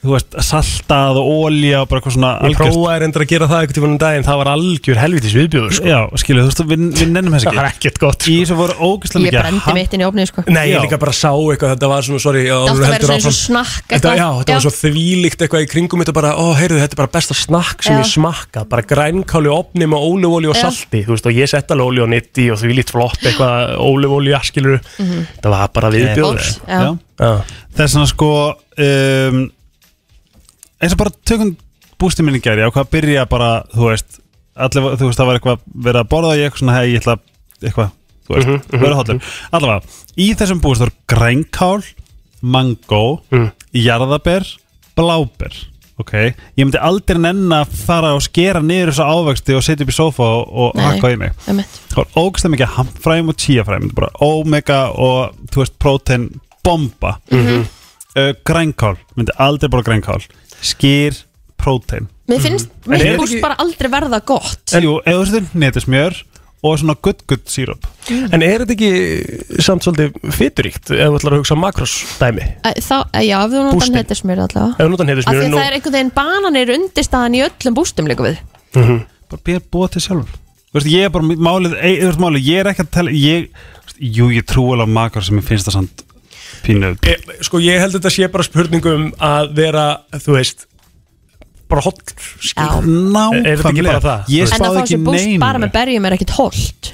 H: Þú veist, saltað og ólja og bara eitthvað svona
A: Ég prófaði reyndar að gera það einhvern tímann um daginn Það var algjör helvitis viðbjóður sko.
H: Já, skilu, þú veist, við, við nennum þess
A: Það var
H: ekki
A: ekkert gott
H: Í þessu voru ógæslega
B: Ég
H: mikið
B: brendi mitt inn í opnið sko
A: Nei, ég
H: Já.
A: líka bara sá eitthvað Þetta var svona, sorry já,
B: Það átti
A: þú
B: að vera
A: heldur
B: svona eins og
A: áfram.
B: snakk
A: Þetta,
B: eitthvað.
A: já, þetta var
B: Já.
A: svo þvílíkt eitthvað í kringum Þetta bara, ó, heyrðu, þetta er bara besta snakk sem
B: Já.
A: ég smakka Bara grænkáli opni með ólufóli og
B: Já.
A: salti Þú veist, og ég sett alveg óli og nitti Og þvílíkt flott eitthvað ólufóli askilur Það var bara viðbjóður
B: Óps. Já.
H: Já, Þess vegna sko um, eins og bara tökum bústi minni gæri á hvað að byrja bara, þú veist allir, þú veist, það var eitthvað verið að borða ég eitthvað svona, hei, ég ætla að- eitthvað, þú veist,
A: Mhm, mhm,
H: vera hotlur allavega, í þessum búst var grænkál mango,
A: Mm.
H: jarðaber bláber, ok Ég myndi aldrei nenn að fara og skera niður þessu ávexti og setja upp í sófa og, hakka í mig. Það var ógstæð mikið hamfræðum og tíafræðum bara omega og, þú veist, prótein bomba
B: Mhm.
H: uh, Grænkál, myndi aldrei bara grænkál Skýr prótein.
B: Mér finnst
H: En er
B: mittbúst
H: ekki-
B: bara aldrei verða gott.
H: En jú, eða þú veist, netismjör og svona gutt gutt síróp
A: En er þetta ekki samt svolítið fyturíkt ef þú ætlar að hugsa makros dæmi?
B: Æ, Þá, já, ef þú notar
A: Bústinn.
B: netismjör allavega.
A: Ef þú heiðismjörn
B: að það er einhvern veginn bananir undirstaðan í öllum bústum líka við.
H: Bara býða búa til sjálfur. Þú veist, ég er bara málið, þú veist, málið, ég er ekki að tala ég, jú, ég trú alveg makar sem ég finnst það samt pínu
A: Ég, sko ég held að þetta sé bara spurningum að vera, þú veist bara hollur skilur.
H: Nákvæmlega
A: Er þetta ekki bara það?
H: Ég
B: En að
H: spáði
B: fá
H: ekki
B: sér búst bara með berjum er ekkit holdt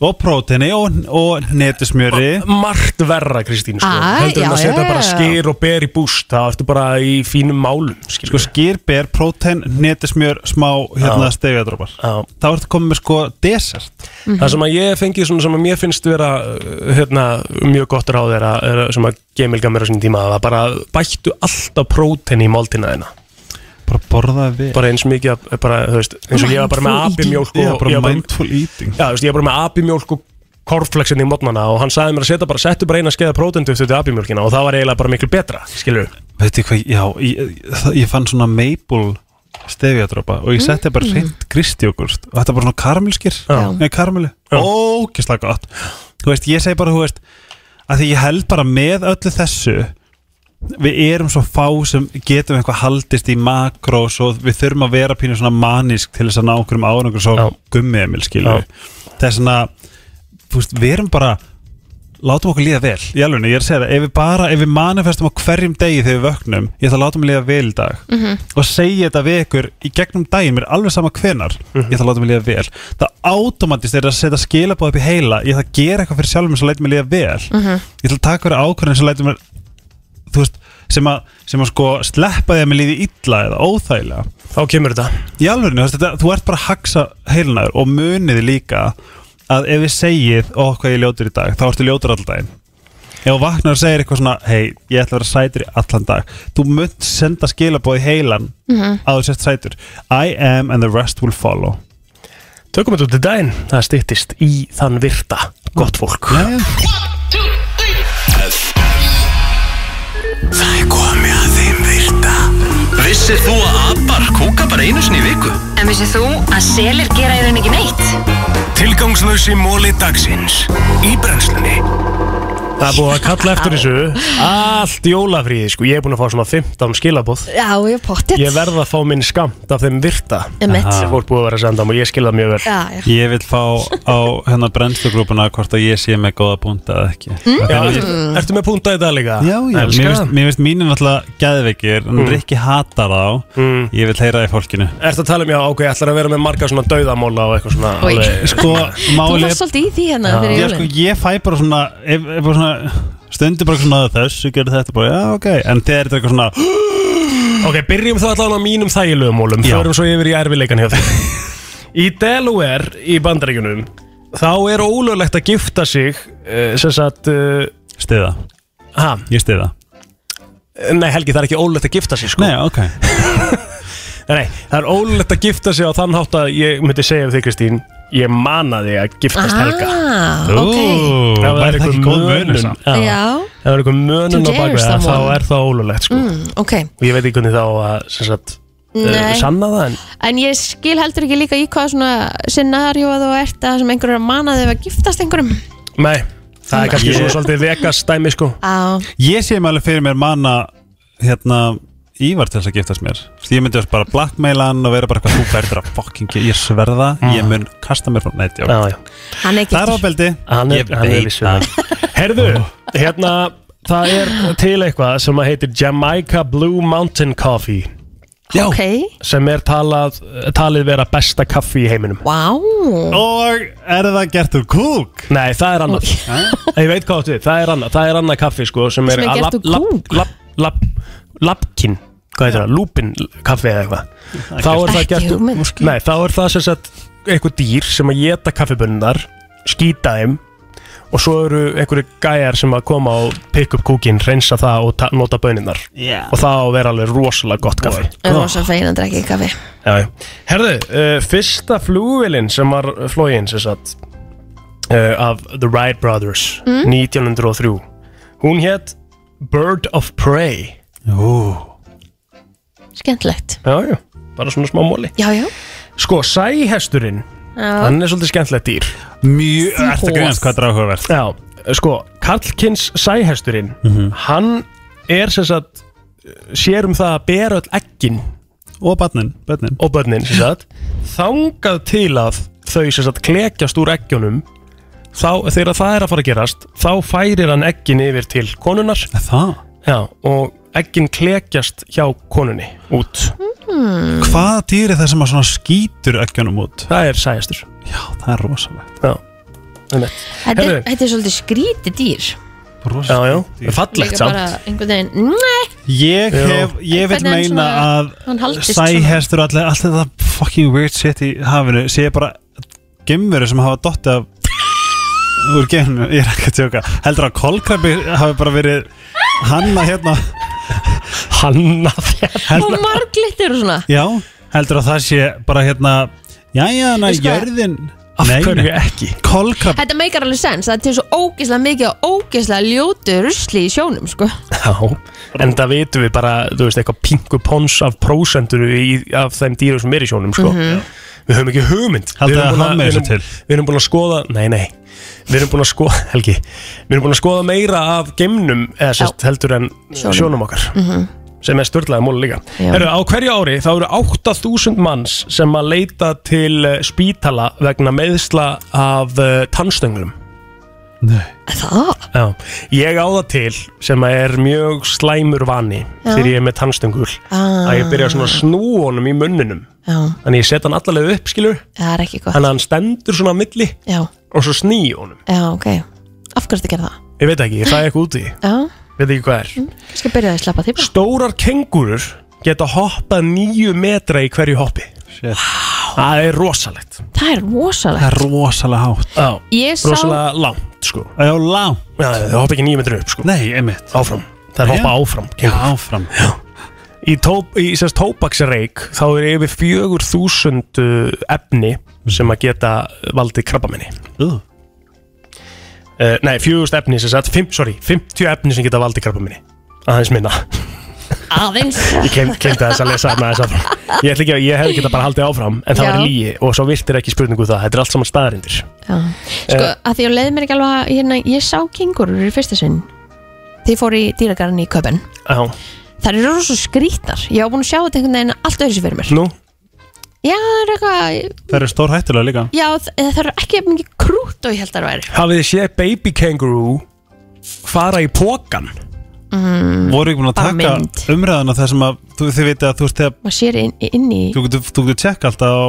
H: Og próteini og, og netismjöri
A: Margt verra Kristín sko.
B: Æ,
A: heldur en að setja bara
B: já.
A: skyr og ber í búst þá ertu bara í fínum málum.
H: Sko skýrber, prótein, netismjör, smá hérna
A: Já.
H: stegjadrópar
A: Já.
H: Þá ertu komið með sko desert
A: Það sem að ég fengi svona sem að mér finnst vera uh, hérna, mjög gott ráð er að, er að sem að gemilga mér á sinni tíma að bara bættu alltaf prótein í máltina þeina
H: Bara borðaði við
A: bara eins mikið að, bara, þú veist, eins og ég var bara með abimjólk og
H: Já,
A: ég
H: bara
A: var bara-
H: mindful eating.
A: Já, þú veist, ég er bara með abimjólk og korflexin í mótnana og hann sagði mér að setja bara, settu bara eina skeiða prótenduft til abimjólkina og það var eiginlega bara miklu betra, skilur við.
H: Veitu hvað, já, ég, það- ég fann svona maple stefjadrópa og ég setti bara hreint gristjógurst og þetta er bara svona karamelskir
B: Já.
H: Nei, karameli,
A: Já.
H: ógislega gott. Þú veist, ég segi bara, þú veist að því ég held bara með öllu þessu við erum svo fá sem getum eitthvað haldist í makrós og við þurfum að vera pínu svona manísk til þess að ná okkur um árangur svo
A: Já.
H: gummi emil skilur
A: Já.
H: það er svona, þú veist, við erum bara látum okkur líða vel. Í alveg, ég er að segja það, ef við bara ef við manifestum á hverjum degi þegar við vöknum ég ætla að láta mig líða vel í dag. Og segja þetta við ykkur í gegnum daginn mér er alveg sama hvenar, ég ætla að láta mig líða vel. Það automatist er að setja skilabóð upp í heila, ég ætla að gera eitthvað fyrir sjálfum sem lætur mig líða vel. Ég ætla að taka fyrir ákvörðin sem mér þú veist, sem að, sem að sko sleppa því að mér líði illa eða óþægilega.
A: Þá kemur þetta.
H: í alveg, þú, veist, þetta, þú ert bara að haksa heilinaður og muniði líka að ef við segið, ó hvað ég ljótur í dag þá ertu ljótur allan daginn. Ef vaknar og segir eitthvað svona, hei, ég ætla að vera sætur í allan dag, þú munt senda skilabóð í heilan að þú sért sætur. I am and the rest will follow.
A: Tökum þetta út í daginn, það styttist í þann virta, gott fólk.
D: Það er komið að þeim virta Vissir þú að abar kúka bara einu sinni í viku?
C: En vissið þú að selir gera í raun ekki neitt?
D: Tilgangslösi móli dagsins Í brennslunni
A: Það er búið að kalla eftir þessu allt jólafríði, sko. Ég er búin að fá svona 15 skilabóð.
B: Já, ég er pottið
A: Ég verð að fá minn skamt af þeim virta
B: Emitt
A: sem fólk búið að vera að senda á mig og ég skilða mjög vel.
B: Já, já
H: Ég vil fá á hérna brennstugrúpuna hvort að ég sé með góða punta eða ekki
A: Já, ertu, ertu með punta í dag líka?
H: Já, já, mér
A: Elskar
H: finnst,
A: það.
H: mér finnst mínu náttúrulega gæðveikir en
A: Mm.
H: Rikki hatar þá
A: Mm.
H: Ég vil heyra það í fólkinu
A: Ertu að tala um, já, ok, ætlar að vera með marga svona dauðamóla og eitthvað svona
B: Oj.
A: alveg-
H: Sko,
B: Þú
H: máli
B: varst svolítið í því hérna fyrir
H: ég, sko,
B: jólin
H: ég fæ bara svona, ef, ef bara svona Stundir bara svona þessu, gerði þetta bara, já, ok En þegar þetta er eitthvað svona
A: Ok, byrjum þá allavega á mínum þægilegum mólum.
H: Já.
A: Förum svo yfir í erfileikan hjá þér. Í Delaware í bandaríkunum Þá er ólöglegt að gifta sig uh, sem sagt uh,
H: Stiða,
A: ha,
H: ég stiða
A: Nei Helgi, það er ekki ólöglegt að gifta sig sko.
H: Nei, ok.
A: Nei, það er ólöglegt að gifta sig á þann hátt að ég myndi segja við þig Kristín Ég mana þig að giftast Helga
B: Ah, ok
A: það
H: væri
A: er
H: það ekki góð
A: mönun
H: munur samt?
A: Já.
B: Já,
A: Ef það er eitthvað mönun
B: To
A: á bak við
B: dare
A: það, þá
B: someone.
A: er það ólöglegt sko.
B: mm, ok
A: Og ég veit ekki hvernig þá að sem sagt, uh,
B: Nei.
A: sanna það en
B: En ég skil heldur ekki líka í hvað svona scenario að þú ert að sem einhverjum er að mana þig að giftast einhverjum
A: Nei, það er kannski
H: Ég-
A: svona svolítið Vegas dæmi sko
B: Á,
H: Ég sé mig alveg fyrir mér manna Hérna, Ívar til þess að giftast mér. Því ég myndi bara blackmaila hann og vera bara eitthvað Þú verður að fucking, ég sverða Ég mun kasta mér frá,
B: er
H: Það er ábeldi
A: Hann er,
H: Ég
A: er
H: veit
A: vissulega Herðu, hérna Það er til eitthvað sem að heitir Jamaica Blue Mountain Coffee.
H: Já.
B: Ok,
A: sem er talað, talið vera besta kaffi í heiminum.
B: Vá.
H: Og er það gert úr kúk?
A: Nei, það er annað. Ég veit hvað áttu við, það er annað Það er annað kaffi sko sem er,
B: Sem er gert
A: lab-
B: úr
A: lab-
B: kúk?
A: lab- lab- Labkin Hvað heitir það? Lúpin kaffi eða eitthvað? Þá er það gert. Nei, þá er það sem sagt eitthvað dýr sem að geta kaffibönnar skýta þeim og svo eru einhverju gæjar sem að koma og pick up kúkin, reynsa það og ta- nota böninnar
H: Yeah.
A: og það á að vera alveg rosalega gott kaffi.
B: En rosa fein að drekka kaffi.
A: Já, já. Herðu, uh, fyrsta flugvélinn sem var flógin sem sagt uh, af The Wright Brothers 1903 hún hétt Bird of Prey.
H: Ú,
B: Skemmtilegt.
A: Já, já, bara svona smá móli.
B: Já, já,
A: Sko, sæhesturinn,
B: já.
A: hann er svolítið skemmtilegt dýr.
H: Mjög, ertu að greinast hvað þetta er áhugavert
A: Já, sko, Karlkins sæhesturinn hann er sem sagt sér um það að bera öll eggin.
H: Og barnin, barnin
A: og börnin sem sagt. Þangað til að þau sem sagt klekjast úr eggjónum þá, þegar það er að fara að gerast þá færir hann eggin yfir til konunnar.
H: Er Það?
A: Já, og eggin klekjast hjá konunni út
H: Hvaða dýr er það sem að svona skýtur ekkjunum út?
A: það er sæhestur
H: Já, það er rosalegt
A: já, einmitt.
B: Þetta er,
A: Herðu.
B: þetta er svolítið skrítið dýr
A: já,
H: Rosalegt
A: já, fallegt
B: Líka
A: samt
B: bara einhvern veginn Nei,
H: Ég
A: Já.
H: hef, ég vil
B: Hvernig hann
H: meina
B: svona- hann
H: að
B: haldist
H: sæhestur og allir, allt þetta fucking weird shit í hafinu sé bara gemveru sem hafa dottið af úr geminu, ég er ekki að tjóka. Heldur að kolkrabbi hafi bara verið hanna hérna.
A: Hanna þér
B: og marglittir og svona.
H: Já, heldur að það sé bara hérna ná,
B: Veistu hvað?
H: jörðin.
A: Af hverju ekki?
H: Kolkrabbi
B: Þetta meikar alveg sens, það er til svo ógeðslega mikið og ógeðslega ljótu rusli í sjónum sko.
A: Já, en það vitum við bara, þú veist, eitthvað pingu pons af prósenturu í, af þeim dýrum sem er í sjónum, sko. Við höfum ekki hugmynd.
H: Haldið
A: Við erum
H: að
A: búin
H: hann með
A: við
H: þessu
A: erum-
H: til?
A: Við erum búin að skoða, nei, nei, við erum búin að skoða, Helgi, við erum búin að skoða meira af geimnum, eða sérst, heldur en
B: Sjónum.
A: sjónum, okkar. Sem er störtlaði móli líka.
B: Já.
A: Heru, á hverju ári þá eru 8000 manns sem að leita til eh, spítala vegna meðsla af uh, tannstöngulum.
H: Nei.
B: Það?
A: Já, ég á það til sem að er mjög slæmur vani þegar ég er með tannstöngul
B: Ah.
A: að ég byrja svona að snúa honum í munninum.
B: Já,
A: þannig ég set hann allavega upp skilur
B: það er ekki gott.
A: Þannig að hann stendur svona á milli
B: Já,
A: og svo sný ég honum.
B: Já, ok. Af hverju þetta gera það?
A: ég veit ekki, ég fæði eitthvað út í. Því,
B: Já,
A: veit ekki hvað er.
B: Ég skal byrja að sleppa því bara.
A: Stórar kengurur geta hoppað nýju metra í hverju hoppi. Það er rosalegt.
B: Það er rosalega
H: það er rosalega hátt.
A: Já,
B: Ég sá,
A: rosalega langt sko.
H: Já, langt,
A: Já, þau hoppa ekki nýju metra upp sko.
H: Nei, einmitt.
A: Áfram, það er hoppa áfram
H: já,
A: kengur.
H: áfram.
A: Í, tóp, í sérst tóbaksreik þá er yfir fjögur þúsund efni sem að geta valdið krabbamenni
H: uh.
A: uh, Nei, fjögurst efni sem sagt, fimm, sorry, 50 efni sem geta valdið krabbamenni Aðeins minna
B: aðeins.
A: Ég glemdi þess að lesa þarna þess áfram Ég, ekki, að- ég hefði geta bara haldið áfram En það
B: Já.
A: var lígi og svo virtir ekki spurningu það. Þetta er allt saman staðarindir
B: Já. Sko, að því að leiði mér ekki alveg að hérna, ég sá kengurur í fyrsta sinn. Því ég fór í dýragarinn í Köpen
A: Já,
B: Það eru rosa skrítnar Ég á búin að sjá þetta einhvern veginn allt öðru sér fyrir mér.
A: Nú,
B: Já, það er eitthvað
H: það eru stór hættulega líka.
B: Já, það það eru ekki mikið krút og ég held að það væri
A: hafið þið séð baby kangaroo fara í pókan
H: voru ekki búin að taka
B: mynd.
H: umræðana þar sem að þú, þið viti að þú veist þegar
B: Maður sér inn, inn í
H: þú getur, þú getur tjekka alltaf á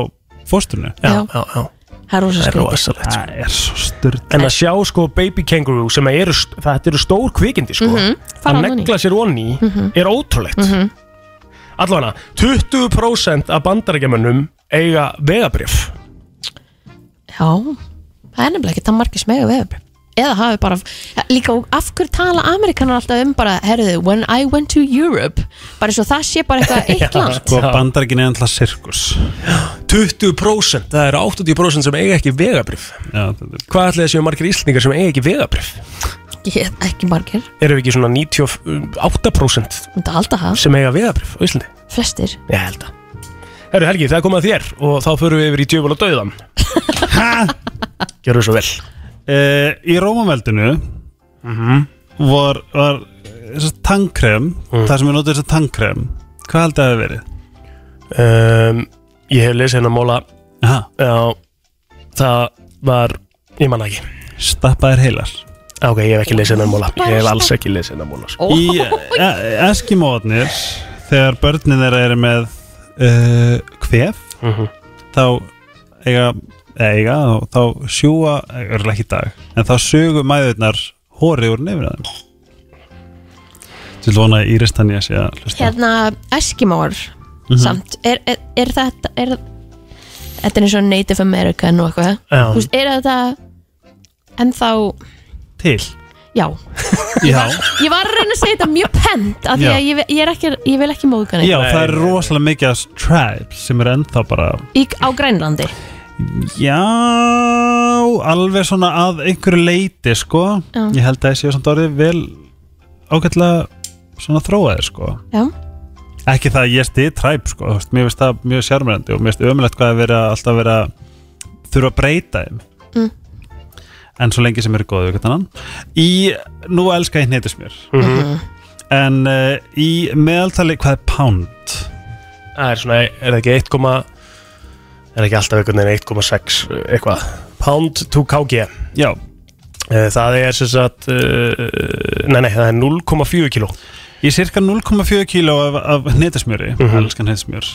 H: fósturnu
A: Já,
B: Já.
A: já, já,
B: Það er rosa
A: það er
B: skrítið.
A: rosalegt sko.
H: það er svo styrd
A: En að sjá sko baby kangaroo sem eru, þetta eru stór kvikindi sko.
B: Mhm, fara
A: að negla sér onni er ótrúlegt. Mm -hmm. Allavega, 20% af bandarækjamönnum eiga vegabrif
B: Já, það er nefnilega ekki það margir smega við eða hafi bara líka af hverju tala Amerikanar alltaf um bara herðu, when I went to Europe bara eins og það sé bara eitthvað eitt land?
H: sko
A: Já.
H: bandarækin er alltaf sirkus.
A: 20% það eru 80% sem eiga ekki vegabrif Hvað ætlaði séu margir íslendingar sem eiga ekki vegabrif?
B: Ég, ekki margir,
A: Eru við ekki svona 98%
B: myndi alltaf hafa
A: sem eiga vegabrif á Íslandi?
B: flestir.
A: Ég held að. Herru Helgi, það er komið að þér og þá förum við yfir í djöful og dauðan Gjörðu svo vel
H: Uh, í Rómaveldinu var, var þessar tannkrem það sem er notið þessar tannkrem. Hvað haldið að það hafi verið?
A: um, Ég hef lesið hennar móla Já, það var, ég manna ekki.
H: Stappaðir heilar.
A: Ok, ég hef ekki lesið hennar móla Ég hef alls ekki lesið hennar móla sko.
H: í uh, Eskimóðnir þegar börnin þeirra eru með uh, kvef
A: Mhm.
H: þá eiga, eiga og þá sjúa, örgulega ekki í dag en þá sugu mæðurnar hóri úr nefnir að þeim til vona að Íris Tanja sé að hlusta?
B: Hérna Eskimóar samt, er, er, er þetta er, þetta er eins og Native American og eitthvað. Þú veist, er þetta ennþá
H: til?
B: Já,
H: Já,
B: ég var að reyna að segja þetta mjög pent af því að ég, ég, er ekki, ég vil ekki móðgani
H: Já það er rosalega mikið tribes sem er ennþá bara
B: í, á Grænlandi
H: Já, alveg svona að einhverju leiti sko
B: Já.
H: Ég held að það séu samt orðið vel ágætlega svona þróaði sko
B: Já,
H: Ekki það að ég stið træp sko þú veist, Mér finnst það mjög sjármærandi og mér finnst ömulegt hvað að vera alltaf vera þurfa að breyta þeim
B: Mm.
H: En svo lengi sem eru góðu við hvernig annan Í, nú elska ég hnetusmjör
A: Mhm.
H: En uh, í meðaltali, hvað er pound?
A: Það er svona, er það ekki 1, er ekki alltaf einhvern veginn 1,6 eitthvað. Pound to kg
H: Já,
A: Eh, Það er sem sagt uh, Nei, nei, það er 0,4 kg
H: Í cirka 0,4 kíló af, af hnetasmjöri, mm elskan hnetasmjör.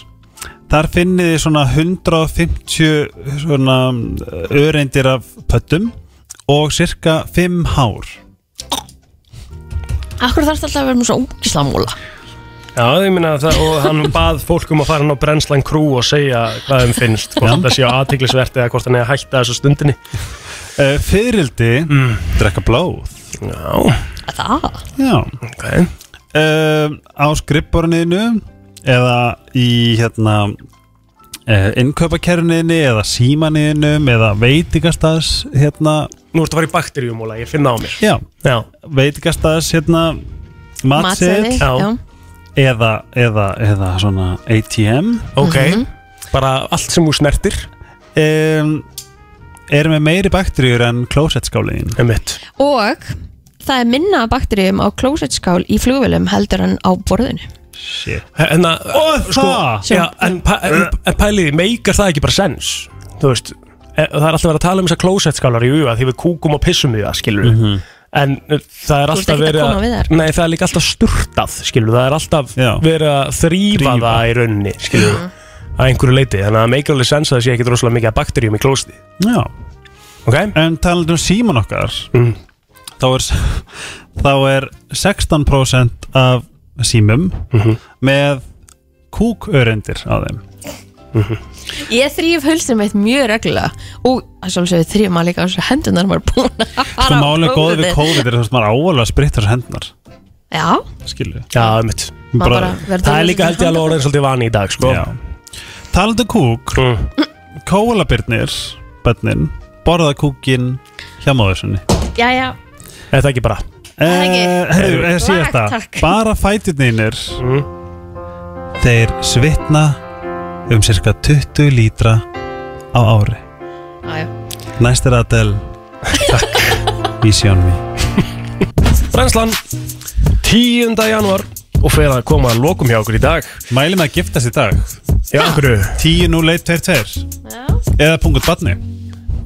H: Þar finnið þið svona 150 svona öreindir af pöttum og cirka 5 hár.
B: Akkur þarf alltaf að vera með svona úkislamúla
A: Já, ég minna það og hann bað fólk um að fara hann á Brennslan Crew og segja hvað þeim finnst hvort það sé á aðtiklisvert eða hvort hann er að hætta þessu stundinni.
H: Uh, Fyrildi, drekka blóð?
A: Já,
B: Það?
H: Já.
A: Ok.
H: Uh, Á skrippborniðinu eða í hérna uh, innkaupakerniðinu eða símaniðinu eða veitingastæðs hérna,
A: Nú ertu að fara í bakteríumóla, ég finna á mér.
H: Já,
A: Já,
H: veitingastæðs hérna matseðl
B: Matseðli,
A: Já.
B: já.
H: Eða, eða, eða svona ATM
A: ok
B: Mhm.
A: Bara allt sem þú snertir
H: um, er með meiri bakteríur en klósettskáliðin
A: mitt
B: Og það er minna af bakteríum á klósettskál í flugvélum heldur en á borðinu.
A: Hérna,
H: Og það!
A: já, en, pæ- en, en pæliði, meikar það ekki bara sens Þú veist, e- það er alltaf verið að tala um þessar klósettskálar í huga því við kúkum og pissum í það, skilur
H: Mhm.
A: En það er alltaf
B: að
A: verið
B: koma við þær.
A: Nei, það er líka alltaf sturtað, skilur Það er alltaf
H: Já.
A: verið að þrýfa það í rauninni, skilur Að einhverju leiti, þannig að það meikar alveg sens að það sé ekki rosalega mikið af bakteríum í klósti
H: Já,
A: Ok?
H: en talandi um síman okkar
A: Mm.
H: þá, er, þá er 16% af símum
A: Mhm.
H: með kúköreindir á þeim
B: Ég þrýf hulsum eitt mjög reglulega og að sjálfsögðu þrýf maður líka á þessu hendunar maður er búin að
H: Sko
B: fara á
H: málega góð við. COVID er þess að maður áalvað að spritta þessu hendunar
B: Já,
H: Skilju
A: Já, mitt
B: maður bara verður
A: Það er líka held ég alveg orðin svolítið vani í dag, sko
H: Já. Talandi um kúk
A: Mm.
H: Kólabirnir Bönnin Borða kúkin hjá móður sinni
B: já, já,
A: Er það ekki bara?
B: ekki.
H: Herru, ég sé þetta. Bara fætirnir
A: Mm.
H: Þeir svitna um cirka 20 lítra á ári
B: já.
H: Næst er Adele Takk Easy on me
A: Brennslan 10. januar og fyrir að koma að lokum hjá okkur í dag
H: Mælum að giftast í dag
A: Já, okkur
H: 10.0122
B: já.
H: Eða punkt badni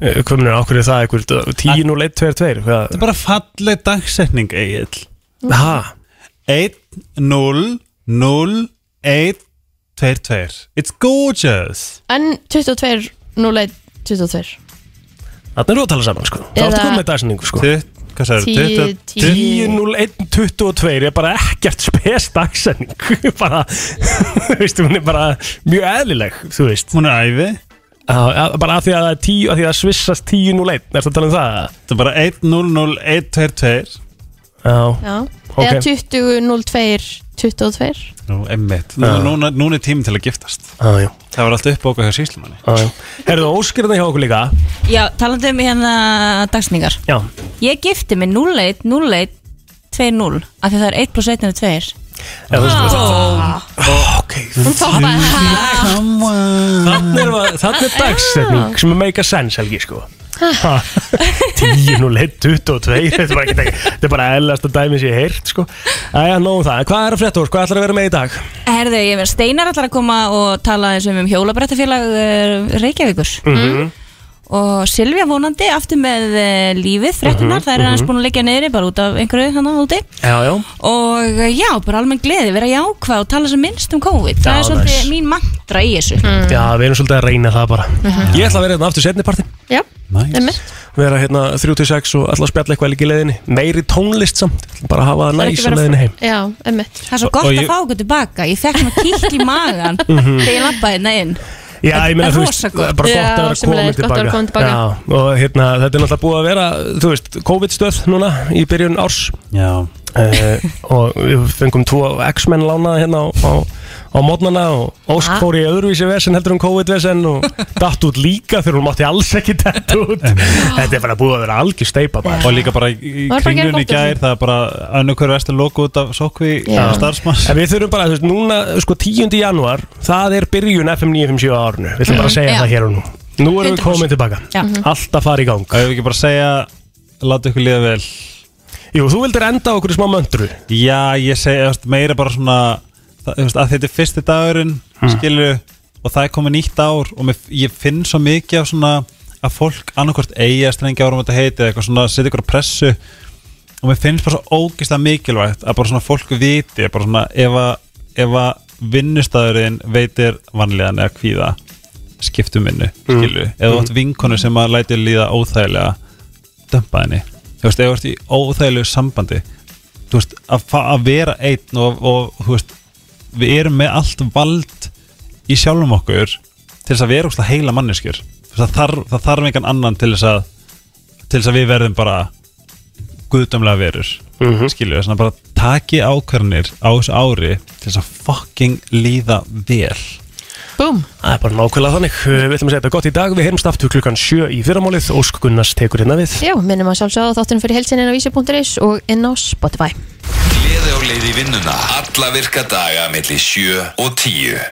A: Hvað minnur, okkur er það ekkur 10 0 1 2 2
H: Þetta
A: Hvað?
H: er bara falleg dagsetning Egil
A: Ha?
H: 1 0 0 1 2 2 It's gorgeous
B: En 22, 01, 22
A: Þannig er þú að tala saman, sko. Það
B: Eða-
A: áttu komið með dagsinningu, sko.
H: Tutt- Hvað sagði
B: 10, 10
A: 10 0 1 22 er bara ekkert spes dagsinning Bara, þú veist, hún er bara mjög eðlileg, þú veist.
H: Hún er æfi
A: Já, Bara af því að það er 10, af því að það svissast 10 0 1 Er það að tala um það?
H: Þetta er bara 1 0 0 1 2 2
A: Já,
B: Já,
A: Ok.
B: eða 20, 02, 22
H: Nú, emmitt Nú, núna, núna er tíminn til að giftast.
A: Já, já,
H: Það var allt uppbókað hjá síslumanni
A: já, já. Herðu, óskirna hjá okkur líka.
I: Já, talandi um hérna dagsningar.
A: Já,
I: Ég gifti mig 01, 01, 20 af því það er 1 plus 1 er 2
A: já þú veist oh. Ok,
B: Hún toppaði
A: Þannig er, þannig er dagsetning sem er make a sense, Helgi, sko Ha, 10, 0, 1, 22 Þetta er bara, ekki, þetta er bara eðlasta dæmi sem ég hef heyrt, sko. Æja, nóg um það, hvað er að frétta úr, hvað ætlar að vera með í dag?
I: Herðu, ég verð Steinar ætlar að koma og tala eins um hjólabrættafélag uh, Reykjavíkur.
A: Mhm.
I: Og Silvía vonandi aftur með uh, lífið, fréttunar, það er hans búin að leggja niðri bara út af einhverju hann úti.
A: Já, já,
I: og uh, já, bara almenn gleði, vera jákvæð og tala sem minnst um COVID, það
A: Já,
I: er svolítið
A: nice.
I: mín mantra í þessu.
A: Já, við erum svolítið að reyna það bara. Ég ætla að vera hérna aftur setnipartin
B: Já,
H: Nice.
B: einmitt.
A: Vera hérna 36 og ætla að spjalla eitthvað líka í leiðinni. Meiri tónlist samt, bara að hafa það
B: Það
A: næs á
B: verið
A: leiðinni heim.
B: Já, einmitt.
I: Það er svo gott
H: og
I: að
H: ég-
I: fá okkur tilbaka. Ég fekk svona kýtt í magan
A: Mhm.
I: þegar ég lappaði hérna inn
A: Já, ég meina, þú veist, það er bara gott að vera komin
B: gott að vera komin
A: tilbaka.
B: Tilbaka.
A: Já, og hérna, þetta er náttúrulega búið að vera, þú veist, COVID-stöð núna í byrjun árs.
H: Já,
A: uh, og við fengum tvo X-menn lánaða hérna á, á, á mótnana og Ósk fór í öðruvísi vesen heldur um COVID-vesen og datt út líka þegar hún mátti alls ekki dett út Þetta er bara búið að vera algjör steipa bara
H: og líka bara í,
B: Var bara
H: kringlunni í
B: gott úr
H: gær það er bara önnu hverju vestur loku út af sókvi
B: Já.
H: starfsmanns
A: En við þurfum bara, þú veist, núna, sko, 10. janúar, það er byrjun FM 957 á árinu. Við ætlum bara að segja
I: Já.
A: það hér og nú. Nú erum við
I: 100%.
A: komin tilbaka.
I: Já.
A: Allt að fara í gang.
H: og ég vil ekki bara segja láta ykkur líða vel
A: Jú, þú vildir enda á okkur í smá möndru.
H: Já, ég segi þú veist, meira bara svona það, þú veist, að þetta er fyrsti dagurinn
A: Hmm.
H: skilur og það er komið nýtt ár og mér, ég finn svo mikið af svona að fólk annarkvort eigi að strengja árum þetta heiti eða eitthvað svona setja ykkur á pressu. Og mér finnst bara svo ógislega mikilvægt að bara svona fólk viti bara svona ef að, ef að vinnustæðurinn veitir vanlíðan eða kvíða skiptum vinnu, skilu eða þú átt vinkonu sem að læti líða óþægilega dömpa henni. Þú veist, þú ert í óþægilegu sambandi þú veist, að, að vera einn og, og þú veist, við erum með allt vald í sjálfum okkur til þess að vera úrslega heila manneskjur. Það þarf, það þarf einhvern annan til þess að til þess að við verðum bara guðdömlega verur. Mm -hmm. skilju, þess að bara taki ákvarðanir á þessu ári til þess að fucking líða vel
B: Búm
A: Það er bara nákvæmlega þannig. Uh, Við ætlum að segja þetta gott í dag. Við heyrumst aftur klukkan 7 í fyrramálið. Ósk Gunnars tekur hérna við.
B: Já, minnum að sjálfsögða þáttunum fyrir helsininn á vísi.is og inn á Spotify
D: Gleði á leið í vinnuna Alla virka daga milli 7 og 10